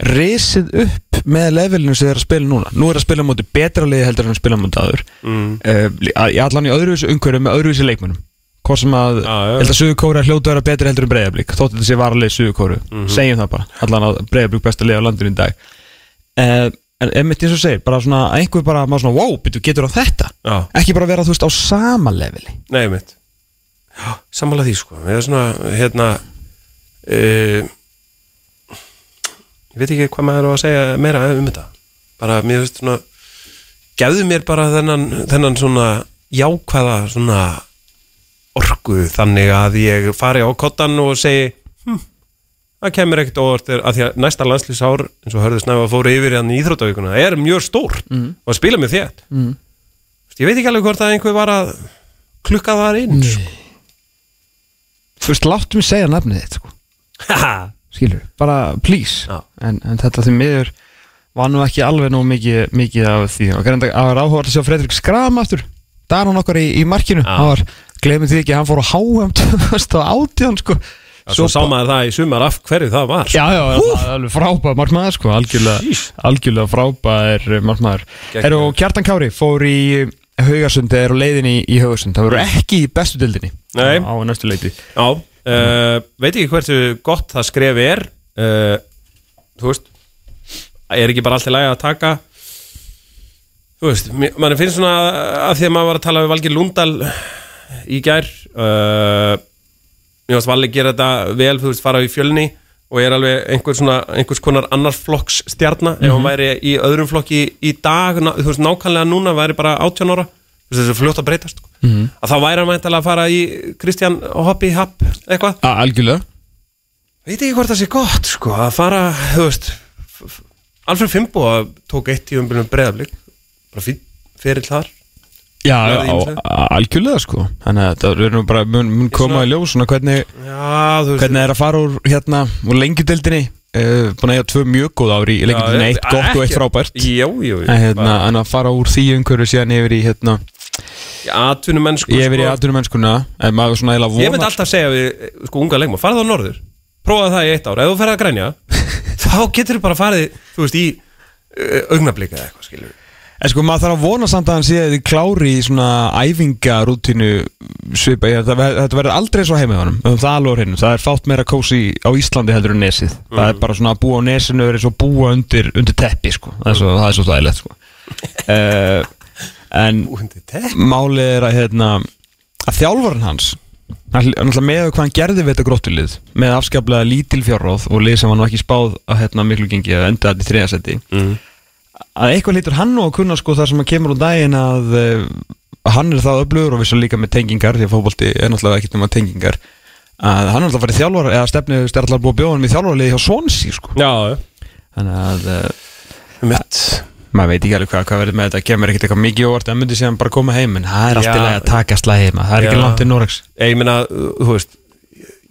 Risið upp með levelinu sem er að spila núna. Nú er að spila móti betra liði heldur en að spila móti aður mm. uh, allan í öðruvísu umhverju með öðruvísu leikmunum hvort sem að, já. ég held að Suður Kóra hljótu að vera betri heldur en Breiðablík þótt þetta sé varalegi Suður Kóru, Mhm. segjum það bara. Allan að Breiðablík besta liða á landinu í dag. Uh, en emitt eins og segir bara svona, að einhver bara, maður svona, wow, byrju, getur á þetta? Já, ekki bara vera, þú veist, á sama leveli. Nei mitt Já, sammála því sko. Ég er svona, hérna uh, Ég veit ekki hvað maður er að segja meira um þetta Bara, mér veist svona Gefðu mér bara þennan, þennan svona jákvæða svona orku þannig að ég fari á kottan og segi hm, það kemur ekkert óvart þegar- að því að næsta landslýsár eins og hörðu snæfa fóru yfir hann í Íþróttavíkuna er mjög stór Mhm. og spila með þétt mm. ég veit ekki alveg hvort að einhver var að klukka þar inn sko. þú veist, láttu mig segja nafnið þitt sko. Haha. Skilur, bara please. Já. en, en þetta því miður var nú ekki alveg nú mikið, mikið af því. Og það var áhugað að sjá Fredrik Skram aftur. Það er hann okkar í, í markinu. Já. hann var, glemum því ekki, hann fór á HM 2018 sko. Svo sá maður það í sumar af hverju það var Já, já, já, það er alveg frábæð markmaður sko, algjörlega, algjörlega frábæð markmaður. Herru, og Kjartan Kári fór í Haugarsund, er á leiðinni í Haugarsund, það verður ekki í bestu dildinni Nei. á næstu leiti. Já, uh, veit ekki hversu gott það skref er. Uh, Þú veist Er ekki bara allt í lagi að taka? Þú veist, manni finnst svona að því að maður var að tala við Valgir Lundal í gær uh, Mér varst Valli gera þetta vel, þú veist, fara í fjölni og er alveg einhver svona, einhvers konar annar flokks stjarna. Ef hann væri í öðrum flokki í dag, þú veist, nákvæmlega núna væri bara 18 ára, þú veist, þessi fljótt að breytast sko. Mhm. að þá væri hann mæntalega að fara í Kristján Hoppi Happ eitthvað. Algjörlega. veit ekki hvort það sé gott sko að fara, þú veist Alfred Fimbo tók eitt í umbyrjum breyðablík bara fyrir þar. Já, algjörlega sko, þannig að það er nú bara mun, mun koma í ljós svona hvernig, já, hvernig er að fara úr hérna, úr lengjudeldinni, uh, búin að eiga tvö mjög góð ári í lengjudeldinni, eitt gott og eitt frábært. jú, jú, jú. En, hérna, að fara úr því umhverju síðan yfir í hérna, atvinnum mennsku ég yfir í sko. atvinnum mennskuna en maður svona eiginlega ég myndi alltaf segja við sko unga leikma, farðu á norður. Prófaðu það í eitt ár, ef þú ferð að grænja þá getur þú bara farið, þú veist, í augnablika eða eitthvað, skilur En sko maður þarf að vona samt að hann sé að þið klári í svona æfingarútínu svipa, ég, þetta, ver- þetta verður aldrei svo heimið honum, um það alveg hreinu. Það er fátt meira kósi á Íslandi heldur en nesið. Það er bara svona að búa á nesinu er eins og búa undir, undir teppi sko, það er svo, það er svo þægilegt sko. Uh, en málið er að hérna, að þjálfarinn hans hann hann með hvað hann gerði við þetta gróttulið með afskaplega lítil fjárráð og lið sem hann var ekki spáð að hérna, miklu gengi að enda þetta í þriðasetti mm. að eitthvað lítur hann nú að kunna sko það sem að kemur úr daginn að uh, hann er það öflugur og við svo líka með tengingar því að fótbolti er náttúrulega ekkert nema tengingar að hann er alltaf að fara í þjálfar eða stefni er alltaf að bjóða hann í þjálfarliði hjá Swansea sko. Já, þannig að uh, mitt maður veit ekki alveg hvað, hvað verður með þetta kemur ekkert eitthvað mikið óvart að myndi síðan bara koma heim en það er allt í Já. lagi að taka slæði heima það er ekki Já. langt til Norex Ég meina, þú veist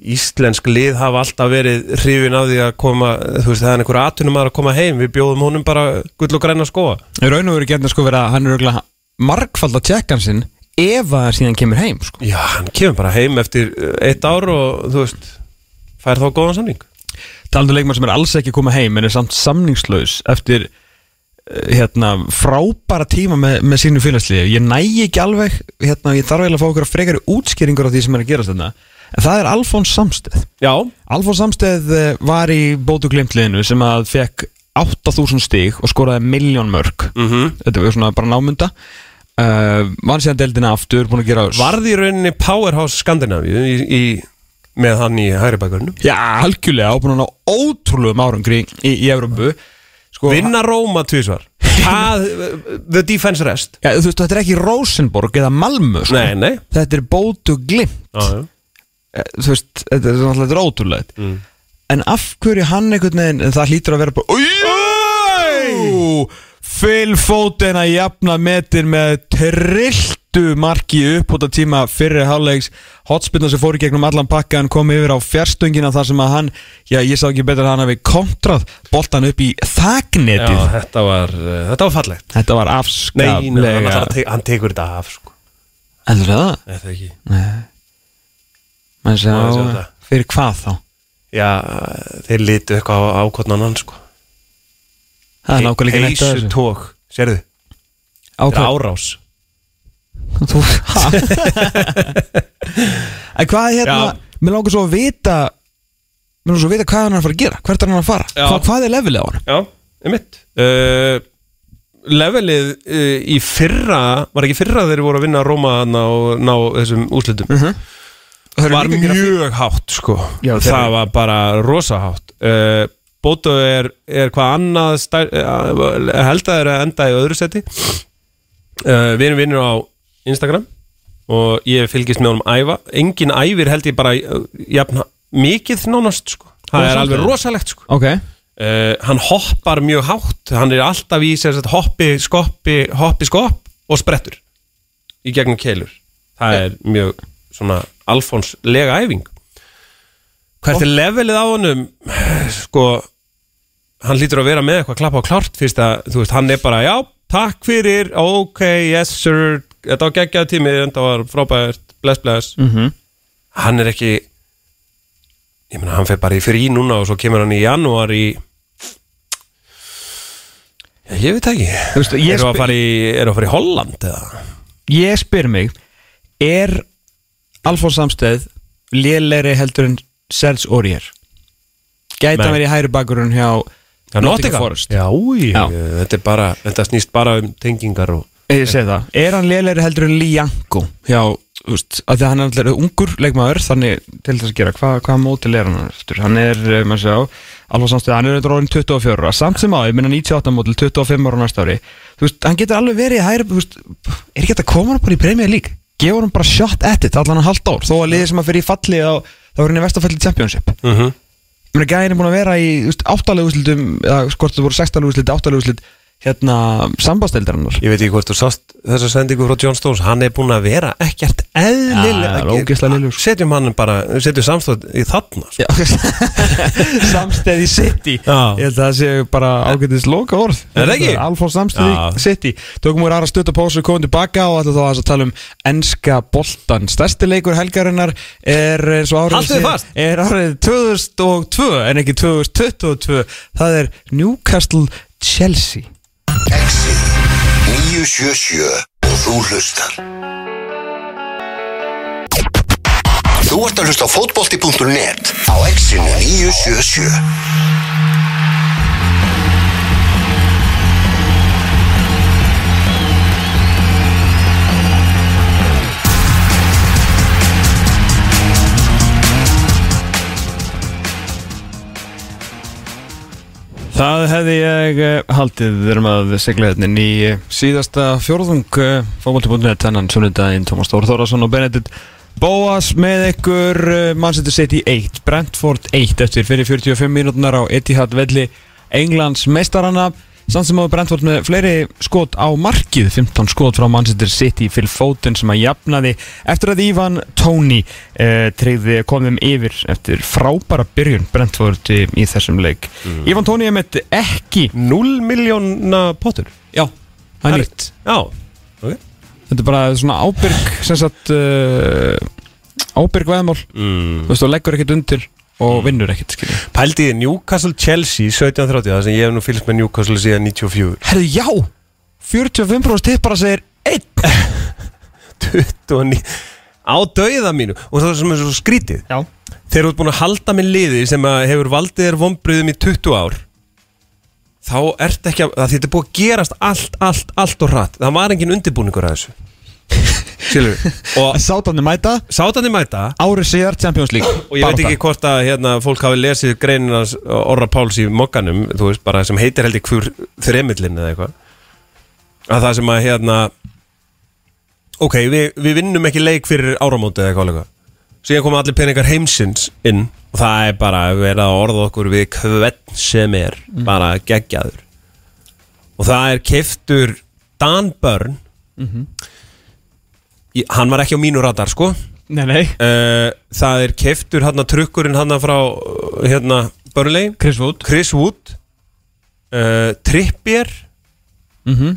Íslensk lið hafa alltaf verið hrifin af því að koma, þú veist, það er einhver atunum að koma heim, við bjóðum honum bara gull og græna skóa í raun og veru getna sko vera að hann er örugglega margfald að tjekkan sinn ef að hann síðan kemur heim sko. Já, hann kemur bara heim eftir uh, eitt ár og þú veist, fær þá góðan samning talandi um leikmann sem er alls ekki að koma heim en er samt samningslaus eftir eh, hérna, frábæra tíma með, með sínu félagsliði. Ég næ ekki alveg, hérna, ég þarf eiginlega að fá okkur frekari útskýringur á því sem er að gerast þetta en það er Alfons Samsteð. Já, Alfons Samsteð eh, var í bótu glimtliðinu sem að fekk 8000 stig og skoraði miljón mörg mm þetta var svona bara námunda. Uh, vann síðan deildina aftur búin að gera varði í rauninni Powerhouse Skandinavíu í, í, með hann í hægri bakgrunnu já, algjörlega. Og búin að ná ótrúlegum árangri í, í Evrópu sko, Vinna Róma tvísvar Hvað, the defense rest Já, þú veist, þetta er ekki Rosenborg eða Malmö sko. Nei, nei Þetta er bótu glimt Já, já. Eh, Þú veist, þetta er náttúrulega þetta er ótrúlegt Mm. En af hverju hann einhvern veginn en Það hlýtur að vera bara Új! Phil Foden að jafna metin með trilltu marki upp út af tíma fyrir hálfleiks hotspinna sem fór í gegnum allan pakkan kom yfir á fjärstungina þar sem að hann já ég sá ekki betur að hann hafi kontrað boltan upp í já, þagnetið þetta var, uh, þetta var fallegt Þetta var Nei, nei, hann, afskaplega ætlar að te hann tekur þetta af sko. Heldur það? Nei, það ekki Menn sjá, þetta? fyrir hvað þá? Já, þeir litu eitthvað á ákvotnan hann sko. Það er nákvæmlega ekki neitt að Heisu þessu tók, sérðu Þetta er árás Þú, ha? en hvað er hérna. Mér langar svo að vita Mér langar svo að vita hvað hann er að fara að gera Hvert er hann að fara? Hva, hvað er levelið á hann? Já, einmitt uh, Levelið uh, í fyrra Var ekki fyrra þeir voru að vinna Róma þarna og ná þessum úslitum Það eru Var líka að gera- mjög hátt sko Já, Það var bara rosa hátt uh, Bóto er, er hvað annað stær, uh, held að er að enda í öðru seti uh, Við erum vinnur á Instagram og ég fylgist með honum æfa. Engin æfir held ég bara uh, jafn, mikið nánast sko. Það er alveg rosalegt sko. Ok. Uh, hann hoppar mjög hátt. Hann er alltaf í sem sagt, hoppi, skoppi hoppi, skopp og sprettur í gegnum keilur. Það er mjög svona Alfons lega æfing. Hvert er levelið á honum? Sko hann lítur að vera með eitthvað klappa á klárt fyrst að þú veist hann er bara já takk fyrir, ok, yes sir þetta var geggjað tími, þetta var frábært bless bless mm hann er ekki ég meina hann fer bara í frí núna og svo kemur hann í janúar í Já, ég veit ekki veist, ég, Eru að spyr, í, eru að fara í Holland eða? ég spyr mig Er Alfons Samsteð lélegri heldur en Serge Aurier? Hann verið í hæri bakurinn hjá Nottingham Forest? Já, Já. Þetta, er bara, þetta snýst bara um tengingar og Ég segi það, er hann lélegri heldur en Lianco hjá, þú veist, að því að hann er alltaf ungur leikmaður, þannig til þess að gera. Hvað, hvað mótil er hann eftir, hann er eh, maður sjá, alveg samstöð, hann er eitthvað orðin 24 ára, samt sem á, ég minna 98 mótil 25 ára á næsta ári, þú veist, hann getur alveg verið í hæri, þú veist, er ekki hægt að koma hann bara í Premier League, gefa hann bara shot at it allan að halda ár, þó að liðið sem að fyrir í falli á, þá er hann í vestafalli Championship. Ég meina gæðin er búin að vera í þú veist, áttalegu úrslitum, eða skort það voru sextalegu úrslit, áttalegu úrslit, hérna sambasteldarinnar Ég veit ekki hvort þú sást þessa sendingu frá John Stones Hann er búin að vera ekkert eðlilega. Setjum hann bara, setjum samstóð í þarna sko. Já, samstæð í City Já. Ég held að það sé bara ágætist loka orð Er? Alfons samstæð í. City Tökum við aðra stutta pásu, komum tilbaka og ætlum þá að tala um enska boltan Stærsti leikur helgarinnar er eins og árið. Er árið 2002 en ekki 2022 Það er Newcastle Chelsea Exit. 977 og þú hlustar. Þú ert að hlusta á fótbolti.net á Exinu 977 Það hefði ég eh, haldið. Við erum að segla hérna í eh, síðasta fjórðung fókbalti.net hennan sunnudaginn. Tómas Þór Þórðarsson og Benedikt Bóas með ykkur Manchester City 1, Brentford 1 eftir fyrir 45 mínútunar á Etihad velli Englands meistarana samt sem á Brentford með fleiri skot á markið. 15 skot frá Manchester City Phil Foden sem að jafnaði eftir að Ivan Tóni uh, treyði komum yfir eftir frábæra byrjun Brentford í, í þessum leik. Ivan Tóni er með ekki 0 miljóna pottur. Já, það er nýtt Já, ok. Þetta er bara svona ábyrg sem sagt uh, ábyrg veðmál. Mm. þú veist, og leggur ekkert undir og vinnur ekkert, skilja Pældi í Newcastle Chelsea 1730 það sem ég hef nú fylgst með Newcastle síðan 94 Herðu, já, 45% tippara segir 1 29 á dauða mínu og það sem er svo skrítið. Já. Þegar þú ert búin að halda með liði sem að hefur valdið þér vonbröðum í 20 ár þá ert ekki að, að þetta er búið að gerast allt, allt, allt og hratt. Það var engin undirbúningur að þessu Sátandi mæta, sátandi mæta. Árið síðar Champions League. Og ég veit ekki hvort að hérna, fólk hafi lesið greinina Orra Páls í mokkanum þú veist bara sem heitir held ég hver þremillin eða eitthvað. Að það sem að hérna ok, við, við vinnum ekki leik fyrir áramóti eða eitthvað síðan koma allir peningar heimsins inn og það er bara að vera að orða okkur við hvern sem er bara geggjaður. Og það er keftur Dan Burn Í- hann var ekki á mínu radar sko. Nei, nei. Uh, það er keftur hann trukkurinn hann frá uh, hérna Burnley. Chris Wood. Chris Wood. Uh, Trippier. Mm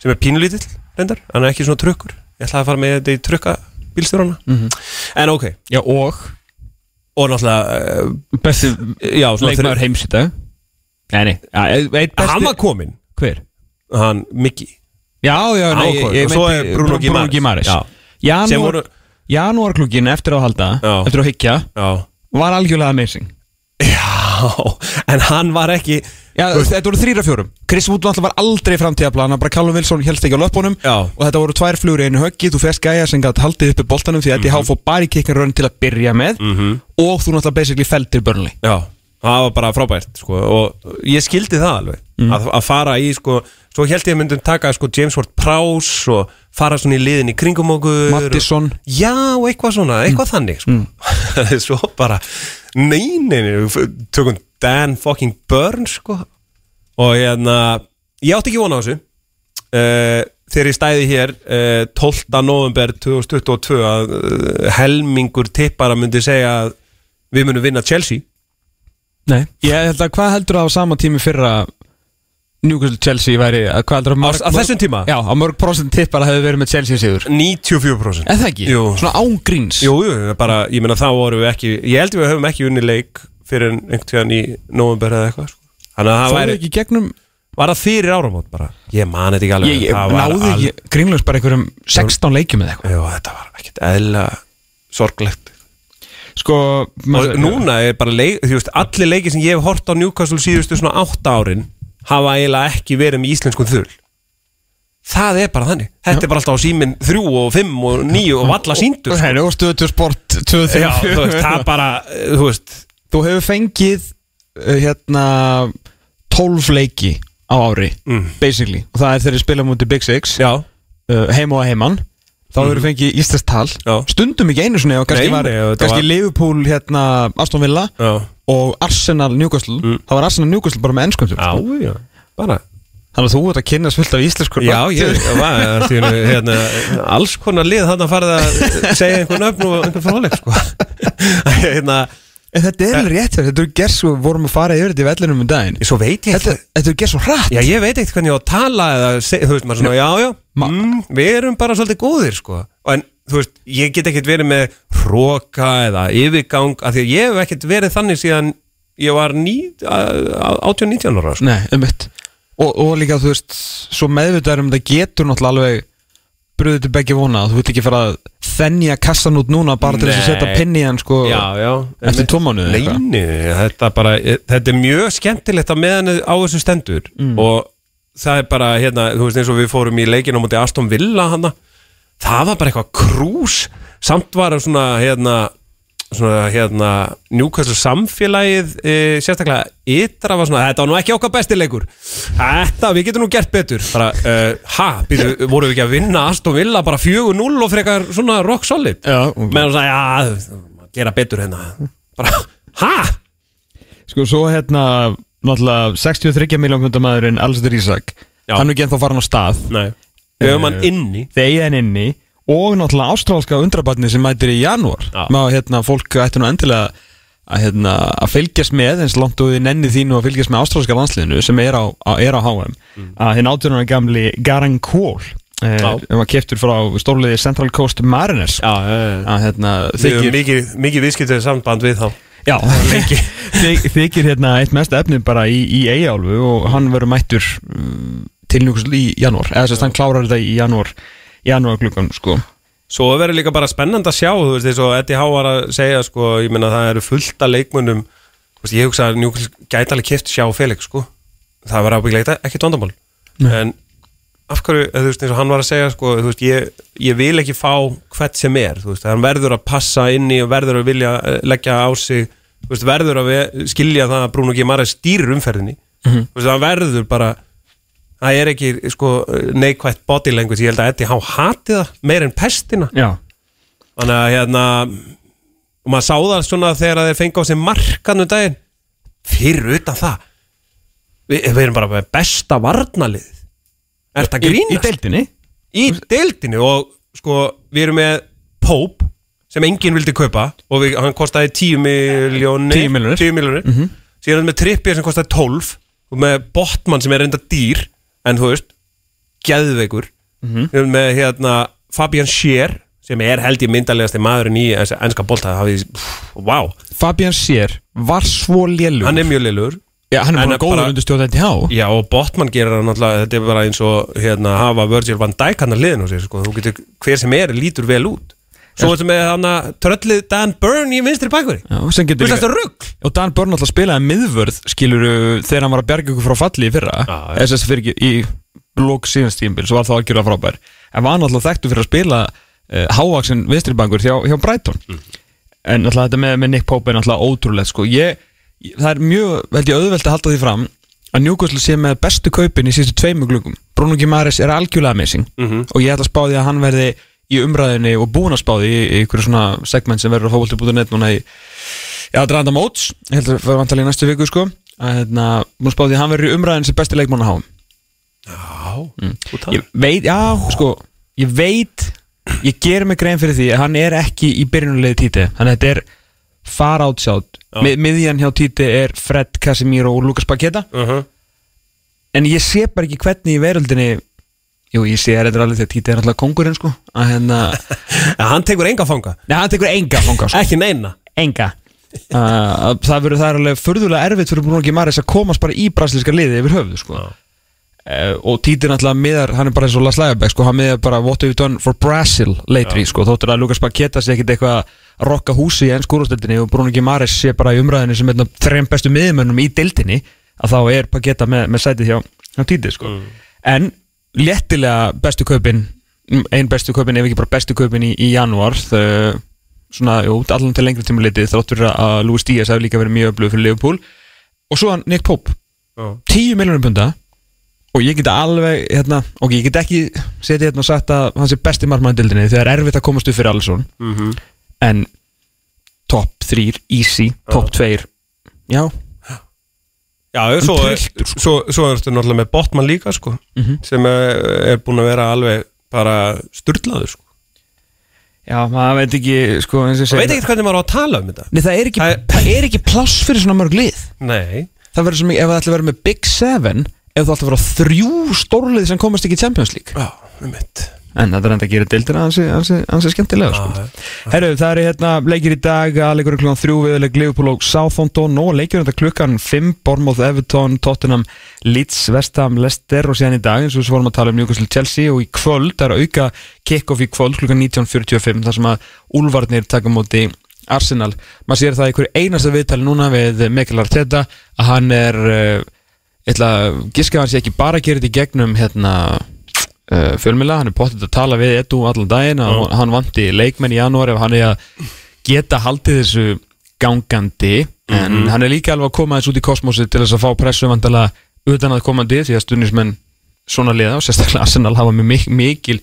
sem er pínulítill reyndar, hann er ekki svona trukkur. Ég ætlaði að fara með þetta í trukka bílstjórana. En ok, Já, og? Og náttúrulega uh, besti já, svona leikmaður heims í dag. Nei, nei, ja, hann var kominn, Hver? hann Mickey Já, já, nei, Á, ég, og ég svo er Bruno Guimaraes. Janúar, janúarklúkin eftir að halda Já. Eftir að hyggja já, Var algjörlega amazing. Já, en hann var ekki Já, þetta voru þrýra fjórum. Chris Wood náttúrulega var aldrei framtíðaplana Bara Callum Wilson helst ekki á löpunum. Og þetta voru tvær í einu höggi Þú fyrst gæja sem gætt haldið uppi boltanum Því að Eddie Howe fór bara í kickin run til að byrja með. Mhm. Og þú náttúrulega basically feldir Burnley. Já, það var bara frábært sko, og ég skildi það alveg að, að fara í, sko, svo held ég að myndum taka sko, James Ward Prowse og fara svona í liðin í kringum okkur Mattisson. og, Já, eitthvað svona, eitthvað þannig sko. Svo bara Nei, nei, nei, við tökum Dan fucking Burns sko. og hérna ég átti ekki vona á þessu uh, þegar ég stæði hér uh, 12. november 2022 að uh, helmingur tippara myndi segja að við munum vinna Chelsea Nei Ég held að hvað heldur það á sama tími fyrra Newcastle Chelsea væri að Hvað heldur að mörg Á- á þessum tíma? Já, á mörg prosent tippar að hefði verið með Chelsea sigur 94% Eða það ekki? Jú. Svona ángríns Jú, jú, bara, ég meina þá vorum við ekki Ég held við höfum ekki unni leik fyrir einhvern tíðan í november eða eitthvað sko. Þannig að það væri, ekki gegnum var það fyrir áramót bara Ég mani þetta ekki alveg Ég, ég það náði al- ekki grínlaus bara einhverjum 16 leikjum eða eitthvað Jú, þetta var ekkert eðla sorglegt Sko Og núna er bara leik, veist, allir leiki sem ég hef hort á Newcastle síðustu svona átta árin hafa eiginlega ekki verið með íslenskum þull Það er bara þannig. Þetta er bara alltaf á síminn þrjú og fimm og níu og valla síndur sko. Hæri, og stöðu sport 2, 3, Já, þú veist, það bara, eh, þú veist. Þú hefur fengið uh, hérna 12 leiki á ári Mm. basically. Og það er þegar ég spila mútið Big Six Já, uh, heim og heimann þá hefur fengið íslenskt tal. Stundum ekki einu svona Nei, var, var- Liverpool hérna Aston Villa já. og Arsenal Newcastle. Það var Arsenal Newcastle bara með ennskum Já, já, bara. Þannig að þú ert að kynna svilt af íslenskur Já, ég var hérna, alls konar lið þannig að farið að segja einhvern öfn og einhvern fráleik sko. hérna, en þetta er alveg rétt þetta er gerð svo, vorum að fara yfir þetta í vellinum um daginn. Svo veit ég þetta, þetta er gerð svo hratt. Já, ég veit ekkert hvernig ég á að tala eða, seg, þú veist, maður svona, já, já, mm, við erum bara svolítið góðir, sko. En, þú veist, ég get ekkert verið með hróka eða yfirgang af því að ég hef ekkert verið þannig síðan ég var ní- á- 18-19 ára, sko. Nei, um mitt og, og líka þú veist, svo meðvitaður um þetta getur náttúrulega alveg bröðið til begge vona þú vilt ekki fara að þennja kassan út núna bara til þess að setja pinni hann sko. Já, já eftir nei, þetta, bara, þetta er mjög skemmtilegt að meðan á þessu stendur. Mm. og það er bara, hérna, þú veist eins og við fórum í leikinu á móti Aston Villa hana. Það var bara eitthvað krús. Samt var það svona, hérna svona hérna njúkvæslu samfélagið e, sérstaklega ytra var svona þetta var nú ekki okkar bestileikur þetta, við getum nú gert betur. Bara, uh, ha, býtu, voru við ekki að vinna Aston Villa bara 4-0 og frekar svona rock solid? Já, ok. meðan svona, já, gera betur hérna. Bara, ha? Sko, svo hérna, náttúrulega 63 miljón hundar maðurinn Alistair Isak. Já. Hann er ekki ennþá farin á stað. Nei, við höfum hann inni. Þeir eiga hann inni Og náttúrulega ástrálska undrabarni sem mætir í janúar. Má, hérna, fólk ætti nú endilega að, hérna, að fylgjast með eins langt og þið nenni þínu að fylgjast með ástrálska landsliðinu sem er á, á, er á HM að hinn átjörnuna gamli Garan Kól eh, sem var keftur frá stórliði Central Coast Mariners. Já, já, að hérna, þykir, mikið, mikið viðskiptið samband við þá. Já, þykir, hérna, eitt mest efni bara í, í eigálfu og hann verður mættur um, til njúkast í janúar. Eða þess að hann klárar þetta í janúar janúar glukkan sko. Svo verður líka bara spennand að sjá, þú veist, eins og Eddie Howe var að segja, sko, ég meina það eru fullt af leikmunum, veist, ég hugsa að Newcastle gæti alveg kipt sjá Felix, sko, það var ábygglega ekkert vandamál, en af hverju, þú veist, eins og hann var að segja, sko, veist, ég, ég vil ekki fá hvert sem er, þú veist, hann verður að passa inn í og verður að vilja eh, leggja á sig, veist, verður að skilja það að Bruno Gimares stýrir umferðinni, þú veist, hann verður bara, það er ekki, sko, neikvætt body language, ég held að Eddie Howe hati það meir en pestina, já, Þannig að hérna og maður sá það svona þegar þeir fengi á sig markanu daginn. Fyrir utan það. Við, við erum bara með besta varnalið Er þetta í, í grínast? deildinni? Í, deildinni og sko við erum með Pope sem enginn vildi kaupa og við, hann kostaði 10 miljónir 10 milljónir. 10 miljónir síðan erum við með Trippier sem kostaði 12 og með Botman sem er reynda dýr en þú veist, geðveikur við erum með hérna Fabian Scher sem er held ég myndalegasti maðurinn í ennska pff, wow, Fabian Scher var svo lélug hann er mjög liður já, hann er bara góður bara- undir stjórn þetta hjá Já og Botman gerir hann náttúrulega þetta er bara eins og hérna hafa Virgil van Dijk hann að sér sko, þú getur hver sem er lítur vel út Svo ertu með hann að tröllið Dan Burn í vinstri bakveri Þú veist þetta rugg Og Dan Börn alltaf spilaði miðvörð skiluru þegar hann var að berga ykkur frá falli í fyrra. Að fyrir ekki í lók síðans tímbil svo var það algjörlega frábær. En var náttúrulega þekktu fyrir að spila uh, hávaksin vinstribangur hjá, hjá Brighton. Mm. en náttúrulega þetta með, með Nick Pope er náttúrulega ótrúlegt sko. ég, það er mjög held ég auðvelt að halda því fram að Newcastle sé með bestu kaupin í síðustu tveimu glugum Bruno Gimares er algjörlega amazing. Mhm. og ég ætla að spá því að hann verði í umræðinni og búin að spá því í, í ykkur svona segment sem verður á fókvöldi.net núna í Já, Dranda Móts, ég held að var vantalið í næstu viku sko. Að hérna, múin spáði að hann verður í umræðin sem besti leikmann að háum Já, þú Ég veit, já, sko ég veit, ég ger mig grein fyrir því að hann er ekki í byrjunulegi títi þannig að þetta er far átsjátt Já. Mið, miðjan hjá títi er Fred Casemiro og Lucas Paqueta. Uh -huh. en ég sé bara ekki hvernig í veröldinni jú, ég sé þetta alveg þegar títi er alltaf kongurinn sko. Að hérna, ja, Hann tekur enga fanga, neða, hann tekur enga fanga sko. ekki neina. Enga. Uh, það verður það er alveg förðulega erfitt fyrir Bruno Gimares að komast bara í brasilíska liði yfir höfðu sko. uh, og Títi náttúrulega miðar hann er bara eins og Lars Lægabæk sko, hann miðar bara what have you done for Brazil lately sko, þóttur að Lukas Paqueta sé ekkit eitthvað að rokka húsi í ennsku úrstældinni og Bruno Gimares sé bara í umræðinni sem af þreim bestu miðmönnum í dildinni að þá er Paqueta með, með sætið hjá, hjá Títi sko. en léttilega bestu kaupin einn bestu kaupin ef ekki bara bestu kaupin í, í janúar þau svona, jú, allan til lengri tíma litið þáttur að Luis Díaz hefur líka verið mjög öflug fyrir Liverpool. Og svo hann Nick Pope. Já. 10 miljonum punda. Og ég get alveg, hérna, ok, ég get ekki setið hérna og sagt að hann sé besti margmændildinni þegar er erfitt að komast upp fyrir Alisson. Mm en top 3 easy, top 2 já, Já, svo, trylltur, sko. svo, svo ertu náttúrulega með Botman líka sko, Mhm. sem er, er búin að vera alveg bara sturlaður sko. já, maður veit ekki sko, Það veit ekki hvernig maður á að tala um þetta Nei, það er ekki, Það er- það er ekki pláss fyrir svona mörg lið Nei það verður sem, ef það ætla að vera með Big Seven ef það ætla að vera þrjú stórlið sem komast ekki í Champions League Já, um mitt en það er enda að gera dildina ansi, ansi, ansi skemmtilega sko. Herru, það eru hérna leikir í dag að leikur klukkan þrjú viðleik Liverpool og Southampton og leikir þetta klukkan 5 Bournemouth, Everton, Tottenham Leeds, Vestham, Leicester og síðan í dag eins og við vorum að tala um Newcastle Chelsea og í kvöld, það er að auka kick-off í kvöld klukkan 19.45 þar sem að Úlfarnir taka móti Arsenal, maður sér það í hverju einasta viðtali núna við Mikael Arteta að hann er ég ætla að giska að hann sé ekki bara að gera þetta í gegnum hérna uh, fjölmila, hann er pottið að tala við Edu allan daginn að hann vanti leikmenn í janúar ef hann er að geta haldið þessu gangandi. En Mhm. hann er líka alveg að koma þess út í kosmosi til þess að fá pressu vandala utan að komandi því að stundismenn svona liða og sérstaklega Arsenal hafa mik mikil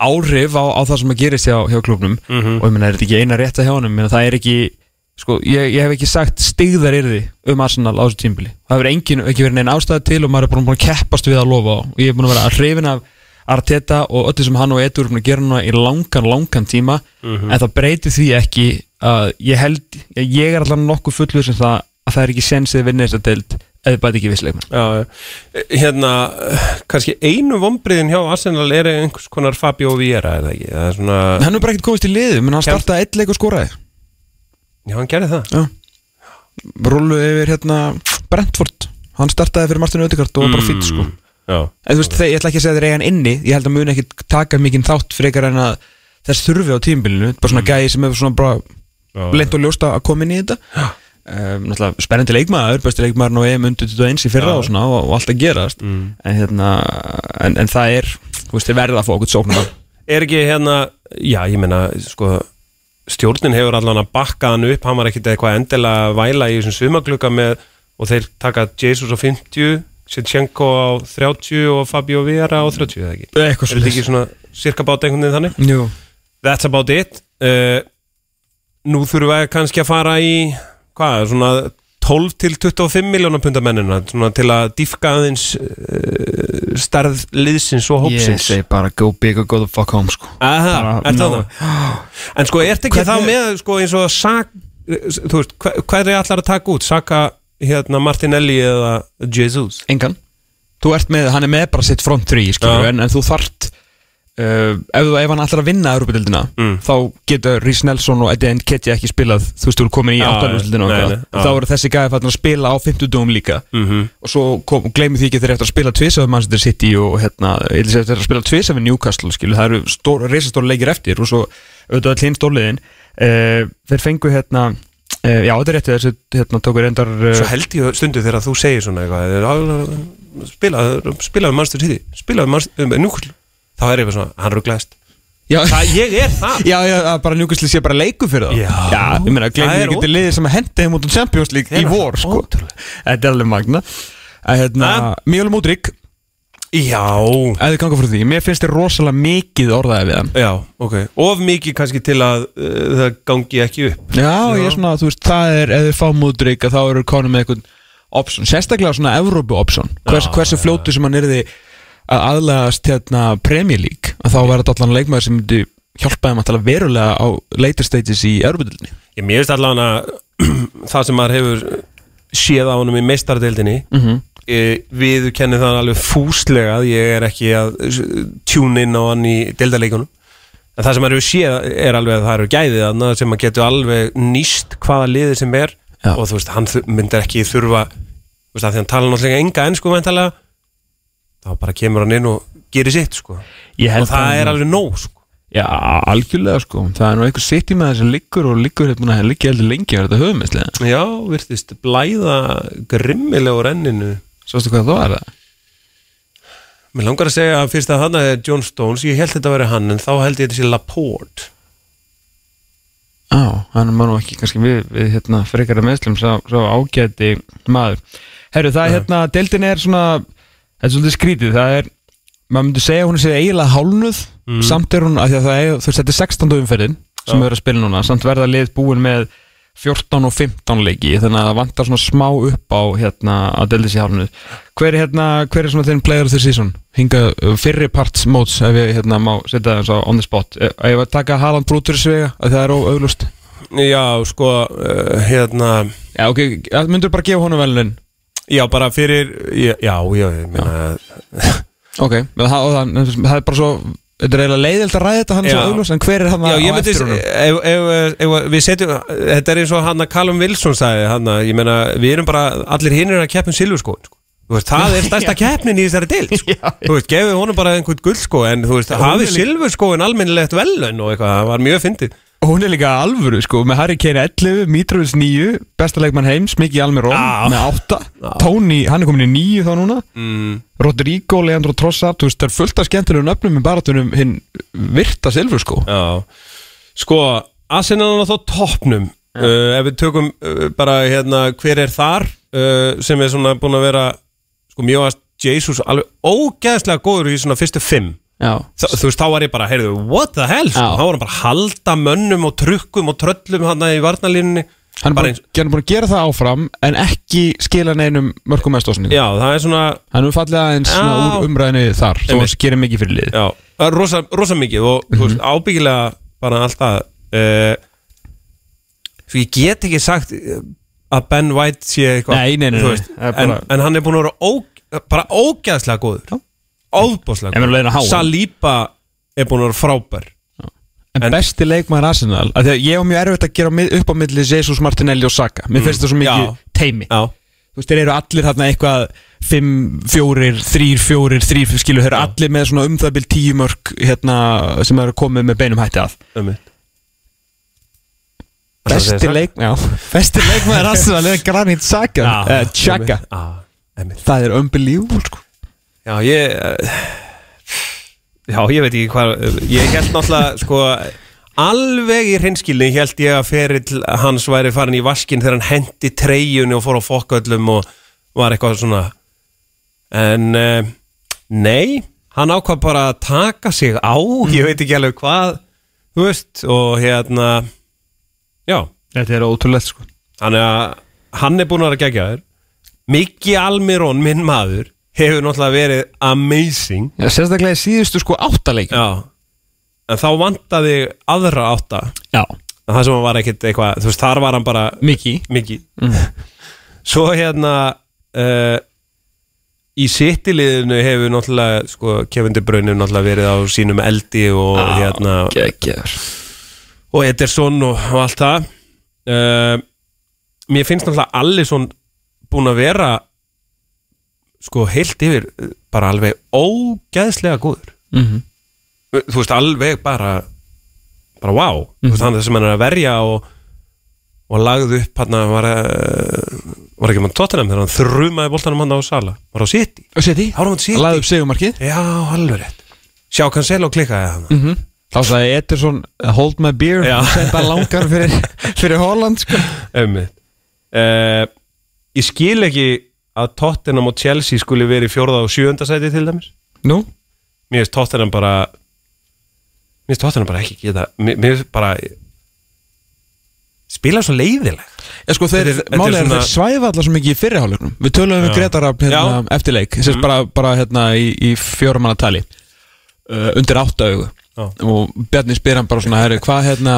áhrif á, á það sem að gerist hjá, hjá klubnum Mhm. og ég meina er þetta ekki eina rétta hjá honum? Ég meina, það er ekki sko, ég, ég hef ekki sagt stigðar yrði um Arsenal á þessu tímbili það hefur engin, ekki verið neinn ástæði til og maður er búin að keppast við að lofa og ég er búin að vera að hrifin af Arteta og öllu sem hann og Edur er að gera núna í langan, langan tíma Mhm. en það breytir því ekki að ég held, ég er alltaf nokkuð fullur sem það að það er ekki sensið vinnir þess að deild eða bara ekki vissleikmenn Já, hérna, kannski einu vombriðin hjá Arsenal er einhvers konar Fabio Vieira, það ekki? Er svona, hann er bara ekkert komist í liðu, menn hann startaði eitt leik og skoraði já, hann gerði það. Já. rullu yfir hérna Brentford, hann startaði fyrir Martin Ödegard og var bara fýtt sko en þú veist, ég ætla ekki að segja þeir eiga hann inni ég held að muni ekki taka mikinn þátt frekar en að þess þurfi á tímbilinu bara svona gæði sem hefur svona bara já. leint og ljóst að koma inn í þetta. Um, náttúrulega spennandi leikmaður besti leikmaður á EM undir 21 í fyrra og svona og, og allt að gerast. Mm. en hérna en, en það er, þú veist, þeir verða að fá okkur sóknum Er ekki hérna, já, ég meina, sko, stjórnin hefur allan að bakka hann upp, hann var ekkit eitthvað endilega væla í þessum sumaglugga með, og þeir taka Jesus á 50, Sinchenko á 30 og Fabio Vieira á 30, eða ekki? eitthvað Er þetta ekki svona cirka bát einhvern veginn þannig? Jú. That's about it uh, Nú þurfum við kannski að fara í hvað, svona 12 til 25 miljónar pundamennina svona til að dýfka aðeins uh, starð liðsins og ég hópsins segi bara go big or go the fuck home sko Aha, er það no. það? En sko, ert ekki Hvernig- þá með sko eins og sak, þú veist, hver er allar að taka út? Saka, hérna, Martinelli eða Jesus? engan. Þú ert með, hann er með bara sitt front 3 skilur, en, en þú þart uh, ef, ef hann ætlar að vinna Europadildina Mm. þá getur Rhys Nelson og Eddie Nketiah ekki spilað þú veist, þú er komin í Já, áttarúsildina og þá eru þessi gæði fættin að spila á 50 dögum líka. Mm og svo kom, gleymið því ekki þeir eftir að spila tvisa við Manchester City og hérna, ætla að spila tvisa við Newcastle skilu, það eru stór, reisastóra leikir eftir og svo auðvitað all uh, já þetta er réttið þessi hérna tókur endar Svo uh, held ég stundu þegar þú segir svona eitthvað Spilaðu spila Manchester City Spilaðu Manchester Newcastle. Þá er ég bara svona, hann rugglaðist já, Það, ég er það. Já, já, bara Newcastle sé bara leiku fyrir það Já. ég meina, glemir ekki til liðið sem að henda þeim út um Champions League í vor, sko. Þetta er alveg magna að hérna, Ha? Já. Þið ganga frá því mér finnst þér rosalega mikið orðaði við hann. Já, ok. Of mikið kannski til að uh, það gangi ekki upp. Já, ég er svona, þú veist, það er ef þið fá Múdrik að þá eru konum með eitthvað option, sérstaklega svona Evrópu option. Hvers, Já, hversu fljótu sem hann yrði að aðlegast hérna Premier League að þá verður þetta allan leikmaður sem myndi hjálpa þeim að tala verulega á later stages í Evrópudildinni Ég mér veist allan að það sem maður hefur séð á honum í meistardeildinni mm -hmm. E, við kennum það alveg fúslega að ég er ekki að tjúna inn á hann í deildarleikunum en það sem hefur séð er alveg að það eru gæðið þarna sem maður getur alveg nýst hvaða liðið sem er. Já. og þú veist, hann myndir ekki þurfa þú veist, að því hann tala náttúrulega enga ennsku væntalega þá bara kemur hann inn og gerir sitt sko. Og það er alveg nóg sko. Já, algjörlega sko. Það er nú einhver sitt í með þessi liggur og liggur hérna að liggja heldur lengi að þetta höfumesslega Já, virtist blæða grimmilega úr enninu Sástu hvað það var það? Mér langar að segja að fyrst að hann er John Stones, ég held þetta að vera hann en þá held ég þetta sé Laporte Á, hann var nú ekki kannski við, við hérna frekara meðslum sá, sá ágæti maður Herru, það er hérna, deildin er svona þetta er svolítið skrítið, það er maður myndi segja að hún sé eiginlega hálnuð samt er hún, að það er, þú veist, þetta er 16. umferðin sem Já. er að spila núna, samt verða lið búin með 14 og 15 leiki þannig að það vantar svona smá upp á hérna að deildin sé hálnuð hver er hérna, hver er svona þeirn player of the season? Hinga uh, fyrri parts móts ef ég hérna má setja það á on the spot. Ef ég var að taka Haaland Brútur í svega að það er óauglust Já, sko, uh, hérna Já, ok, myndur bara gefa honum velun Já, bara fyrir, já, já, já ég meina Ok, það, og það, það er bara svo Þetta er eiginlega leiðilt að ræða þetta hann er svo Já. auglust En hver er hann Já, á eftir ef, við setjum, þetta er eins og hann að Callum Wilson sagði, hann að, ég meina, við erum bara, allir hinn er að keppum silfurskóin, sko. Þú veist, það er stærsta keppnin í þessari deild, sko. Já. Þú veist, gefið honum bara einhvern guldskó, en þú veist, hafið silfurskóin almennilegt velun og eitthvað, það var mjög fyndið. Hún er líka alvöru, sko Með Harry Kane 11, Mitrovic 9 Besta leikmann heims, Miki Almirón Já. Með 8 Tony, hann er komin í 9 þá núna. Mm. Rodrigo, Leandro Trossard Þú veist, það er fullt af skemmtilegum nöfnum Með baratunum hinn virta silfur, sko. Já, sko Arsenal er þá toppnum. Uh, ef við tökum uh, bara hérna hver er þar uh, sem er svona búin að vera sko mjög að Jesus alveg ógeðslega góður í svona fyrstu fimm Þa, þú veist, þá var ég bara, heyrðu, what the hell sko? Já. þá var hann bara að halda mönnum og trukkum og tröllum hann í varnalínunni hann er búin, að gera það áfram en ekki skila neinum mörgum með stóðsningu Já, það er svona, Hann er fallið aðeins Já. úr umræðinu þar að gerir mikið fyrir lið já, rosa, rosa mikið og þú veist, ábyggilega bara alltaf uh, ég get ekki sagt uh, að Ben White sé eitthvað Nei, nei, nei, þú nei, veist, það en, en hann er búin að vera ó, bara ógeðslega góður. Óbúslega Að háa. Saliba er búin að vera frábær. En, En- besti leikmaður Arsenal af því að Ég var mjög erfitt að gera upp á milli Jesus, Martinelli og Saka. Mér finnst það svo mikið Já. teimi Já, Þú veist, þeir eru allir þarna eitthvað 5, 4, 3, 4, 3 skilu, þeir eru allir með svona um það 10 mörg hérna, sem eru komið með beinum hætti að. Mig Besti leik, já, besti leikmaður Arsenal er Granit Saka uh, Chaka, einmitt. það er unbelievable sko. Já, ég eh, Já, ég veit ekki hvað Ég held náttúrulega sko Alveg í hreinskilni held ég að ferill hans væri farin í vaskin þegar hann hendi treyjunni og fór á fokköllum og var eitthvað svona. En uh, nei hann ákvað bara að taka sig á ég veit ekki alveg hvað þú veist og hérna já, Þetta er ótrúlegt sko. Þannig að hann er búin að vera geggjaður. Mikki Almirón, minn maður hefur náttúrulega verið amazing. Já, sérstaklega í síðustu sko áttaleik Já. En þá vantaði aðra átta. Já, En það sem hann var ekkit eitthvað Þú veist, þar var hann bara Miki Mikki. Svo hérna uh, Í sittiliðinu hefur náttúrulega sko, Kevin De Bruyne hefur náttúrulega verið á sínum eldi og hérna Gekkjaður og Ederson og, og allt það. Uh, mér finnst náttúrulega Allison búin að vera sko heilt yfir uh, bara alveg ógæðslega góður. Mm -hmm. þú veist alveg bara bara wow, þú veist hann það sem hann er að verja og, og lagði upp hann var, uh, var ekki mann Tottenham þegar hann þrumaði boltanum hann á Sala var á City, Og City? Laði upp segumarkið já, alveg rétt. Sjá Cancelo klikkaði hann mm -hmm. Þá sagði Ederson Hold my beer. Senda langar fyrir, fyrir Holland sko. Ömmið uh, Ég skil ekki að Tottenham og Chelsea skuli verið fjórða og sjöunda sæti til dæmis? Nú, Mér finnst Tottenham bara Mér finnst Tottenham bara ekki geta Mér finnst bara Spila svo leiðileg Já, sko, þeir, Þetta þetta er svona- þeir svæfa allar svo mikið í fyrirháleiknum Við töluðum við. Gretarab hérna, Já. eftirleik Sérst bara, bara hérna í, í fjóramanna tali uh, Undir átta augu. Já. Og Bjarni spyr hann bara svona herri, Hvað hérna,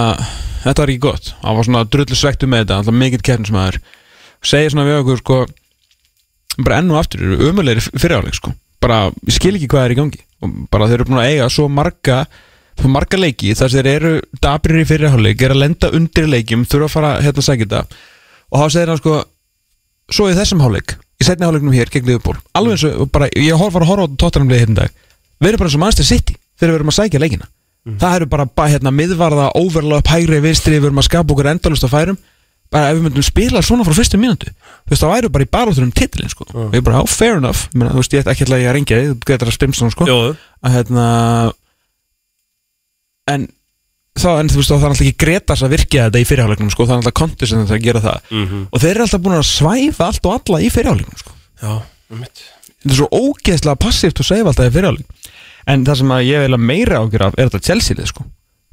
þetta var ekki gott. Hann var svona drullu svektu með þetta Alltaf mikill keppnismæður Segir svona við okkur sko Bara enn og aftur eru umulegri fyrirháleik sko. Bara, ég skil ekki hvað er í gangi. Og bara þeir eru búin að eiga svo marga marga leiki þar sem þeir eru dabrir í fyrirháleik Er að lenda undir leikjum Þurfa að fara hérna að segja þetta. Og þá segir hann sko svo í þessum hálfleik, í setni hálfleiknum hér gegn Liverpool, alveg eins og bara ég var að horfa á Tottenham liði hérna dag við erum bara eins og Manchester City þegar við erum að sækja leikina. Það eru bara, bara hérna, miðvarða overlap hægri vinstri, við erum að skapa okkur endalust af færum bara ef við myndum spila svona frá fyrstu mínútu þú veist, þá væru bara í baróttur um titlin sko. og ég bara, á, fair enough, Ég meina, þú veist, ég ætla ekki að ringja þig, þú getur að stimst sko. Að hérna en þá, en þú veist, þá það er alltaf ekki Gretas að virkja þetta í fyrirháleiknum, sko, það er alltaf konti sem þetta að gera það. Mhm. og þeir eru alltaf búin að svæfa allt og alla í fyrirháleiknum, sko. Þetta er svo ógeðslega passíft og svæfa alltaf í fyrirháleik en það sem að ég vil að meira ágjur af er þetta Chelsea-lið, sko.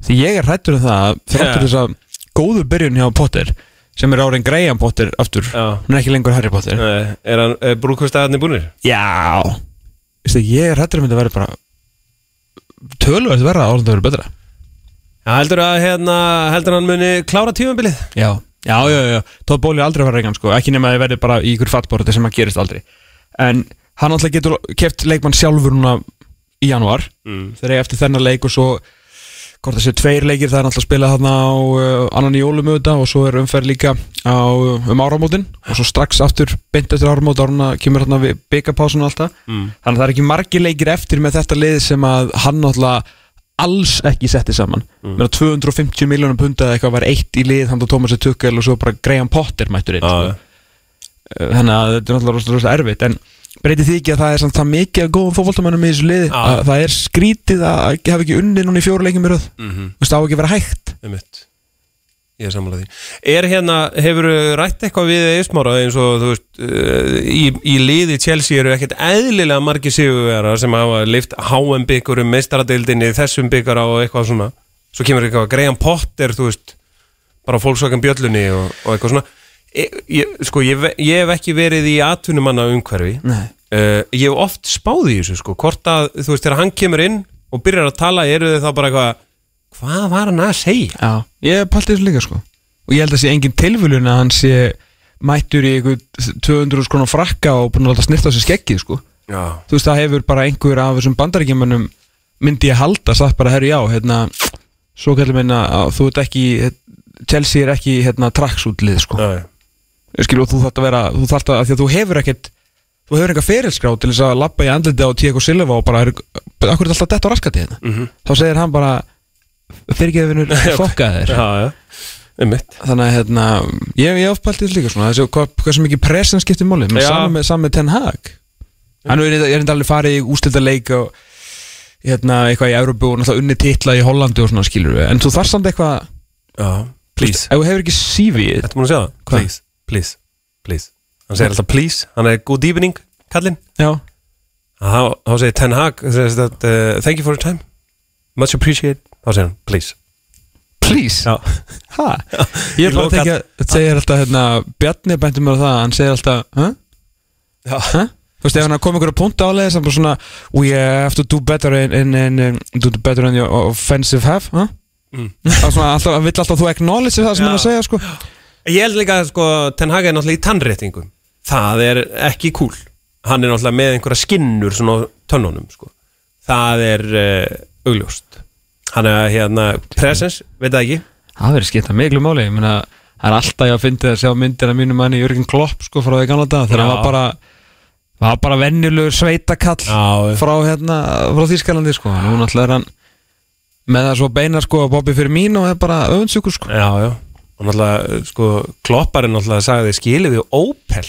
Því ég er hrættur um það að þráttur þess að góðu byrjun hjá Potter sem er árein Graham Potter aftur Já. hún er ekki lengur Harry Potter Nei, Er hann er brúkvistæðarnir búinir? Já Vistu, ég er hrættur um þetta að vera bara tölvöld verða áður en það verður betra Já, heldur að hérna heldur hann muni klára tímabilið? Já, já, já, já. Tóð Bóli aldrei að fara reygan sko Ekki nema að þið verði bara í ykkur fattbórti sem að gerist aldrei En hann alltaf getur keft leikmann sjálfur núna í januar Mm. Þegar ég eftir þennan leik og svo Hvort það séu tveir leikir það er alltaf að spila þarna á uh, annan í jólum auðvitað og svo er umferð líka á, um áramótin og svo strax aftur beint eftir áramót áruna kemur þarna við byggapásun og allt það Mm. þannig að það er ekki margir leikir eftir með þetta lið sem að hann náttúrulega alls ekki setti saman mm. 250 miljónum punda eða eitthvað var eitt í lið hann og Thomas Tuchel og svo bara Graham Potter mættur inn Já, sko. já. þannig að þetta er náttúrulega rosa, rosa erfitt en breytir því ekki að það er samt það mikið að góðum fótboltamönnum í þessu liði Já. að það er skrítið að hafa ekki unnið núna í fjóru leikjum í röð. Mhm. þú veist það á ekki að vera hægt. Einmitt. Ég er sammála því. Er hérna, hefur rætt eitthvað við eismára eins og þú veist uh, í, í liði Chelsea eru ekkert eðlilega margir sigurvera sem hafa lift HM byggurum, meistaradeildinni þessum byggara og eitthvað svona? Svo kemur eitthvað Graham Potter, þú veist bara fólksvakan bjöllunni og, og eitthvað svona ég, Sko, ég, ég hef ekki verið í atvinnumanna umhverfi uh, Ég hef oft spáð í þessu sko, hvort að, þú veist, þegar hann kemur inn og byrjar að tala, eru þið þá bara eitthvað hvað var hann að segja? Já, ég palti þessu líka sko. Og ég held að sé engin tilvölun að hann sé mættur í einhver 200 skrónar frakka og búin að snirta á sig skeggið sko. Já, Þú veist, það hefur bara einhver af þessum bandaríkjumannum myndi ég halda, sagt bara, herru já, hérna svo kallum að þú ert ekki Chelsea er ekki, hérna, traksútlið sko. Já, já Skilur, og þú þarft að vera, þú þarft að, að því að þú hefur ekkert þú hefur enga ferilskrá til þess að lappa í andliti á Tíko Silva og bara, akkur er alltaf dett á raskati hérna? Mhm. þá segir hann bara fyrirgeðvinur fokkaðir Já, já, um mitt þannig að hérna, ég, ég áfpælti þessu líka svona þessu, hvað, hvað sem ekki presen skiptir með Já. saman með, saman með Ten Hag. Hann er, er enda alveg farið í ústilda leik og hérna, eitthvað í Európu og náttúrulega unni titla í Hollandi og svona skilur við en þú þarf samt eitthvað please. ef þú hefur ekki CV Þetta? Please, please, Hann segir alltaf please, hann er good evening, kallinn já, Þá segir Ten Hag that, uh, Thank you for your time Much appreciated Þá segir hann please please Já, ha? ég Í er bara að tekja það segir alltaf, hérna, Bjarni bæntum mér á það hann segir alltaf, hæ? já, Hæ? Þú veist, ef hann kom einhverja punta álega sem bara svona We have to do better in, in, in, do better in your offensive half huh? Mm. Það er svona, alltaf, hann vill alltaf að þú acknowledge það sem Já. hann segja sko. Ég held líka að sko, Ten Hag er náttúrulega í tannréttingum. Það er ekki cool. Hann er náttúrulega með einhverja skinnur svona á tönnunum sko. Það er uh, augljóst. Hann er hérna presence, veit það ekki? Það verður skipta miklu máli. Ég meina, það er alltaf ég að fyndi að sjá myndir af mínu manni Jörgen Klopp sko, frá því gamla dag þegar hann var bara var bara venjulegur sveitakall Já, frá, hérna, frá Þýskalandi sko. nú náttúrulega er hann með það svo beina sko, að Bobby og er bara öfundsjúkur sko. Já, já og náttúrulega, sko, klopparinn náttúrulega sagði skilið við Opel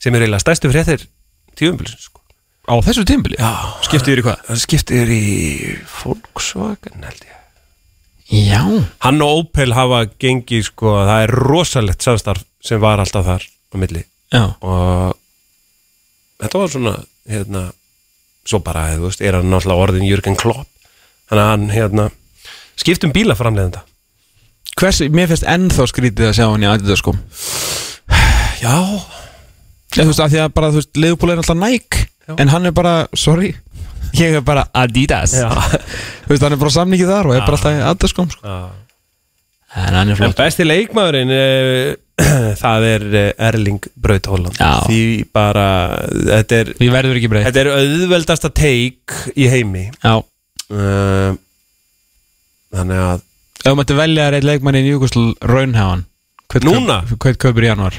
sem er eiginlega stærstu fréttir tíumbilsins, sko. Á þessu tímbili Já, skiptið þér í hvað? það skiptir í Volkswagen, held ég. Já, Hann og Opel hafa gengið, sko, það er rosalegt samstarf sem var alltaf þar á milli. Já, og þetta var svona, hérna svo bara, þú veist, er hann náttúrulega orðin Jürgen Klopp. Þannig að hann, hérna skiptum bílaframleðenda Hvers, mér finnst ennþá skrítið að sjá hann í Adidas sko. Já, Ég, þú veist, af því að bara, þú veist, Leopold er alltaf Nike Já. En hann er bara, sorry Ég er bara Adidas. Já. Þú veist, hann er bara samningið þar og er bara alltaf í Adidas sko já. En hann er En flott besti leikmaðurinn uh, það er uh, Erling Braut Holland Já. því bara þetta er, Við verður ekki breytt. þetta er auðveldasta teik í heimi. Já. Uh, þannig að Ef þú mætti velja þér eitt leikmann í Newcastle Raunhavan Núna? Hvað kaupir í januar?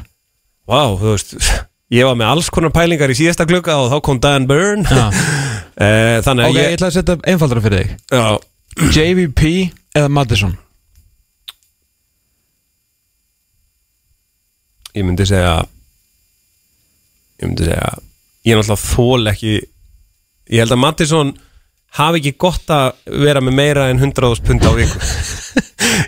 Vá, þú veist ég var með alls konar pælingar í síðasta klukka og þá kom Dan Byrne. Já. Uh, þannig að ég ég, ætla að setja einfaldara fyrir þig. Já, JVP eða Madison ég myndi segja ég myndi segja ég er náttúrulega þól ekki ég held að Mattisson hafi ekki gott að vera með meira en 100.000 pund á viku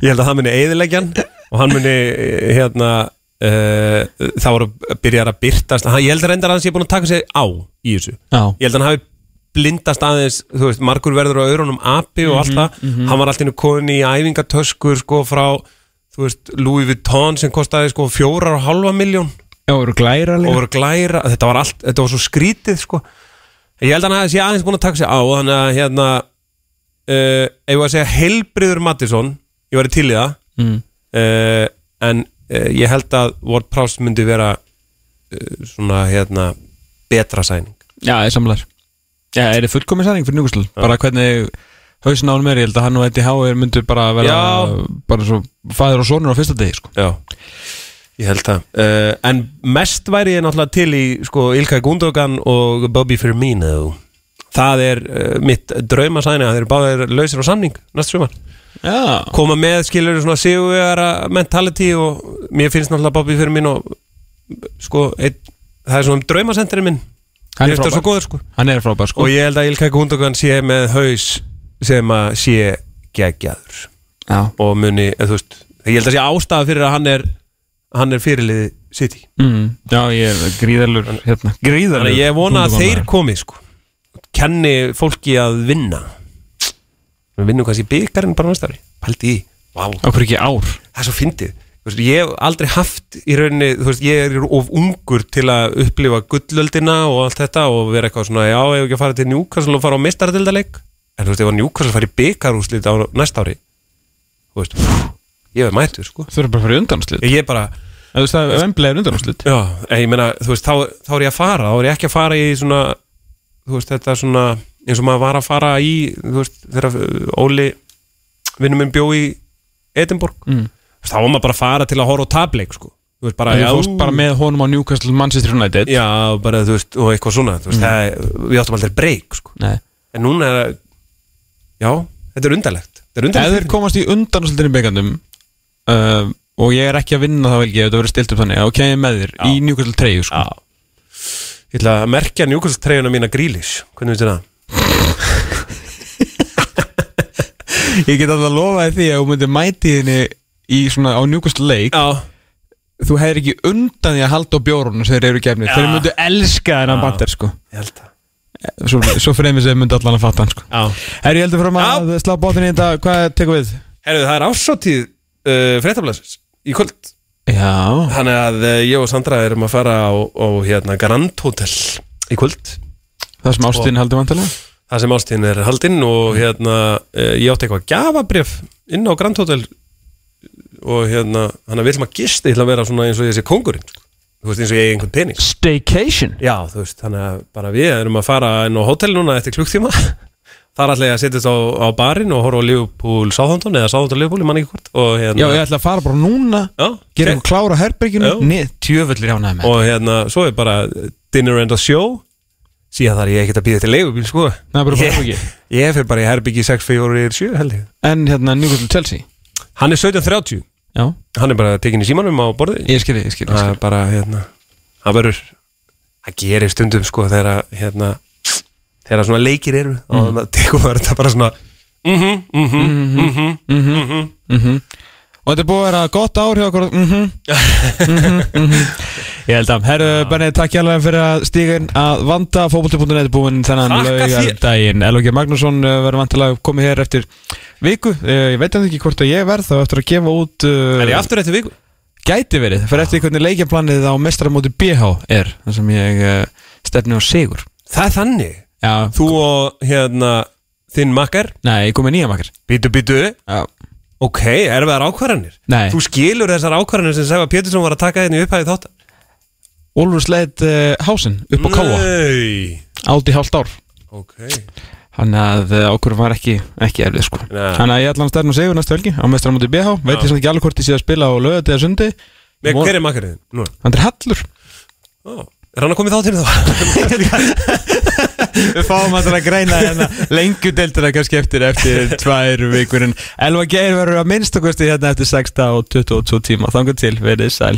ég held að það muni eðilegjan og hann muni eh, hérna uh, það voru byrjar að byrtast hann, ég held að reyndar að hann sé búin að taka sig á í þessu. Já. Ég held að hann hafi blindast aðeins þú veist, margur verður á öðrunum api og allt það, hann var alltaf komin í æfingatöskur sko frá þú veist, Louis Vuitton sem kostaði sko fjórar og halva miljón glæra og voru glæra, þetta var allt þetta var svo skrítið sko. Ég held að hann sé aðeins búin að taka sig á þannig að hérna uh, ef ég var að segja heilbriður Mattisson ég var í til í það mm. uh, en uh, ég held að Ward Prowse myndi vera uh, svona hérna betra sæning Já, ég samlar Já, er þið fullkomið særing fyrir Newcastle? Bara hvernig hausin á hann er, ég held að hann og Eddie Howe myndu bara vera Já. bara svo fæður og sonur á fyrsta degi sko. Já, ég held það En mest væri ég náttúrulega til í sko, Ilkay Gundogan og Bobby Firmino Það er mitt draumasæni að þeir eru báðir lausir á samning næst sumar Já, Koma með skilur svona sigurvegara mentality og mér finnst náttúrulega Bobby Firmino sko, ein, það er svona draumasendurinn minn. Hann er frábær. góður sko. Hann er frábær sko. Og ég held að Ilkay Gundogan sé með haus sem að sé geggjaður. Já, og muni, eða, þú veist, ég held að sé ástæða fyrir að hann er hann er fyrirliði City. Mm. Já, ég er gríðalur hérna, Gríðalur ég vona að þeir komi sko. Kenni fólki að vinna við vinnum kannski byggarinn bara næsta ári. Pældi í, vá, það er svo fyndið. Þú veist, ég hef aldrei haft í rauninni þú veist, ég er of ungur til að upplifa gullöldina og allt þetta og vera eitthvað svona, já, ég hef ekki að fara til Newcastle og fara á mestaradildaleik en þú veist, ef að Newcastle fara í byggarúslit á næsta ári þú veist, ég hef mættur, sko. Þau eru bara fyrir undanúslit ég er bara, Þú veist það, er undanúslit já, en ég meina þú veist, þá, þá er ég að fara, þá er ég ekki að fara í svona, þú veist, þetta svona eins og maður var að fara í veist, þegar uh, Óli vinnum minn bjó í Edinborg. Mm. þá var maður bara að fara til að horfa á tableik, sko. Þú veist, bara, Þú fórst bara með honum á Newcastle Manchester United. Já, bara þú veist, og eitthvað svona veist, það, Við áttum aldrei breyk sko. En núna er það Já, þetta er undarlegt. Er undarlegt þeir komast í undanúslitin í byggandum uh, og ég er ekki að vinna þá ekki ef þetta verður stilt upp þannig, kem ég með þér í Newcastle 3 sko. Já. Ég ætla að merkja njúkast treyjuna mína grílis Hvernig veitir það? Ég get alltaf að lofa því að þú myndir mæti þinni í svona á Newcastle leik. Já. Þú hefur ekki undan því að halda á bjórunum sem þeir eru gefnir, þeir myndu elska þennan bandir sko. Ég held það. Svo, svo fremið sem myndu allan að fatta hann sko. Já. Herri, ég heldur fram að slá bóttin í þetta, hvað tekur við? Herðu, það er ásáttíð uh, fréttablasins í kvöld. Já, Þannig að uh, ég og Sandra erum að fara á, á hérna, Grand Hotel í kvöld. Það sem ástin haldur vantilega Það sem ástíðin er haldinn og hérna uh, ég átti eitthvað gafabrif inn á Grand Hotel og hérna, hann að gista ég ætla að vera svona eins og ég sé kongurinn sko. þú veist eins og ég eigi einhvern pening. Staycation. Já, þú veist, þannig að bara við erum að fara inn á hótel núna eftir klukktíma. Þar ætla ég að setjast á, á barinn og horfa á Liverpool Southampton eða Southampton Liverpool, ég man ekki hvort og hérna, Já, ég ætla að fara bara núna já, gera eitthvað klára herberginu. Tjöfullir jánaði með og hérna, svo er bara dinner and a show síðan þar ég ekkert að býða til leigubíl sko. Er bara ég, herbyggi. ég fyrir bara í herbyggi 6-4-7 held ég. En hérna Newcastle Chelsea? Hann er 17.30 Já, Hann er bara tekin í símanum á borðið ég skilji, ég skilji Það er bara, hérna Það verður Það gerir stundum, sko, þegar að, hérna Þegar svona leikir eru Mm. Og það tekur maður þetta bara svona Mhm, mhm, mhm, mhm Mhm. Og þetta er búið að vera gott ár hjá okkur. Mhm, mhm, mhm. Ég held að, herru Benni, takk hjá alveg fyrir að stíga inn að vanda. Fókbólti.net er búinn þennan laugardaginn. L.O.G. Magnússon uh, verður vantilega komið hér eftir viku. Uh, Ég veit ekki hvort að ég verð þá eftir að gefa út uh, Er ég aftur eftir viku? Gæti verið, fyrir eftir hvernig leikjaplanið á mestramóti BH er þar sem ég stefni á sigur. Það er þannig? Já, Þú og, hérna, þinn makkar? Nei, ég kom með nýja makkar. Býtu, býtu Já, Ok, erfiðar ákvarðanir? Nei. Þú skilur þessar ákvarðanir sem Sæfa Pétursson var að taka hérna í upphæði þáttan Úlfur sleit uh, hásinn upp á káa Nei. Í hálft ár. Ok. Þannig að uh, ákvörðum var ekki, ekki erfið sko. Nei. Þannig að ég ætla hann stærn og segur næstu helgi á mestramóti BH Veit ég samt ekki alveg hvort ég sé að spila á lögati eða sundi Með Von- hver er makkarinn? Hann er hallur. Ó, Er hann að koma í þáttinu þá? Við fáum að greina hérna Lengu deildina kannski eftir eftir tvær vikur En Elva Geir verður að minnstakosti hérna eftir 6 og 22 tíma. Þannig til, verið sæl